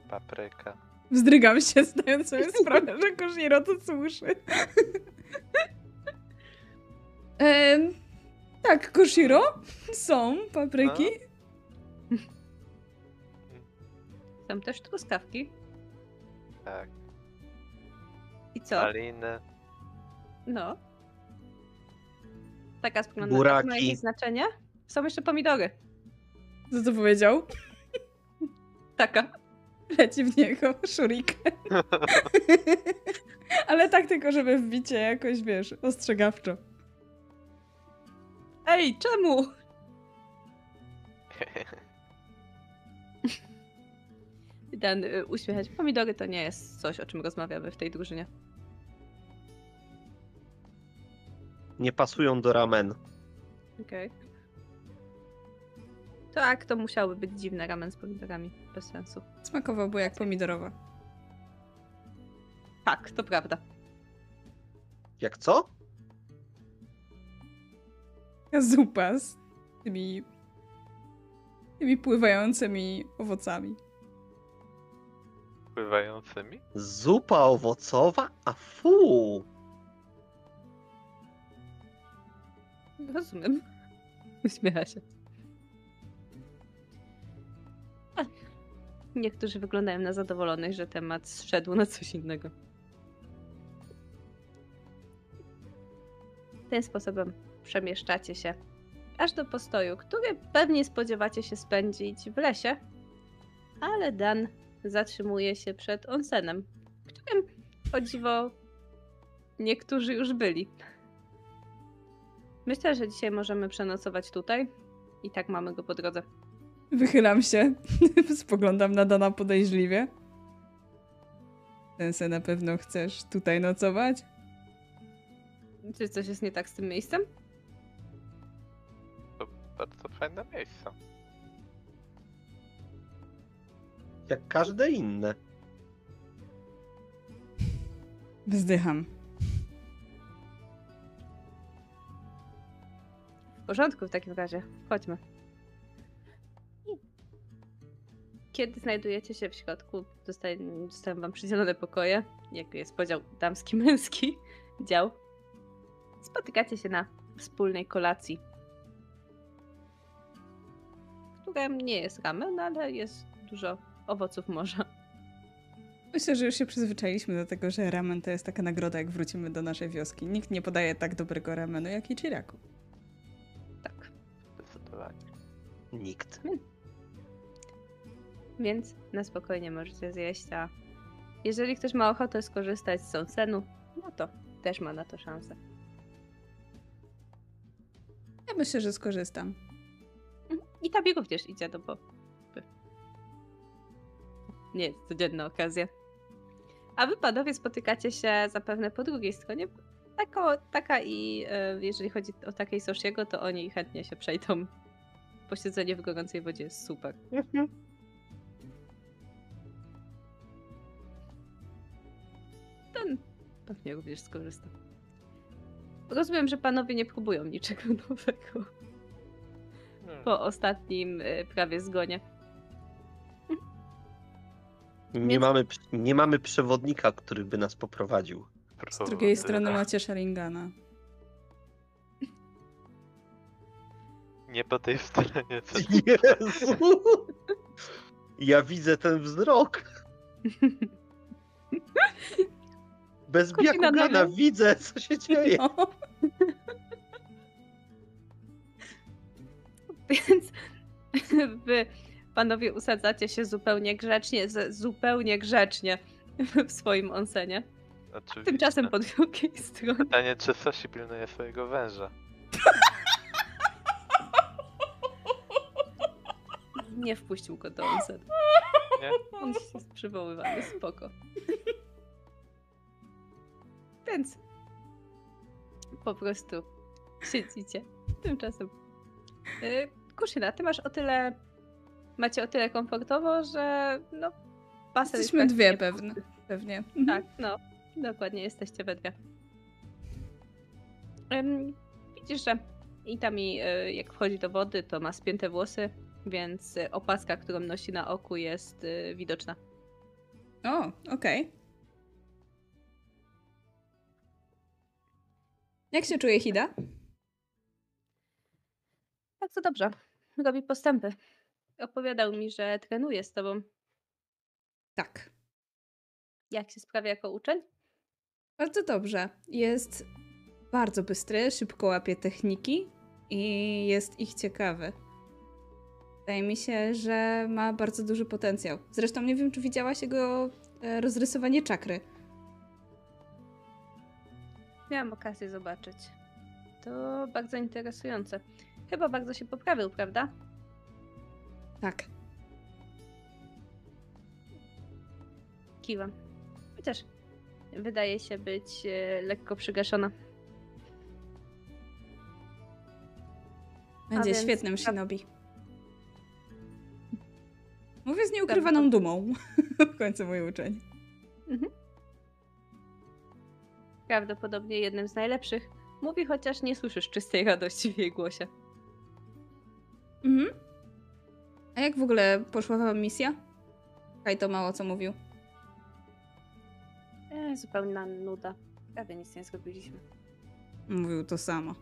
Papryka. Wzdrygam się, zdając sobie (laughs) sprawę, że Koshiro to słyszy. (laughs) Em, tak, Koshiro, są papryki. Są też truskawki. Tak. I co? Maliny. No. Taka spogląda. Buraki. Ma jakieś znaczenie? Są jeszcze pomidory. Co to powiedział? (laughs) Taka. Leci w niego shuriken. (laughs) Ale tak tylko, żeby wbicie jakoś, wiesz, ostrzegawczo. Ej, czemu? (laughs) Dan y, uśmiechać. Pomidory to nie jest coś, o czym rozmawiamy w tej drużynie. Nie pasują do ramen. Okej. Tak, to musiały być dziwne ramen z pomidorami. Bez sensu. Smakowałby jak pomidorowa. Tak, to prawda. Jak co? Zupa z tymi, tymi pływającymi owocami. Pływającymi? Zupa owocowa? A fu! Rozumiem. Uśmiecha się. Niektórzy wyglądają na zadowolonych, że temat zszedł na coś innego. Tym sposobem przemieszczacie się aż do postoju, który pewnie spodziewacie się spędzić w lesie, ale Dan zatrzymuje się przed onsenem, którym o dziwo niektórzy już byli. Myślę, że dzisiaj możemy przenocować tutaj. I tak mamy go po drodze. Wychylam się, (laughs) spoglądam na Dana podejrzliwie. Ten se na pewno chcesz tutaj nocować? Czy coś jest nie tak z tym miejscem? bardzo fajne miejsce. Jak każde inne. Wzdycham. Porządku w takim razie. Chodźmy. I Kiedy znajdujecie się w środku, zostają, zostają wam przydzielone pokoje, jak jest podział damski-męski (laughs) dział. Spotykacie się na wspólnej kolacji, która nie jest ramen, ale jest dużo owoców morza. Myślę, że już się przyzwyczailiśmy do tego, że ramen to jest taka nagroda, jak wrócimy do naszej wioski. Nikt nie podaje tak dobrego ramenu jak Ichiraku. Tak. Nikt. Więc na spokojnie możecie zjeść, a jeżeli ktoś ma ochotę skorzystać z onsenu, no to też ma na to szansę. Ja myślę, że skorzystam. Mhm. I Tabi również idzie, no bo nie jest codzienna okazja. A wy panowie spotykacie się zapewne po drugiej stronie. Tako, taka i e, jeżeli chodzi o takiej Soshiego, to oni chętnie się przejdą. Posiedzenie w gorącej wodzie jest super. Ten pewnie również skorzysta. Rozumiem, że panowie nie próbują niczego (laughs) nowego Hmm. po ostatnim e, prawie zgonie. Nie Więc- mamy, nie mamy przewodnika, który by nas poprowadził. Z drugiej strony macie Sharingana. Nie po tej stronie, co (laughs) Jezu! Ja widzę ten wzrok. Bez Biakugana widzę, co się dzieje. No. (laughs) Więc (laughs) wy, panowie, usadzacie się zupełnie grzecznie, zupełnie grzecznie w swoim onsenie. Oczywiście. Tymczasem po drugiej stronie. Pytanie, czy Sosi pilnuje swojego węża? Nie wpuścił go do onsenu. Nie? On jest przywoływany, spoko. Więc po prostu siedzicie. Tymczasem. Yy, Kuszyna, ty masz o tyle. Macie o tyle komfortowo, że no. Basen jest Jesteśmy dwie pewne. Pewnie. Mhm. Tak, no. Dokładnie, jesteście we dwie. Widzisz, że Itami, y, jak wchodzi do wody, to ma spięte włosy, więc y, opaska, którą nosi na oku, jest y, widoczna. O, okej. Jak się czuje Hida? Bardzo dobrze. Robi postępy. Opowiadał mi, że trenuje z tobą. Tak. Jak się sprawia jako uczeń? Bardzo dobrze. Jest bardzo bystry, szybko łapie techniki i jest ich ciekawy. Wydaje mi się, że ma bardzo duży potencjał. Zresztą nie wiem, czy widziałaś jego e, rozrysowanie czakry. Miałam okazję zobaczyć. To bardzo interesujące. Chyba bardzo się poprawił, prawda? Tak. Kiwam. Chociaż wydaje się być e, lekko przygaszona. Będzie więc- świetnym shinobi. Mówię z nieukrywaną dumą. (laughs) w końcu mój uczeń. Mhm. Prawdopodobnie jednym z najlepszych. Mówi, chociaż nie słyszysz czystej radości w jej głosie. Mhm. A jak w ogóle poszła wam misja? Kajto mało co mówił. E, zupełna nuda. Prawie nic nie zrobiliśmy. Mówił to samo.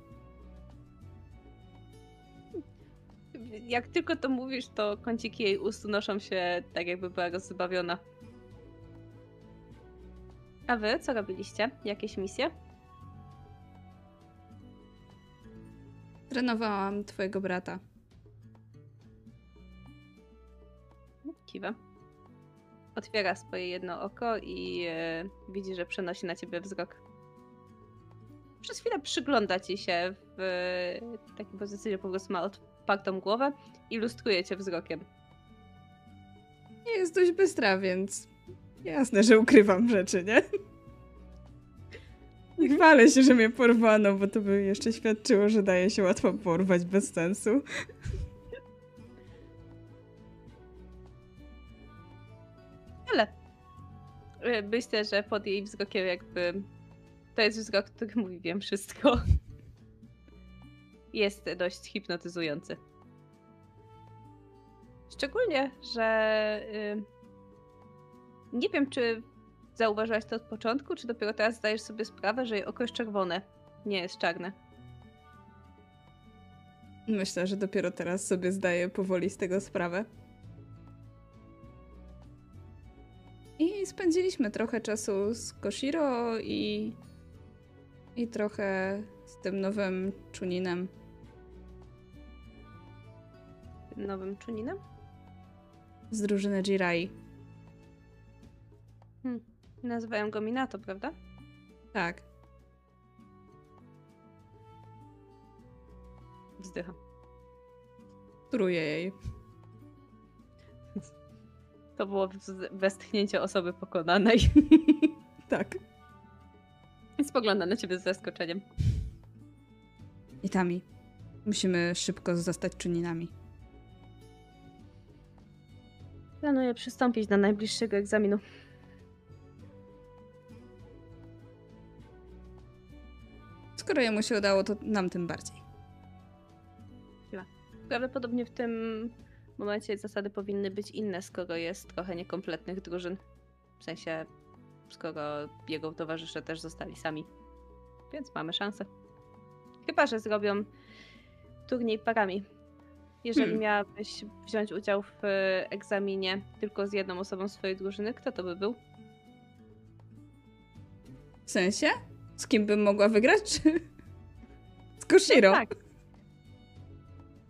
Jak tylko to mówisz, to kąciki jej ust unoszą się tak, jakby była rozbawiona. A wy co robiliście? Jakieś misje? Trenowałam twojego brata. Kiwa. Otwiera swoje jedno oko i e, widzi, że przenosi na ciebie wzrok. Przez chwilę przygląda ci się w e, takiej pozycji, że po prostu ma otwartą głowę i lustruje cię wzrokiem. Jest dość bystra, więc jasne, że ukrywam rzeczy, nie? Nie chwalę się, że mnie porwano, bo to by jeszcze świadczyło, że daje się łatwo porwać bez sensu. Ale y, myślę, że pod jej wzrokiem jakby to jest wzrok, który mówi wiem wszystko. Jest dość hipnotyzujący. Szczególnie, że y, nie wiem, czy zauważyłaś to od początku, czy dopiero teraz zdajesz sobie sprawę, że jej oko jest czerwone, nie jest czarne. Myślę, że dopiero teraz sobie zdaję powoli z tego sprawę. I spędziliśmy trochę czasu z Koshiro i. i trochę z tym nowym Chuninem. Nowym czuninem. z drużyny Jirai. Nazywają go Minato, prawda? Tak. Wzdycham. Truję jej. To było westchnięcie osoby pokonanej. (laughs) Tak. Spogląda na ciebie z zaskoczeniem. I Tami. Musimy szybko zostać Chuninami. Planuję przystąpić do najbliższego egzaminu. Skoro jemu się udało, to nam tym bardziej. Prawdopodobnie w tym momencie zasady powinny być inne, skoro jest trochę niekompletnych drużyn. W sensie, skoro jego towarzysze też zostali sami. Więc mamy szansę. Chyba, że zrobią turniej parami. Jeżeli Hmm. miałabyś wziąć udział w e, egzaminie tylko z jedną osobą swojej drużyny, kto to by był? W sensie? Z kim bym mogła wygrać? Czy... Z Koshiro. No tak.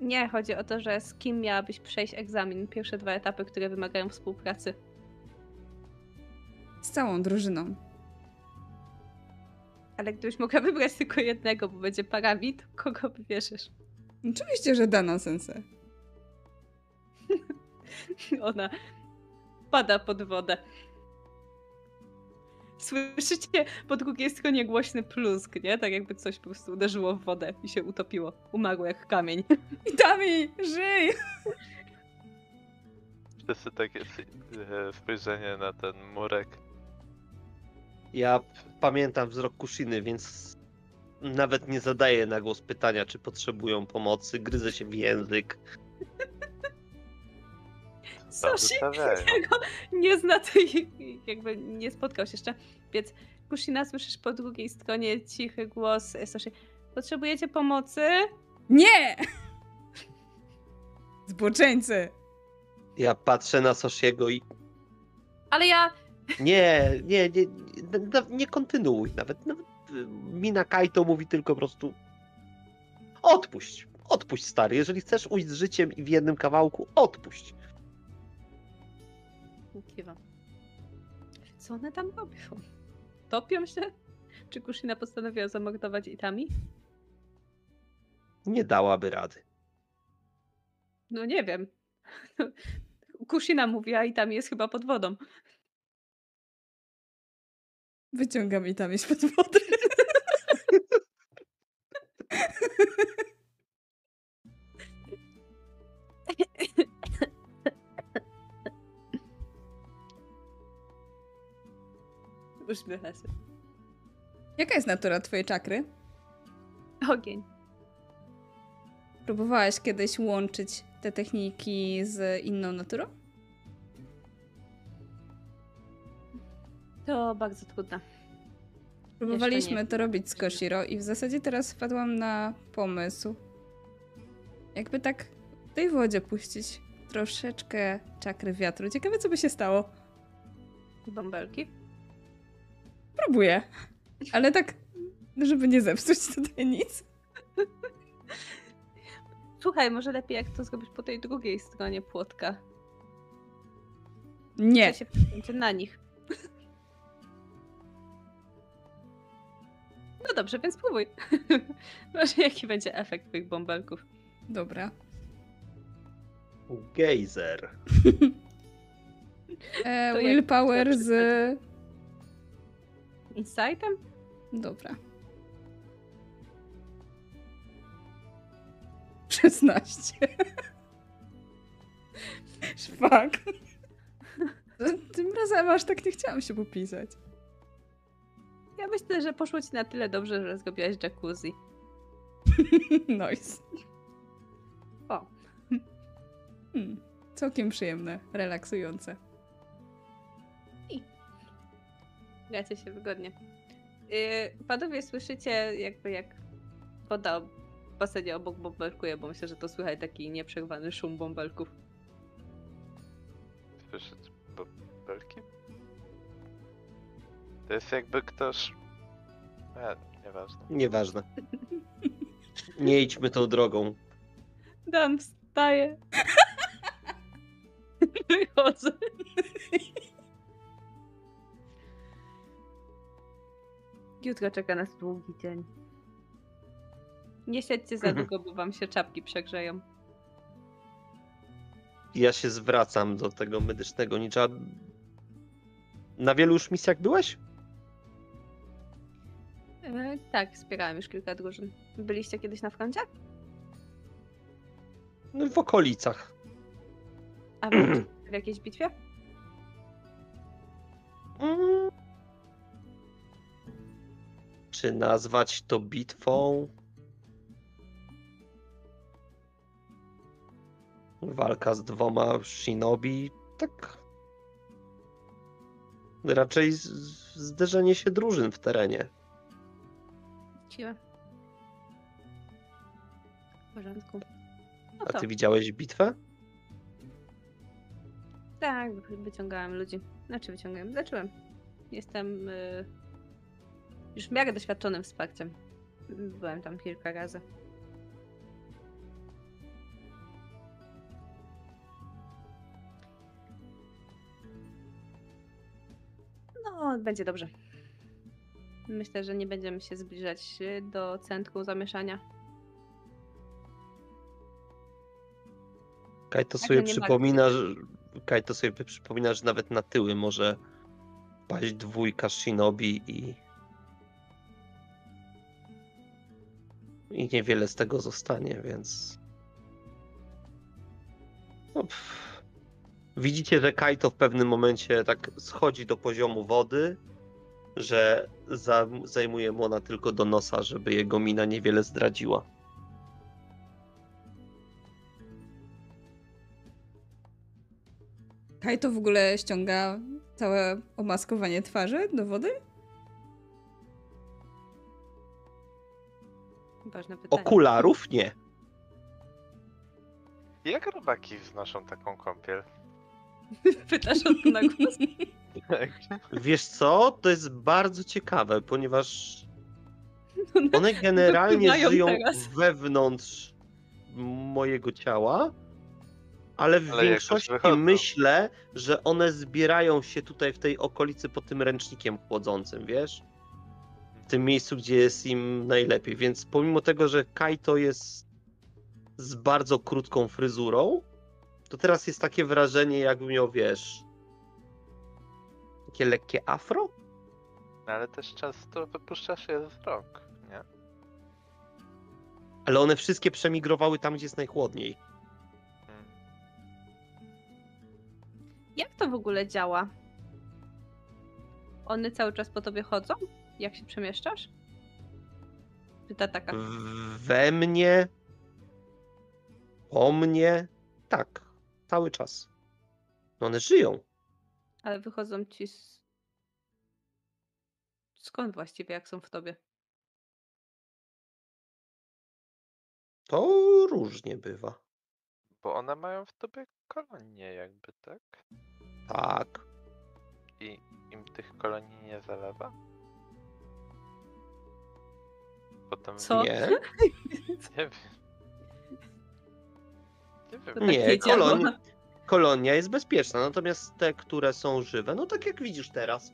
Nie, chodzi o to, że z kim miałabyś przejść egzamin. Pierwsze dwa etapy, które wymagają współpracy. Z całą drużyną. Ale gdybyś mogła wybrać tylko jednego, bo będzie parami, to kogo wybierzesz? Oczywiście, że Dana Sensei. (laughs) Ona pada pod wodę. Słyszycie po drugiej stronie głośny plusk, nie? Tak jakby coś po prostu uderzyło w wodę i się utopiło. Umarło jak kamień. (laughs) I Tami, żyj! Wszyscy takie spojrzenie na ten murek. Ja pamiętam wzrok Kushiny, więc nawet nie zadaję na głos pytania, czy potrzebują pomocy. Gryzę się w język. Soshi wystawiają. którego nie zna tej, jakby nie spotkał się jeszcze. Więc Kushina słyszysz po drugiej stronie cichy głos Soshi. Potrzebujecie pomocy? Nie! (laughs) Zboczeńcy! Ja patrzę na Soshiego i Ale ja nie, nie, nie, nie, nie kontynuuj nawet. nawet Mina Kaito mówi tylko po prostu odpuść, odpuść stary. Jeżeli chcesz ujść z życiem i w jednym kawałku, odpuść. Kiwam. Co one tam robią? Topią się? Czy Kushina postanowiła zamordować Itami? Nie dałaby rady. No nie wiem. Kushina mówi, a Itami jest chyba pod wodą. Wyciągam i Tami spod wody. Uśmiecha się. Jaka jest natura twojej czakry? Ogień. Próbowałaś kiedyś łączyć te techniki z inną naturą? To bardzo trudne. Próbowaliśmy to robić z Koshiro i w zasadzie teraz wpadłam na pomysł. Jakby tak w tej wodzie puścić troszeczkę czakry wiatru. Ciekawe, co by się stało. Bąbelki. Próbuję. Ale tak, żeby nie zepsuć tutaj nic. Słuchaj, może lepiej jak to zrobić po tej drugiej stronie płotka. Nie. Co się na nich. No dobrze, więc spróbuj. (laughs) Może jaki będzie efekt tych bąbelków. Dobra. Gejzer. (laughs) E, willpower z... Insightem? Dobra. 16. (laughs) Szpak. Tym razem aż tak nie chciałam się popisać. Ja myślę, że poszło ci na tyle dobrze, że zrobiłaś jacuzzi. (laughs) Nice. O. Hmm. Całkiem przyjemne, relaksujące. Gracie się wygodnie. Yy, panowie, słyszycie jakby jak woda w basenie obok bąbelkuje, bo myślę, że to słychać taki nieprzerwany szum bąbelków. Słyszeć bąbelki? To jest jakby ktoś... E, nieważne. Nieważne. (laughs) Nie idźmy tą drogą. Dan wstaje. (laughs) Wychodzę. Jutro czeka nas długi dzień. Nie siedźcie za (laughs) długo, bo wam się czapki przegrzeją. Ja się zwracam do tego medycznego ninja. Na wielu już misjach byłeś? E, tak, wspierałem już kilka drużyn. Byliście kiedyś na froncie? No, w okolicach. A w (clears throat) jakiejś bitwie? Mm. Czy nazwać to bitwą? Walka z dwoma shinobi? Tak. Raczej zderzenie się drużyn w terenie. Siłę. W porządku. No A ty widziałeś bitwę? tak, wyciągałem ludzi. Znaczy wyciągałem, zacząłem. Jestem y, już w miarę doświadczonym wsparciem. Byłem tam kilka razy. No, będzie dobrze. Myślę, że nie będziemy się zbliżać y, do centrum zamieszania. Kaj to sobie przypomina, że... Kaj to sobie przypomina, że nawet na tyły może paść dwójka shinobi i... I niewiele z tego zostanie, więc... No. Widzicie, że Kaito w pewnym momencie tak schodzi do poziomu wody, że za, zajmuje mu ona tylko do nosa, żeby jego mina niewiele zdradziła. Kaito w ogóle ściąga całe omaskowanie twarzy do wody? Ważne pytanie. Okularów nie. Jak robaki znoszą taką kąpiel? (laughs) Pytasz o to na głos? (laughs) Wiesz co? To jest bardzo ciekawe, ponieważ one generalnie żyją teraz. wewnątrz mojego ciała, ale w Ale większości myślę, że one zbierają się tutaj w tej okolicy pod tym ręcznikiem chłodzącym, wiesz? W tym miejscu, gdzie jest im najlepiej. Więc pomimo tego, że Kaito jest z bardzo krótką fryzurą, to teraz jest takie wrażenie, jakby miał, wiesz, takie lekkie afro? No ale też często wypuszczasz je z rąk, nie? Ale one wszystkie przemigrowały tam, gdzie jest najchłodniej. Jak to w ogóle działa? One cały czas po tobie chodzą? Jak się przemieszczasz? Pyta taka. We mnie, po mnie, tak, cały czas. No one żyją. Ale wychodzą ci z... Skąd właściwie, jak są w tobie? To różnie bywa. Bo one mają w tobie kolonie jakby, tak? Tak. I im tych kolonii nie zalewa? Potem Co? Nie, (laughs) Nie wiem. Nie nie, działa. kolonia, jest bezpieczna, natomiast te, które są żywe, no tak jak widzisz teraz,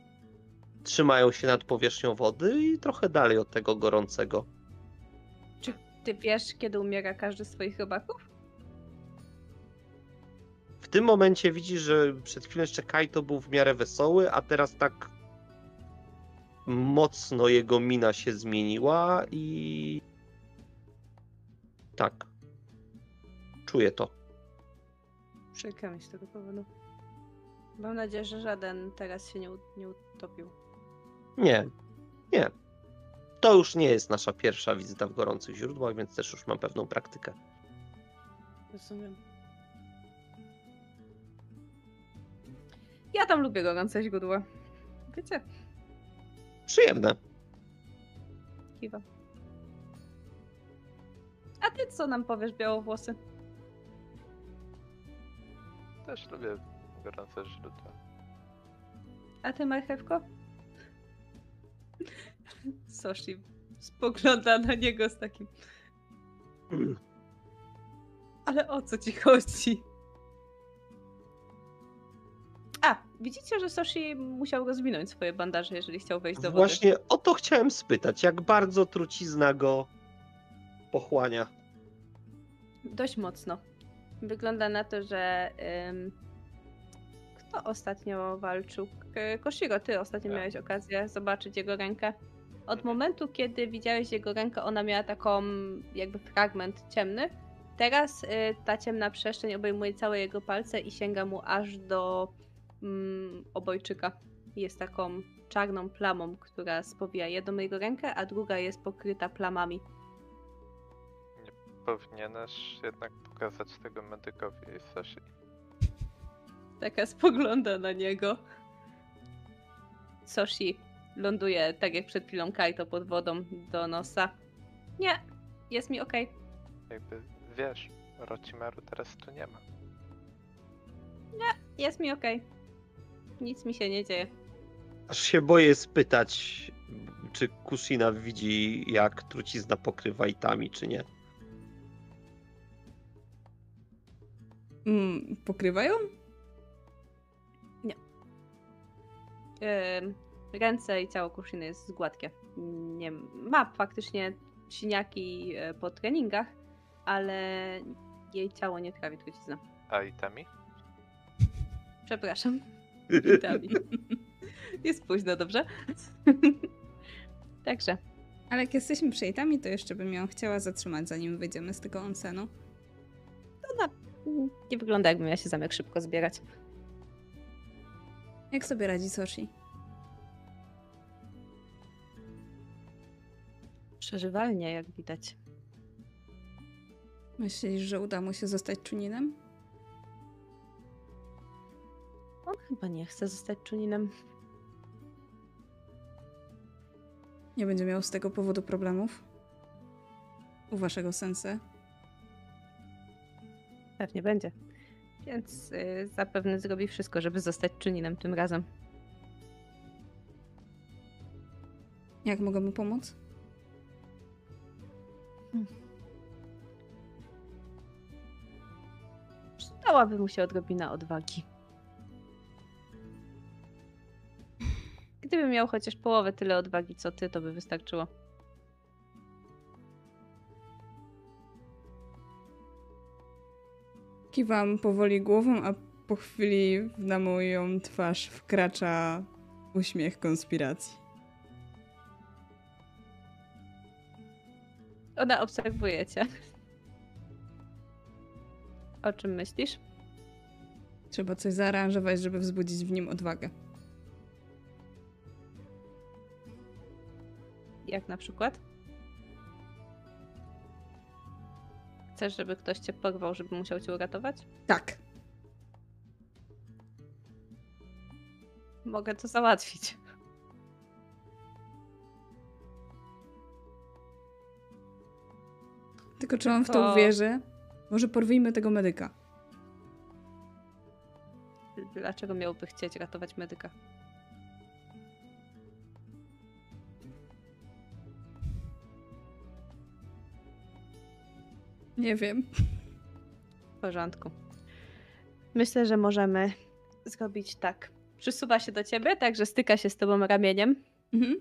trzymają się nad powierzchnią wody i trochę dalej od tego gorącego. Ty wiesz, kiedy umiera każdy z swoich robaków? W tym momencie widzisz, że przed chwilą jeszcze Kaito był w miarę wesoły, a teraz tak mocno jego mina się zmieniła i tak. Czuję to. Przykro mi z tego powodu. Mam nadzieję, że żaden teraz się nie, nie utopił. Nie, nie. To już nie jest nasza pierwsza wizyta w gorących źródłach, więc też już mam pewną praktykę. Rozumiem. Ja tam lubię gorące źródła. Wiecie, Przyjemne. kiwa. A ty co nam powiesz, białowłosy? Też lubię gorące źródła. A ty, marchewko? Soshi spogląda na niego z takim. Ale o co ci chodzi? A, widzicie, że Soshi musiał rozwinąć swoje bandaże, jeżeli chciał wejść do wody. Właśnie o to chciałem spytać, jak bardzo trucizna go pochłania. Dość mocno. Wygląda na to, że. ym, kto ostatnio walczył? Koshiro, ty ostatnio Ja. miałeś okazję zobaczyć jego rękę. Od Mhm. momentu, kiedy widziałeś jego rękę, ona miała taką jakby fragment ciemny. Teraz y, ta ciemna przestrzeń obejmuje całe jego palce i sięga mu aż do mm, obojczyka. Jest taką czarną plamą, która spowija jedną jego rękę, a druga jest pokryta plamami. Powinieneś jednak pokazać tego medykowi, Soshi. Taka spogląda na niego. Soshi ląduje, tak jak przed chwilą Kaito, pod wodą do nosa. Nie, jest mi okej. Jakby wiesz, Rocimaru teraz tu nie ma. Jest mi okej. Nic mi się nie dzieje. Aż się boję spytać, czy Kushina widzi, jak trucizna pokrywa itami, czy nie. Mm, pokrywają? Ym, ręce i ciało Kushiny jest gładkie. Nie, ma faktycznie siniaki e, po treningach, ale jej ciało nie trawi trucizna. A Itami? Przepraszam. Witami. (laughs) Jest późno, dobrze? (laughs) Także. Ale jak jesteśmy przyjętami, to jeszcze bym ją chciała zatrzymać, zanim wyjdziemy z tego onsenu. Ona mm, nie wygląda, jakby miała się zamek szybko zbierać. Jak sobie radzi Soshi? Przeżywalnie, jak widać. Myślisz, że uda mu się zostać czuninem? On chyba nie chce zostać czuninem. Nie będzie miał z tego powodu problemów? U waszego sense? Pewnie będzie. Więc y, zapewne zrobi wszystko, żeby zostać czuninem tym razem. Jak mogę mu pomóc? Przydałaby mu się odrobina odwagi. Gdyby miał chociaż połowę tyle odwagi, co ty, to by wystarczyło. Kiwam powoli głową, a po chwili na moją twarz wkracza uśmiech konspiracji. Ona obserwuje cię. O czym myślisz? Trzeba coś zaaranżować, żeby wzbudzić w nim odwagę. Jak na przykład? Chcesz, żeby ktoś cię porwał, żeby musiał cię uratować? Tak. Mogę to załatwić. Tylko czy on w to uwierzy? Może porwijmy tego medyka. Dlaczego miałby chcieć ratować medyka? Nie wiem. W porządku. Myślę, że możemy zrobić tak. Przysuwa się do ciebie, także styka się z tobą ramieniem. Mhm.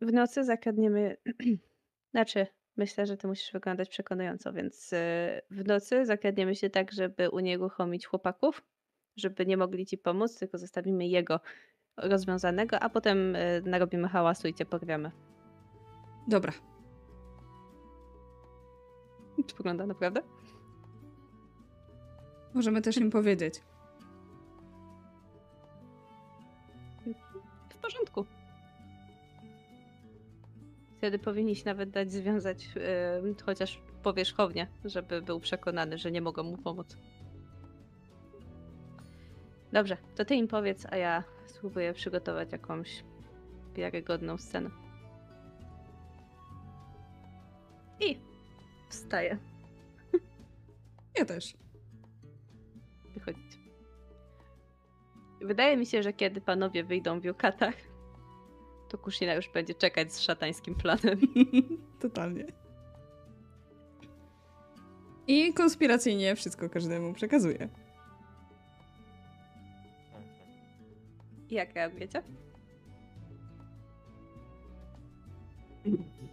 W nocy zakradniemy. (clears throat) znaczy, myślę, że ty musisz wyglądać przekonująco, więc y, w nocy zakradniemy się tak, żeby unieruchomić chłopaków, żeby nie mogli ci pomóc, tylko zostawimy jego rozwiązanego, a potem y, narobimy hałasu i cię porwiemy. Dobra. Czy wygląda naprawdę? Możemy też im powiedzieć. W porządku. Wtedy powinniś nawet dać związać y, chociaż powierzchownie, żeby był przekonany, że nie mogą mu pomóc. Dobrze, to ty im powiedz, a ja spróbuję przygotować jakąś wiarygodną scenę. I wstaję. Ja też. wychodzić. Wydaje mi się, że kiedy panowie wyjdą w jukatach, to Kushina już będzie czekać z szatańskim planem. (laughs) Totalnie. I konspiracyjnie wszystko każdemu przekazuje. Mhm. Jak reagujecie?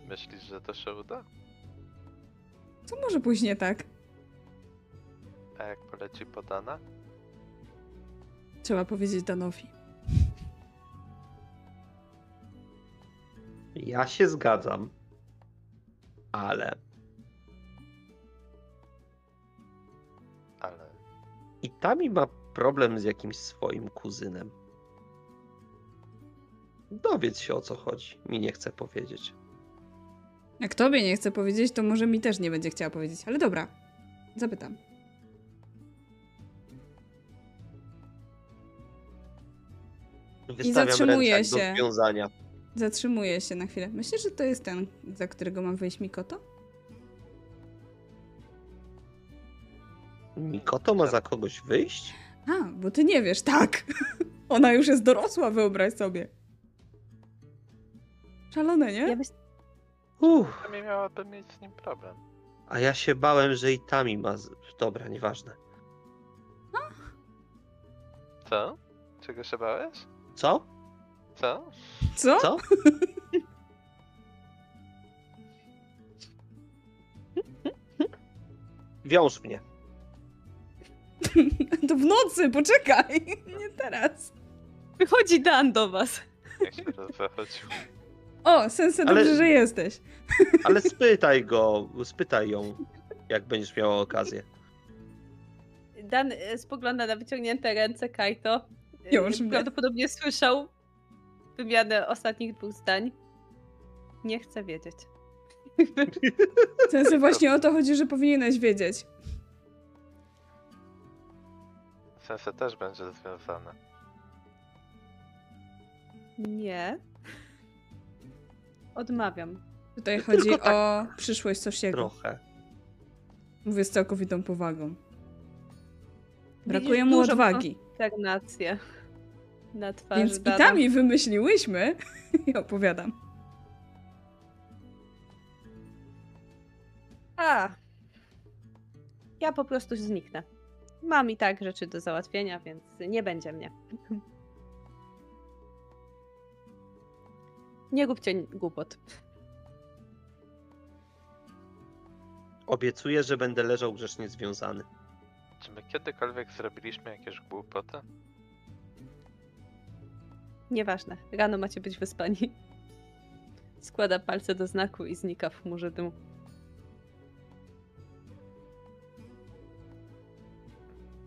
Myślisz, że to się uda? Co może później tak? A jak poleci podana? Trzeba powiedzieć Danowi. Ja się zgadzam. Ale Ale i Tami ma problem z jakimś swoim kuzynem. Dowiedz się o co chodzi. Mi nie chce powiedzieć. Jak tobie nie chce powiedzieć, to może mi też nie będzie chciała powiedzieć. Ale dobra. Zapytam. Wystawiam zatrzymuje ręczak się. do związania. Zatrzymuję się na chwilę. Myślisz, że to jest ten, za którego mam wyjść Mikoto? Mikoto ma za kogoś wyjść? A, bo ty nie wiesz. Tak! (laughs) Ona już jest dorosła, wyobraź sobie. Szalone, nie? Ja. Uff, miałaby mieć z nim problem. a ja się bałem, że i Tami ma. Z... Dobra, nieważne. Co? Czego się bałeś? Co? Co? Co? Co? Wiąż mnie. (laughs) To w nocy, poczekaj! (laughs) Nie teraz. Wychodzi Dan do was. Jak się to zachodził? O, Sensei, Ale- dobrze, że jesteś. (laughs) Ale spytaj go, spytaj ją, jak będziesz miała okazję. Dan y, spogląda na wyciągnięte ręce Kaito. Y, Już mnie. Prawdopodobnie słyszał wymianę ostatnich dwóch zdań. Nie chcę wiedzieć. Sensei, właśnie o to chodzi, że powinieneś wiedzieć. Sensei też będzie związany. Nie. Odmawiam. Tutaj Tylko chodzi tak. o przyszłość Soshiego. Trochę. Mówię z całkowitą powagą. Brakuje Widzisz mu odwagi. Konsternację na twarzy Więc i Dana. tam i wymyśliłyśmy (laughs) i opowiadam. A. Ja po prostu zniknę. Mam i tak rzeczy do załatwienia, więc nie będzie mnie. Nie róbcie głupot. Obiecuję, że będę leżał grzecznie związany. Czy my kiedykolwiek zrobiliśmy jakieś głupoty? Nieważne. Rano macie być wyspani. Składa palce do znaku i znika w chmurze dymu.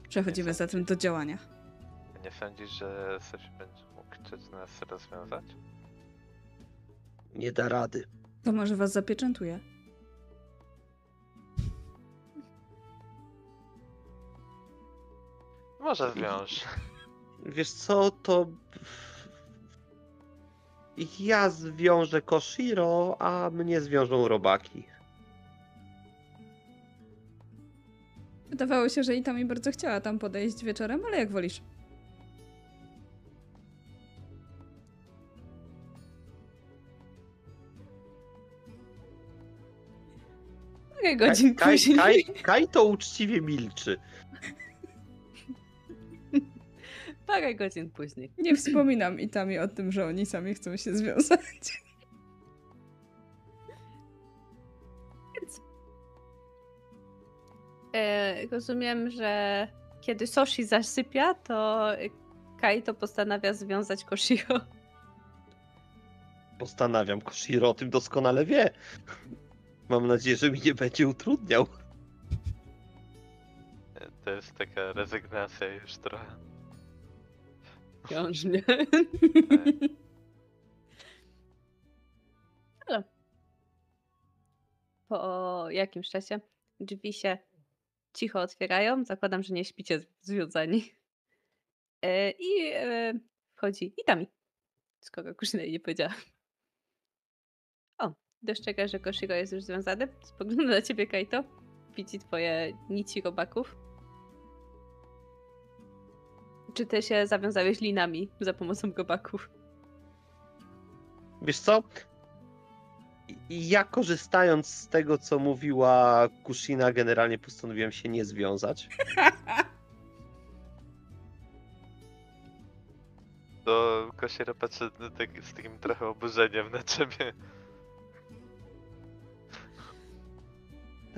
Przechodzimy zatem do działania. Nie sądzisz, że Sosi będzie mógł chcieć nas rozwiązać? Nie da rady. To może was zapieczętuje. Może zwiąż. Wiesz co, to... Ja zwiążę Koshiro, a mnie zwiążą robaki. Wydawało się, że i tam mi bardzo chciała tam podejść wieczorem, ale jak wolisz. Parę godzin Kaj, później. Kaj, Kaj to uczciwie milczy. Parę godzin później. Nie wspominam i tam i o tym, że oni sami chcą się związać. E, rozumiem, że kiedy Soshi zasypia, to Kaito postanawia związać Koshiro. Postanawiam, Koshiro o tym doskonale wie. Mam nadzieję, że mi nie będzie utrudniał. To jest taka rezygnacja już trochę. Wciąż nie. (laughs) Ale po jakimś czasie drzwi się cicho otwierają. Zakładam, że nie śpicie związani. E, I e, wchodzi Itami. Skoro Kushina jej nie powiedziała. O, dostrzega, że Koshiro jest już związany. Spogląda na ciebie, Kaito. Widzi twoje nici robaków. Czy ty się zawiązałeś linami za pomocą robaków? Wiesz co? Ja korzystając z tego, co mówiła Kushina, generalnie postanowiłem się nie związać. (laughs) To Kosiera patrzy tak, z takim trochę oburzeniem na ciebie.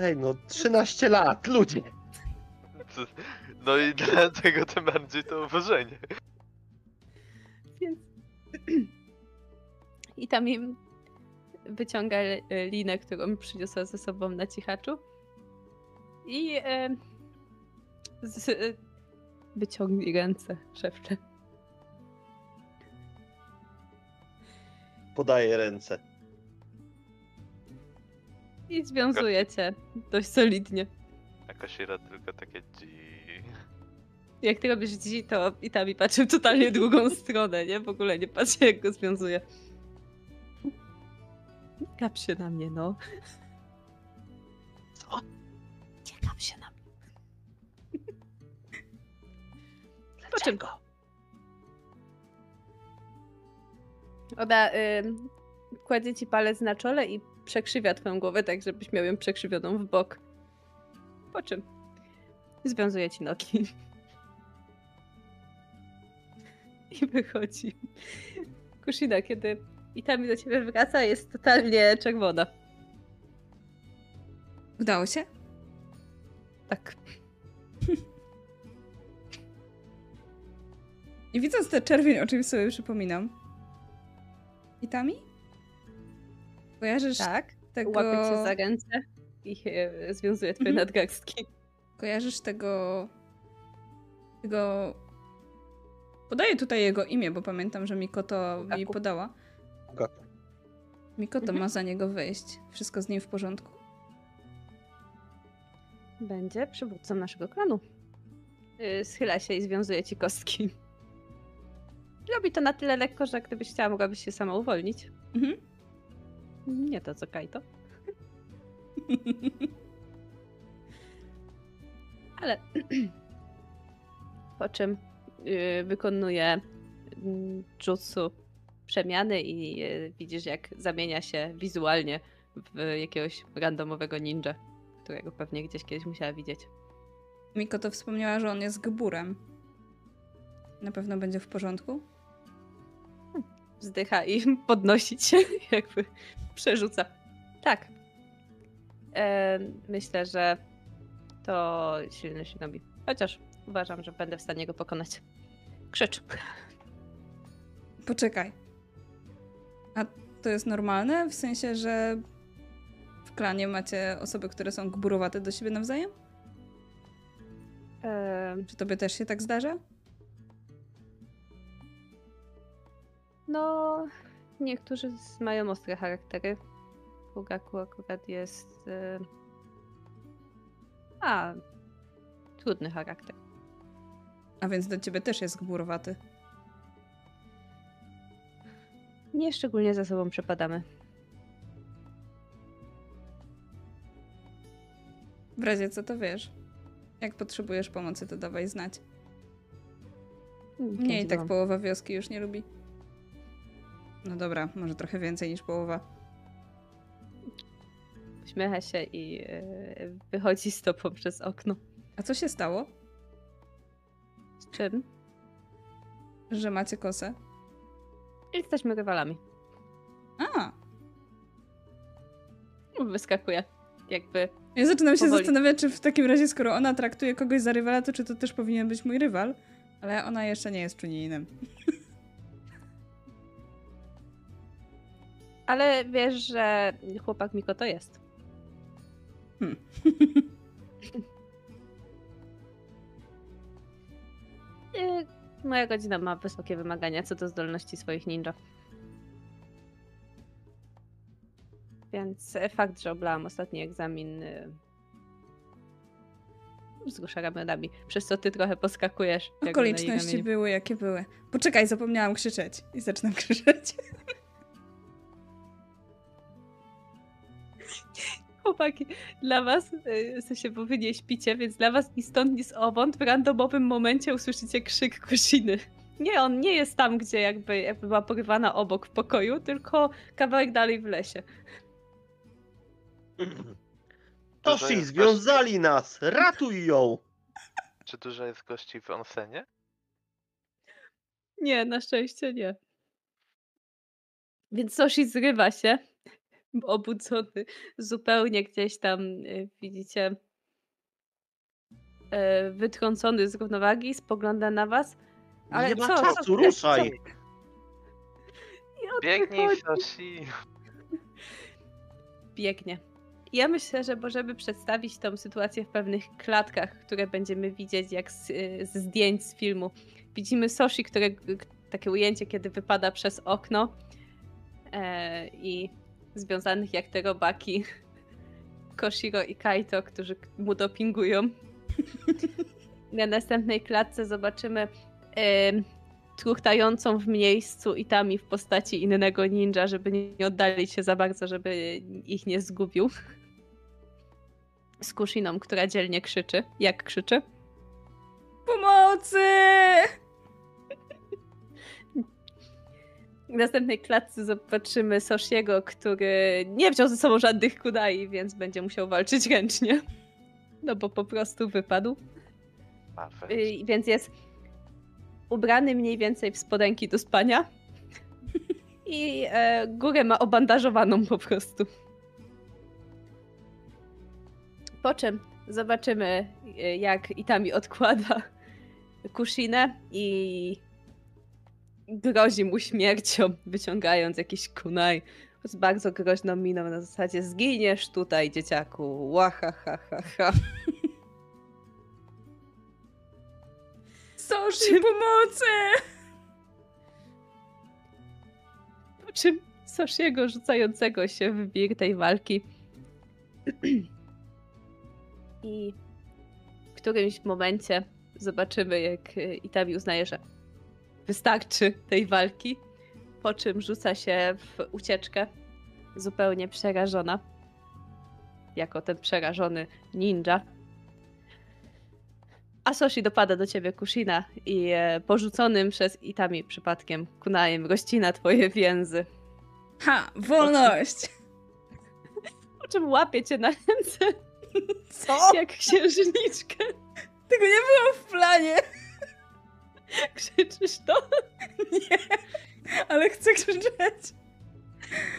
Ej, no 13 lat, ludzie! No i dlatego tym bardziej to uważenie. Więc. I tam im wyciąga linę, którą przyniosła ze sobą na cichaczu. I e, z, e, wyciągnij ręce, szepcze. Podaję ręce. I związuje cię dość solidnie. A Kosiera tylko takie dzi. Jak ty robisz dzi, to i tam i patrzę w totalnie drugą (laughs) stronę, nie? W ogóle nie patrzę, jak go związuje. Gap się na mnie, no. Co? Nie gap się na mnie. Po czym? Ona y, kładzie ci palec na czole i przekrzywia twoją głowę, tak żebyś miał ją przekrzywioną w bok. Po czym związuje ci nogi. (laughs) I wychodzi. Kushina, kiedy Itami do ciebie wraca, jest totalnie czerwona. Udało się? Tak. I widząc tę czerwień, o czym sobie przypominam. I tami? Kojarzysz Tak. tego... Łapie cię za ręce i e, związuje twoje Mhm. nadgarstki. Kojarzysz tego... Tego... Podaję tutaj jego imię, bo pamiętam, że Mikoto mi podała. Gaku. Mikoto Mhm. ma za niego wyjść. Wszystko z nim w porządku. Będzie przywódcą naszego klanu. Yy, Schyla się i związuje ci kostki. (laughs) Robi to na tyle lekko, że gdybyś chciała, mogłabyś się sama uwolnić. Mhm. Nie to co Kaito. (laughs) Ale (clears throat) po czym yy, wykonuje mm, jutsu przemiany i yy, widzisz jak zamienia się wizualnie w jakiegoś randomowego ninja, którego pewnie gdzieś kiedyś musiała widzieć. Mikoto wspomniała, że on jest gburem. Na pewno będzie w porządku? Wzdycha i (laughs) podnosi się, (laughs) jakby przerzuca. Tak. E, myślę, że to silny shinobi. Chociaż uważam, że będę w stanie go pokonać. Krzycz. Poczekaj. A to jest normalne? W sensie, że w klanie macie osoby, które są gburowate do siebie nawzajem? E, Czy tobie też się tak zdarza? No, niektórzy mają ostre charaktery. Fugaku akurat jest... E, a, trudny charakter. A więc do ciebie też jest gburowaty. Nie szczególnie za sobą przepadamy. W razie co to wiesz. Jak potrzebujesz pomocy, to dawaj znać. Mnie i tak po... połowa wioski już nie lubi. No dobra, może trochę więcej niż połowa. Uśmiecha się i e, wychodzi z tobą przez okno. A co się stało, Z czym? że macie kosę? Jesteśmy rywalami. A! Wyskakuje. Jakby. Ja zaczynam się Powoli. zastanawiać, czy w takim razie, skoro ona traktuje kogoś za rywala, to czy to też powinien być mój rywal? Ale ona jeszcze nie jest czuninem. Ale wiesz, że chłopak Miko to jest. Hmm. (laughs) Y, Moja godzina ma wysokie wymagania co do zdolności swoich ninja. Więc fakt, że oblałam ostatni egzamin y, wzrusza ramionami, przez co ty trochę poskakujesz. Okoliczności były jakie były. Poczekaj, zapomniałam krzyczeć. I zaczynam (laughs) krzyczeć. Chłopaki, dla was, y, w sensie, bo wy nie śpicie, więc dla was ni stąd, ni zowąd w randomowym momencie usłyszycie krzyk Kusiny. Nie, on nie jest tam, gdzie jakby, jakby była porywana obok w pokoju, tylko kawałek dalej w lesie. Toshi, związali nas! Ratuj ją! (laughs) Czy dużo jest gości w onsenie? Nie, na szczęście nie. Więc Soshi zrywa się, obudzony, zupełnie gdzieś tam, y, widzicie, y, wytrącony z równowagi, spogląda na was. Ale nie ma co, co- czasu, co- ruszaj! Co Biegnij? Soshi! biegnie. Ja myślę, że możemy przedstawić tą sytuację w pewnych klatkach, które będziemy widzieć jak z, y, z zdjęć z filmu. Widzimy Soshi, które, k- takie ujęcie, kiedy wypada przez okno e, i związanych jak te robaki (laughs) Koshiro i Kaito, którzy mu dopingują. (laughs) Na następnej klatce zobaczymy em, truchtającą w miejscu Itami w postaci innego ninja, żeby nie nie oddalić się za bardzo, żeby ich nie zgubił. Z Kushiną, która dzielnie krzyczy. Jak krzyczy? Pomocy! W następnej klatce zobaczymy Soshiego, który nie wziął ze sobą żadnych kudai, więc będzie musiał walczyć ręcznie. No bo po prostu wypadł. Y, Więc jest ubrany mniej więcej w spodenki do spania. I e, górę ma obandażowaną po prostu. Po czym zobaczymy, e, jak Itami odkłada Kushinę i grozi mu śmiercią, wyciągając jakiś kunai z bardzo groźną miną na zasadzie zginiesz tutaj, dzieciaku. Łaha, ha, ha, ha. Soshi, pomocy! Po czym Soshiego rzucającego się w bieg tej walki. (clears throat) I w którymś momencie zobaczymy, jak Itami uznaje, że wystarczy tej walki. Po czym rzuca się w ucieczkę, zupełnie przerażona. Jako ten przerażony ninja. A Soshi dopada do ciebie Kushina i e, porzuconym przez Itami przypadkiem kunajem rozcina twoje więzy. Ha, wolność! Po czym łapie cię na ręce Co? jak księżniczkę. Tego nie było w planie! (laughs) Krzyczysz to? (laughs) Nie, ale chcę krzyczeć.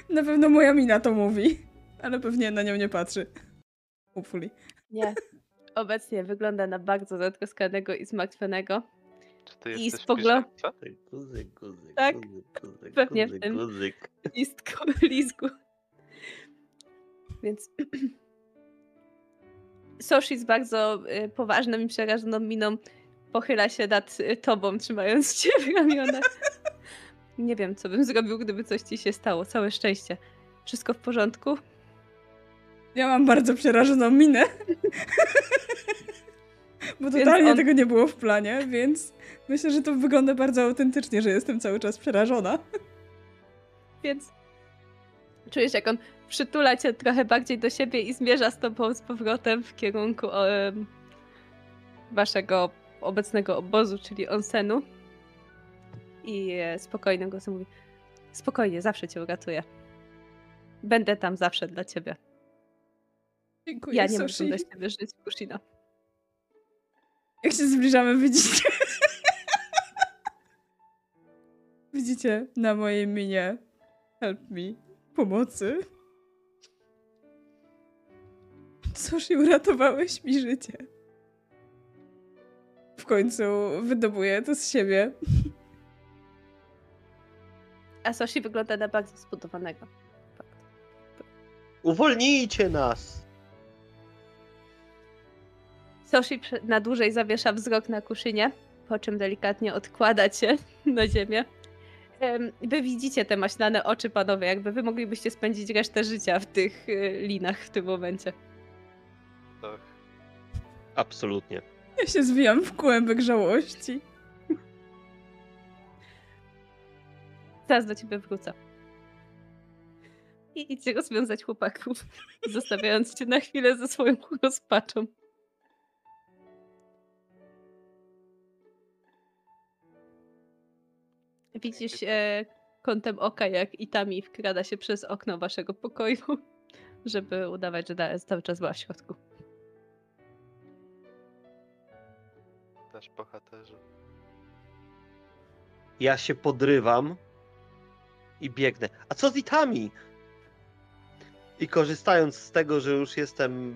Na pewno moja mina to mówi, ale pewnie na nią nie patrzy. Hopefully. Nie. Obecnie wygląda na bardzo zatroskanego i zmartwionego. Czy ty i bieżąca? Guzyk, guzyk, Tak, guzyk, guzyk, pewnie w guzyk, tym. guzyk. Listku, lizgu. Więc (clears throat) Soshi z bardzo y, poważną i przerażoną miną pochyla się nad y, tobą, trzymając (laughs) cię w ramionach. Nie wiem, co bym zrobił, gdyby coś ci się stało. Całe szczęście. Wszystko w porządku? Ja mam bardzo przerażoną minę. Bo totalnie on- tego nie było w planie, więc myślę, że to wygląda bardzo autentycznie, że jestem cały czas przerażona. Więc czujesz, jak on przytula cię trochę bardziej do siebie i zmierza z tobą z powrotem w kierunku waszego obecnego obozu, czyli onsenu. I e, spokojnym głosem mówi: Spokojnie, zawsze cię uratuję. Będę tam zawsze dla ciebie. Dziękuję, Ja nie muszę bez ciebie żyć, Kushina. Jak się zbliżamy, widzicie? (laughs) widzicie na mojej minie help me, pomocy. Soshi, uratowałeś mi życie. W końcu wydobuje to z siebie. A Soshi wygląda na bardzo zbudowanego. Uwolnijcie nas! Soshi na dłużej zawiesza wzrok na kuszynie, po czym delikatnie odkłada cię (laughs) na ziemię. Em, Wy widzicie te maślane oczy, panowie, jakby wy moglibyście spędzić resztę życia w tych y, linach w tym momencie. To Absolutnie. Ja się zwijam w kłębek żałości. Zaraz do ciebie wrócę. I idźcie rozwiązać chłopaków, (laughs) zostawiając cię na chwilę ze swoją rozpaczą. Widzisz e, kątem oka, jak Itami wkrada się przez okno waszego pokoju, (laughs) żeby udawać, że cały czas była w środku. Nasz bohaterze. Ja się podrywam i biegnę. A co z itami? I korzystając z tego, że już jestem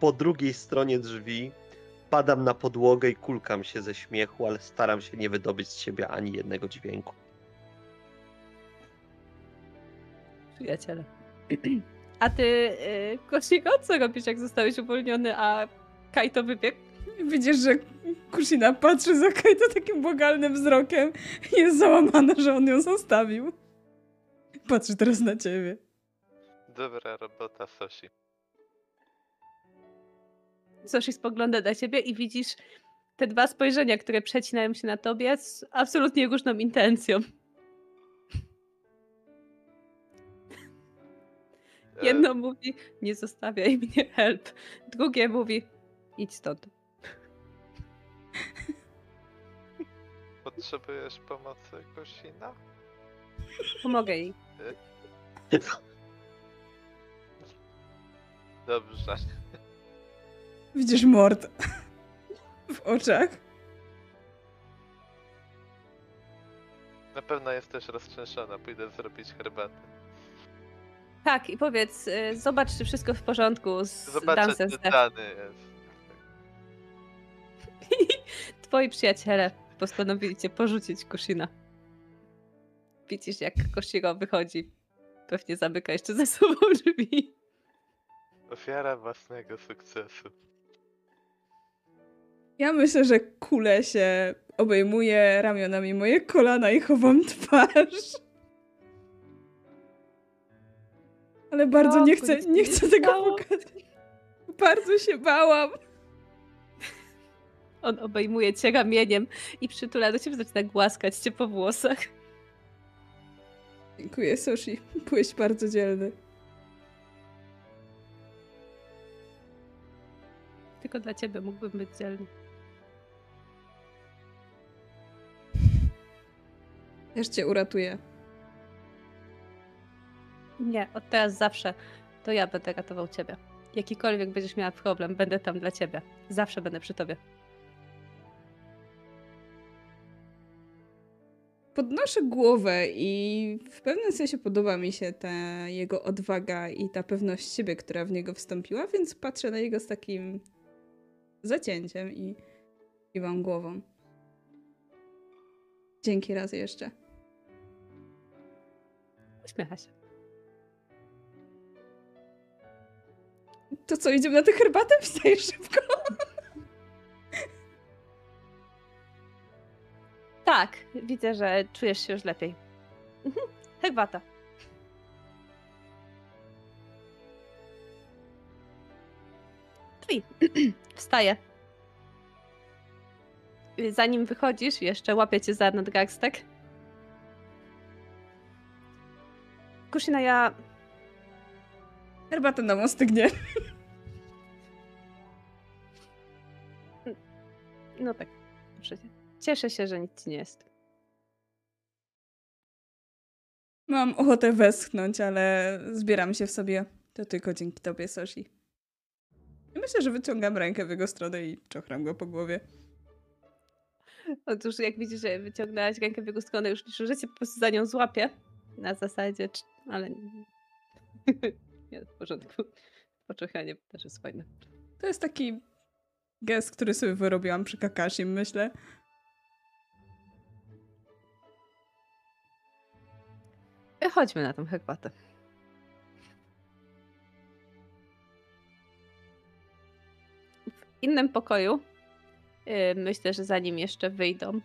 po drugiej stronie drzwi, padam na podłogę i kulkam się ze śmiechu, ale staram się nie wydobyć z siebie ani jednego dźwięku. Przyjaciele. (clears throat) A ty, y, Kosiko, co robisz, jak zostałeś uwolniony, a Kaito wybiegł? Widzisz, że Kushina patrzy za Kaito takim błagalnym wzrokiem i jest załamana, że on ją zostawił. Patrzy teraz na ciebie. Dobra robota, Sosi. Soshi spogląda na ciebie i widzisz te dwa spojrzenia, które przecinają się na tobie z absolutnie różną intencją. E, Jedno mówi, nie zostawiaj mnie, help. Drugie mówi, idź stąd. Potrzebujesz pomocy, Kosina? Pomogę jej. Dobrze. Widzisz mord w oczach. Na pewno jesteś roztrzęsiona. Pójdę zrobić herbatę. Tak, i powiedz, y, zobacz, czy wszystko w porządku z Zobaczę, Dancers czy dany jest. Twoi przyjaciele postanowili cię porzucić, Kushina. Widzisz, jak Koshiro wychodzi. Pewnie zamyka jeszcze ze sobą (laughs) drzwi. Ofiara własnego sukcesu. Ja myślę, że kulę się obejmuje ramionami moje kolana i chowam twarz. Ale bardzo O, nie chcę, nie chcę tego pokazać. Bardzo się bałam. On obejmuje cię ramieniem i przytula do ciebie, zaczyna głaskać cię po włosach. Dziękuję, Sushi. Byłeś bardzo dzielny. Tylko dla ciebie mógłbym być dzielny. Też cię uratuję. Nie, od teraz zawsze to ja będę ratował ciebie. Jakikolwiek będziesz miała problem, będę tam dla ciebie. Zawsze będę przy tobie. Podnoszę głowę i w pewnym sensie podoba mi się ta jego odwaga i ta pewność siebie, która w niego wstąpiła, więc patrzę na niego z takim zacięciem i kiwam głową. Dzięki raz jeszcze. Uśmiecha się. To co, idziemy na tę herbatę? (laughs) Wstaję szybko. Tak, widzę, że czujesz się już lepiej. Herbata. Drzwi. (clears throat) Wstaję. Zanim wychodzisz, jeszcze łapię cię za nadgarstek. Kushina, ja Herbata nam ostygnie. No tak, cię. Cieszę się, że nic ci nie jest. Mam ochotę westchnąć, ale zbieram się w sobie. To tylko dzięki tobie, Soshi. I myślę, że wyciągam rękę w jego stronę i czochram go po głowie. Otóż jak widzisz, że wyciągnęłaś rękę w jego stronę, już liczę, że cię po prostu za nią złapie. Na zasadzie, czy... ale... nie, (laughs) w porządku. Poczochanie też jest fajne. To jest taki gest, który sobie wyrobiłam przy Kakashim, myślę. Chodźmy na tą herbatę. W innym pokoju, y, myślę, że zanim jeszcze wyjdą,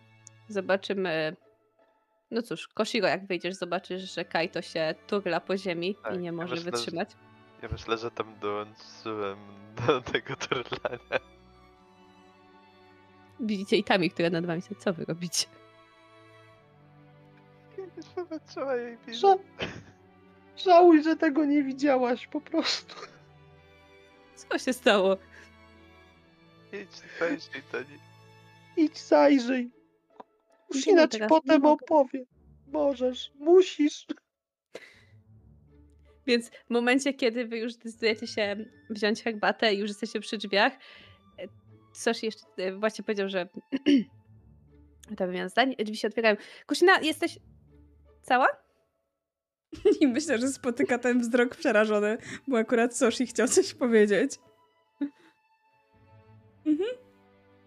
zobaczymy. No cóż, Koshiro, jak wyjdziesz, zobaczysz, że Kaito się turla po ziemi Tak, i nie ja może myślę, że- wytrzymać. Ja myślę, że tam dołączyłem do (laughs) tego turlania. Widzicie i tami, które nad wami są. Co wy robicie? Zobaczyła jej. Ża- Żałuj, że tego nie widziałaś po prostu. Co się stało? Idź, zajrzyj to nie. Idź zajrzyj. Kusina ci teraz, potem mogę. opowie. Możesz, musisz. Więc w momencie, kiedy wy już zdecydujecie się wziąć herbatę i już jesteście przy drzwiach, e, coś jeszcze e, właśnie powiedział, że ta wymiana zdań, drzwi się otwierają. Kusina, jesteś cała? (laughs) I myślę, że spotyka ten wzrok przerażony, bo akurat Soshi chciał coś powiedzieć. (laughs) Mhm.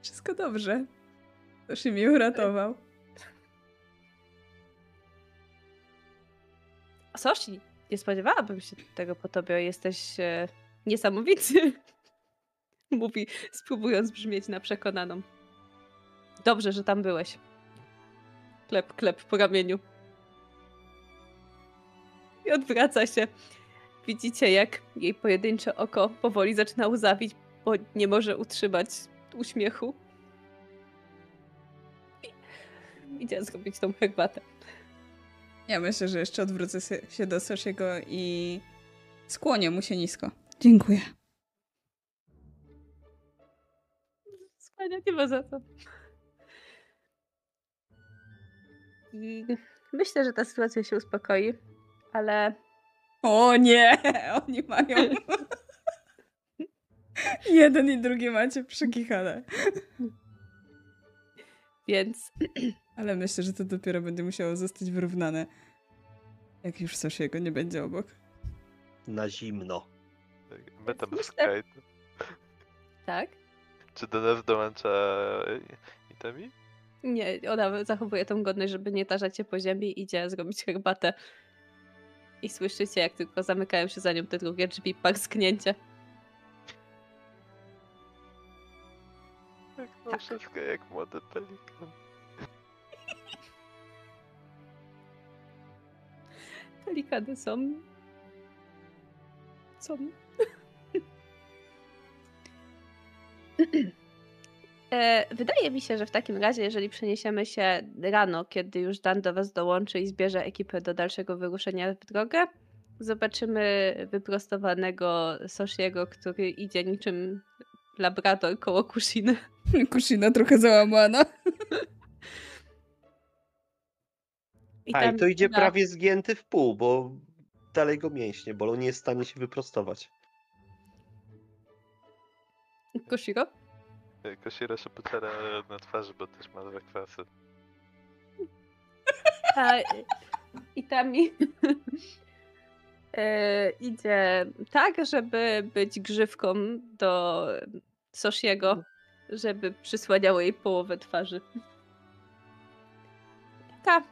Wszystko dobrze. Soshi mnie uratował. Soshi, nie spodziewałabym się tego po tobie. Jesteś e, niesamowity. (laughs) Mówi, spróbując brzmieć na przekonaną. Dobrze, że tam byłeś. Klep, klep po ramieniu. I odwraca się. Widzicie, jak jej pojedyncze oko powoli zaczyna łzawić, bo nie może utrzymać uśmiechu. I idzie zrobić tą herbatę. Ja myślę, że jeszcze odwrócę się- się do Soshiego i skłonię mu się nisko. Dziękuję. Skłania, nie ma za co. I myślę, że ta sytuacja się uspokoi, ale O nie! (laughs) Oni mają. (laughs) Jeden i drugi macie przekichane. więc Ale myślę, że to dopiero będzie musiało zostać wyrównane. Jak już Soshiego nie będzie obok. Na zimno. Tak, Kajtem. tak. Czy do nas dołącza Itami? Nie, ona zachowuje tą godność, żeby nie tarzać się po ziemi i idzie zrobić herbatę. I słyszycie, jak tylko zamykają się za nią te drugie drzwi, parsknięcie. Tak, no Tak. wszystko jak młody pelikan. (laughs) Pelikany są... Są... (clears throat) E, Wydaje mi się, że w takim razie, jeżeli przeniesiemy się rano, kiedy już Dan do Was dołączy i zbierze ekipę do dalszego wyruszenia w drogę, zobaczymy wyprostowanego Soshiego, który idzie niczym labrador koło Kushiny. (laughs) Kushina trochę załamana. (laughs) I A i to idzie prawie zgięty w pół, bo dalej go mięśnie bolą, nie jest w stanie się wyprostować. Koshiro? Kosira się pociera na twarzy, bo też ma dwa kwasy. A, I tam mi (laughs) e, idzie tak, żeby być grzywką do Soshiego, żeby przysłaniało jej połowę twarzy. Taka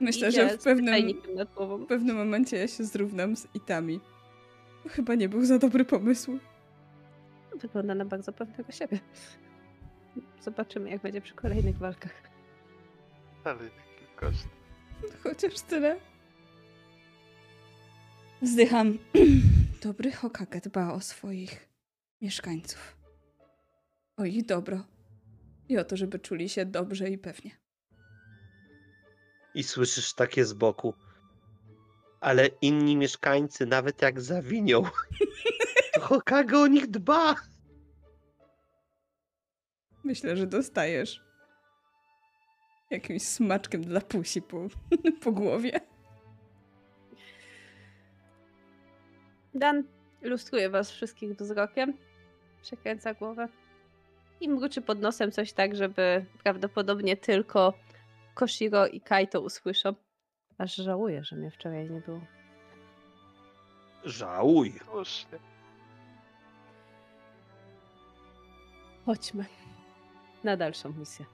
Myślę, idzie że w pewnym, w pewnym momencie ja się zrównam z Itami. Chyba nie był za dobry pomysł. Wygląda na bardzo pewnego siebie. Zobaczymy, jak będzie przy kolejnych walkach. Ale jaki koszt. Chociaż tyle. Wzdycham. (clears throat) Dobry Hokage dba o swoich mieszkańców. O ich dobro. I o to, żeby czuli się dobrze i pewnie. I słyszysz takie z boku. Ale inni mieszkańcy, nawet jak zawinią, to (laughs) Hokage o nich dba. Myślę, że dostajesz jakimś smaczkiem dla pusi po, (laughs) po głowie. Dan lustruje was wszystkich wzrokiem, przekręca głowę i mruczy pod nosem coś tak, żeby prawdopodobnie tylko Koshiro i Kaito usłyszą. Aż żałuję, że mnie wczoraj nie było. Żałuj. Chodźmy na dalszą misję.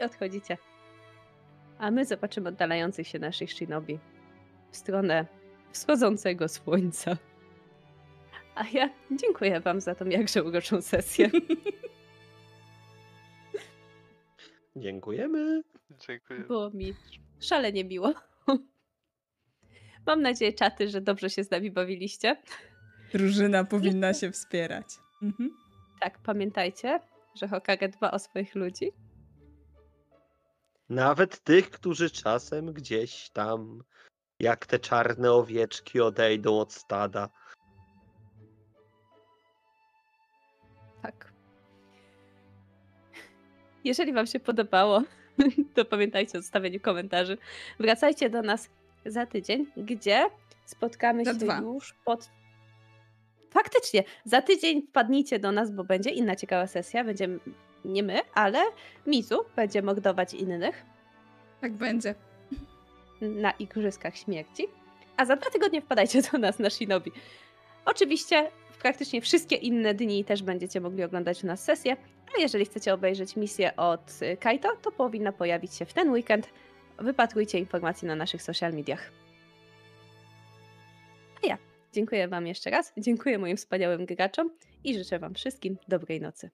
I odchodzicie. A my zobaczymy oddalających się naszych shinobi w stronę wschodzącego słońca. A ja dziękuję wam za tą jakże uroczą sesję. (laughs) Dziękujemy. Dziękuję. Było mi szalenie miło. Mam nadzieję, czaty, że dobrze się z nami bawiliście. Drużyna powinna się wspierać. Mhm. Tak, pamiętajcie, że Hokage dba o swoich ludzi. Nawet tych, którzy czasem gdzieś tam, jak te czarne owieczki, odejdą od stada. Tak. Jeżeli Wam się podobało, (laughs) to pamiętajcie o zostawieniu komentarzy. Wracajcie do nas za tydzień, gdzie spotkamy Za się dwa. już pod. Faktycznie, za tydzień wpadnijcie do nas, bo będzie inna ciekawa sesja. Będzie m- nie my, ale Mizu będzie mordować innych Tak będzie. na Igrzyskach Śmierci. A za dwa tygodnie wpadajcie do nas na Shinobi. Oczywiście praktycznie wszystkie inne dni też będziecie mogli oglądać u nas sesję, a jeżeli chcecie obejrzeć misję od Kaito, to powinna pojawić się w ten weekend. Wypatrujcie informacji na naszych social mediach. A ja dziękuję Wam jeszcze raz, dziękuję moim wspaniałym graczom i życzę Wam wszystkim dobrej nocy.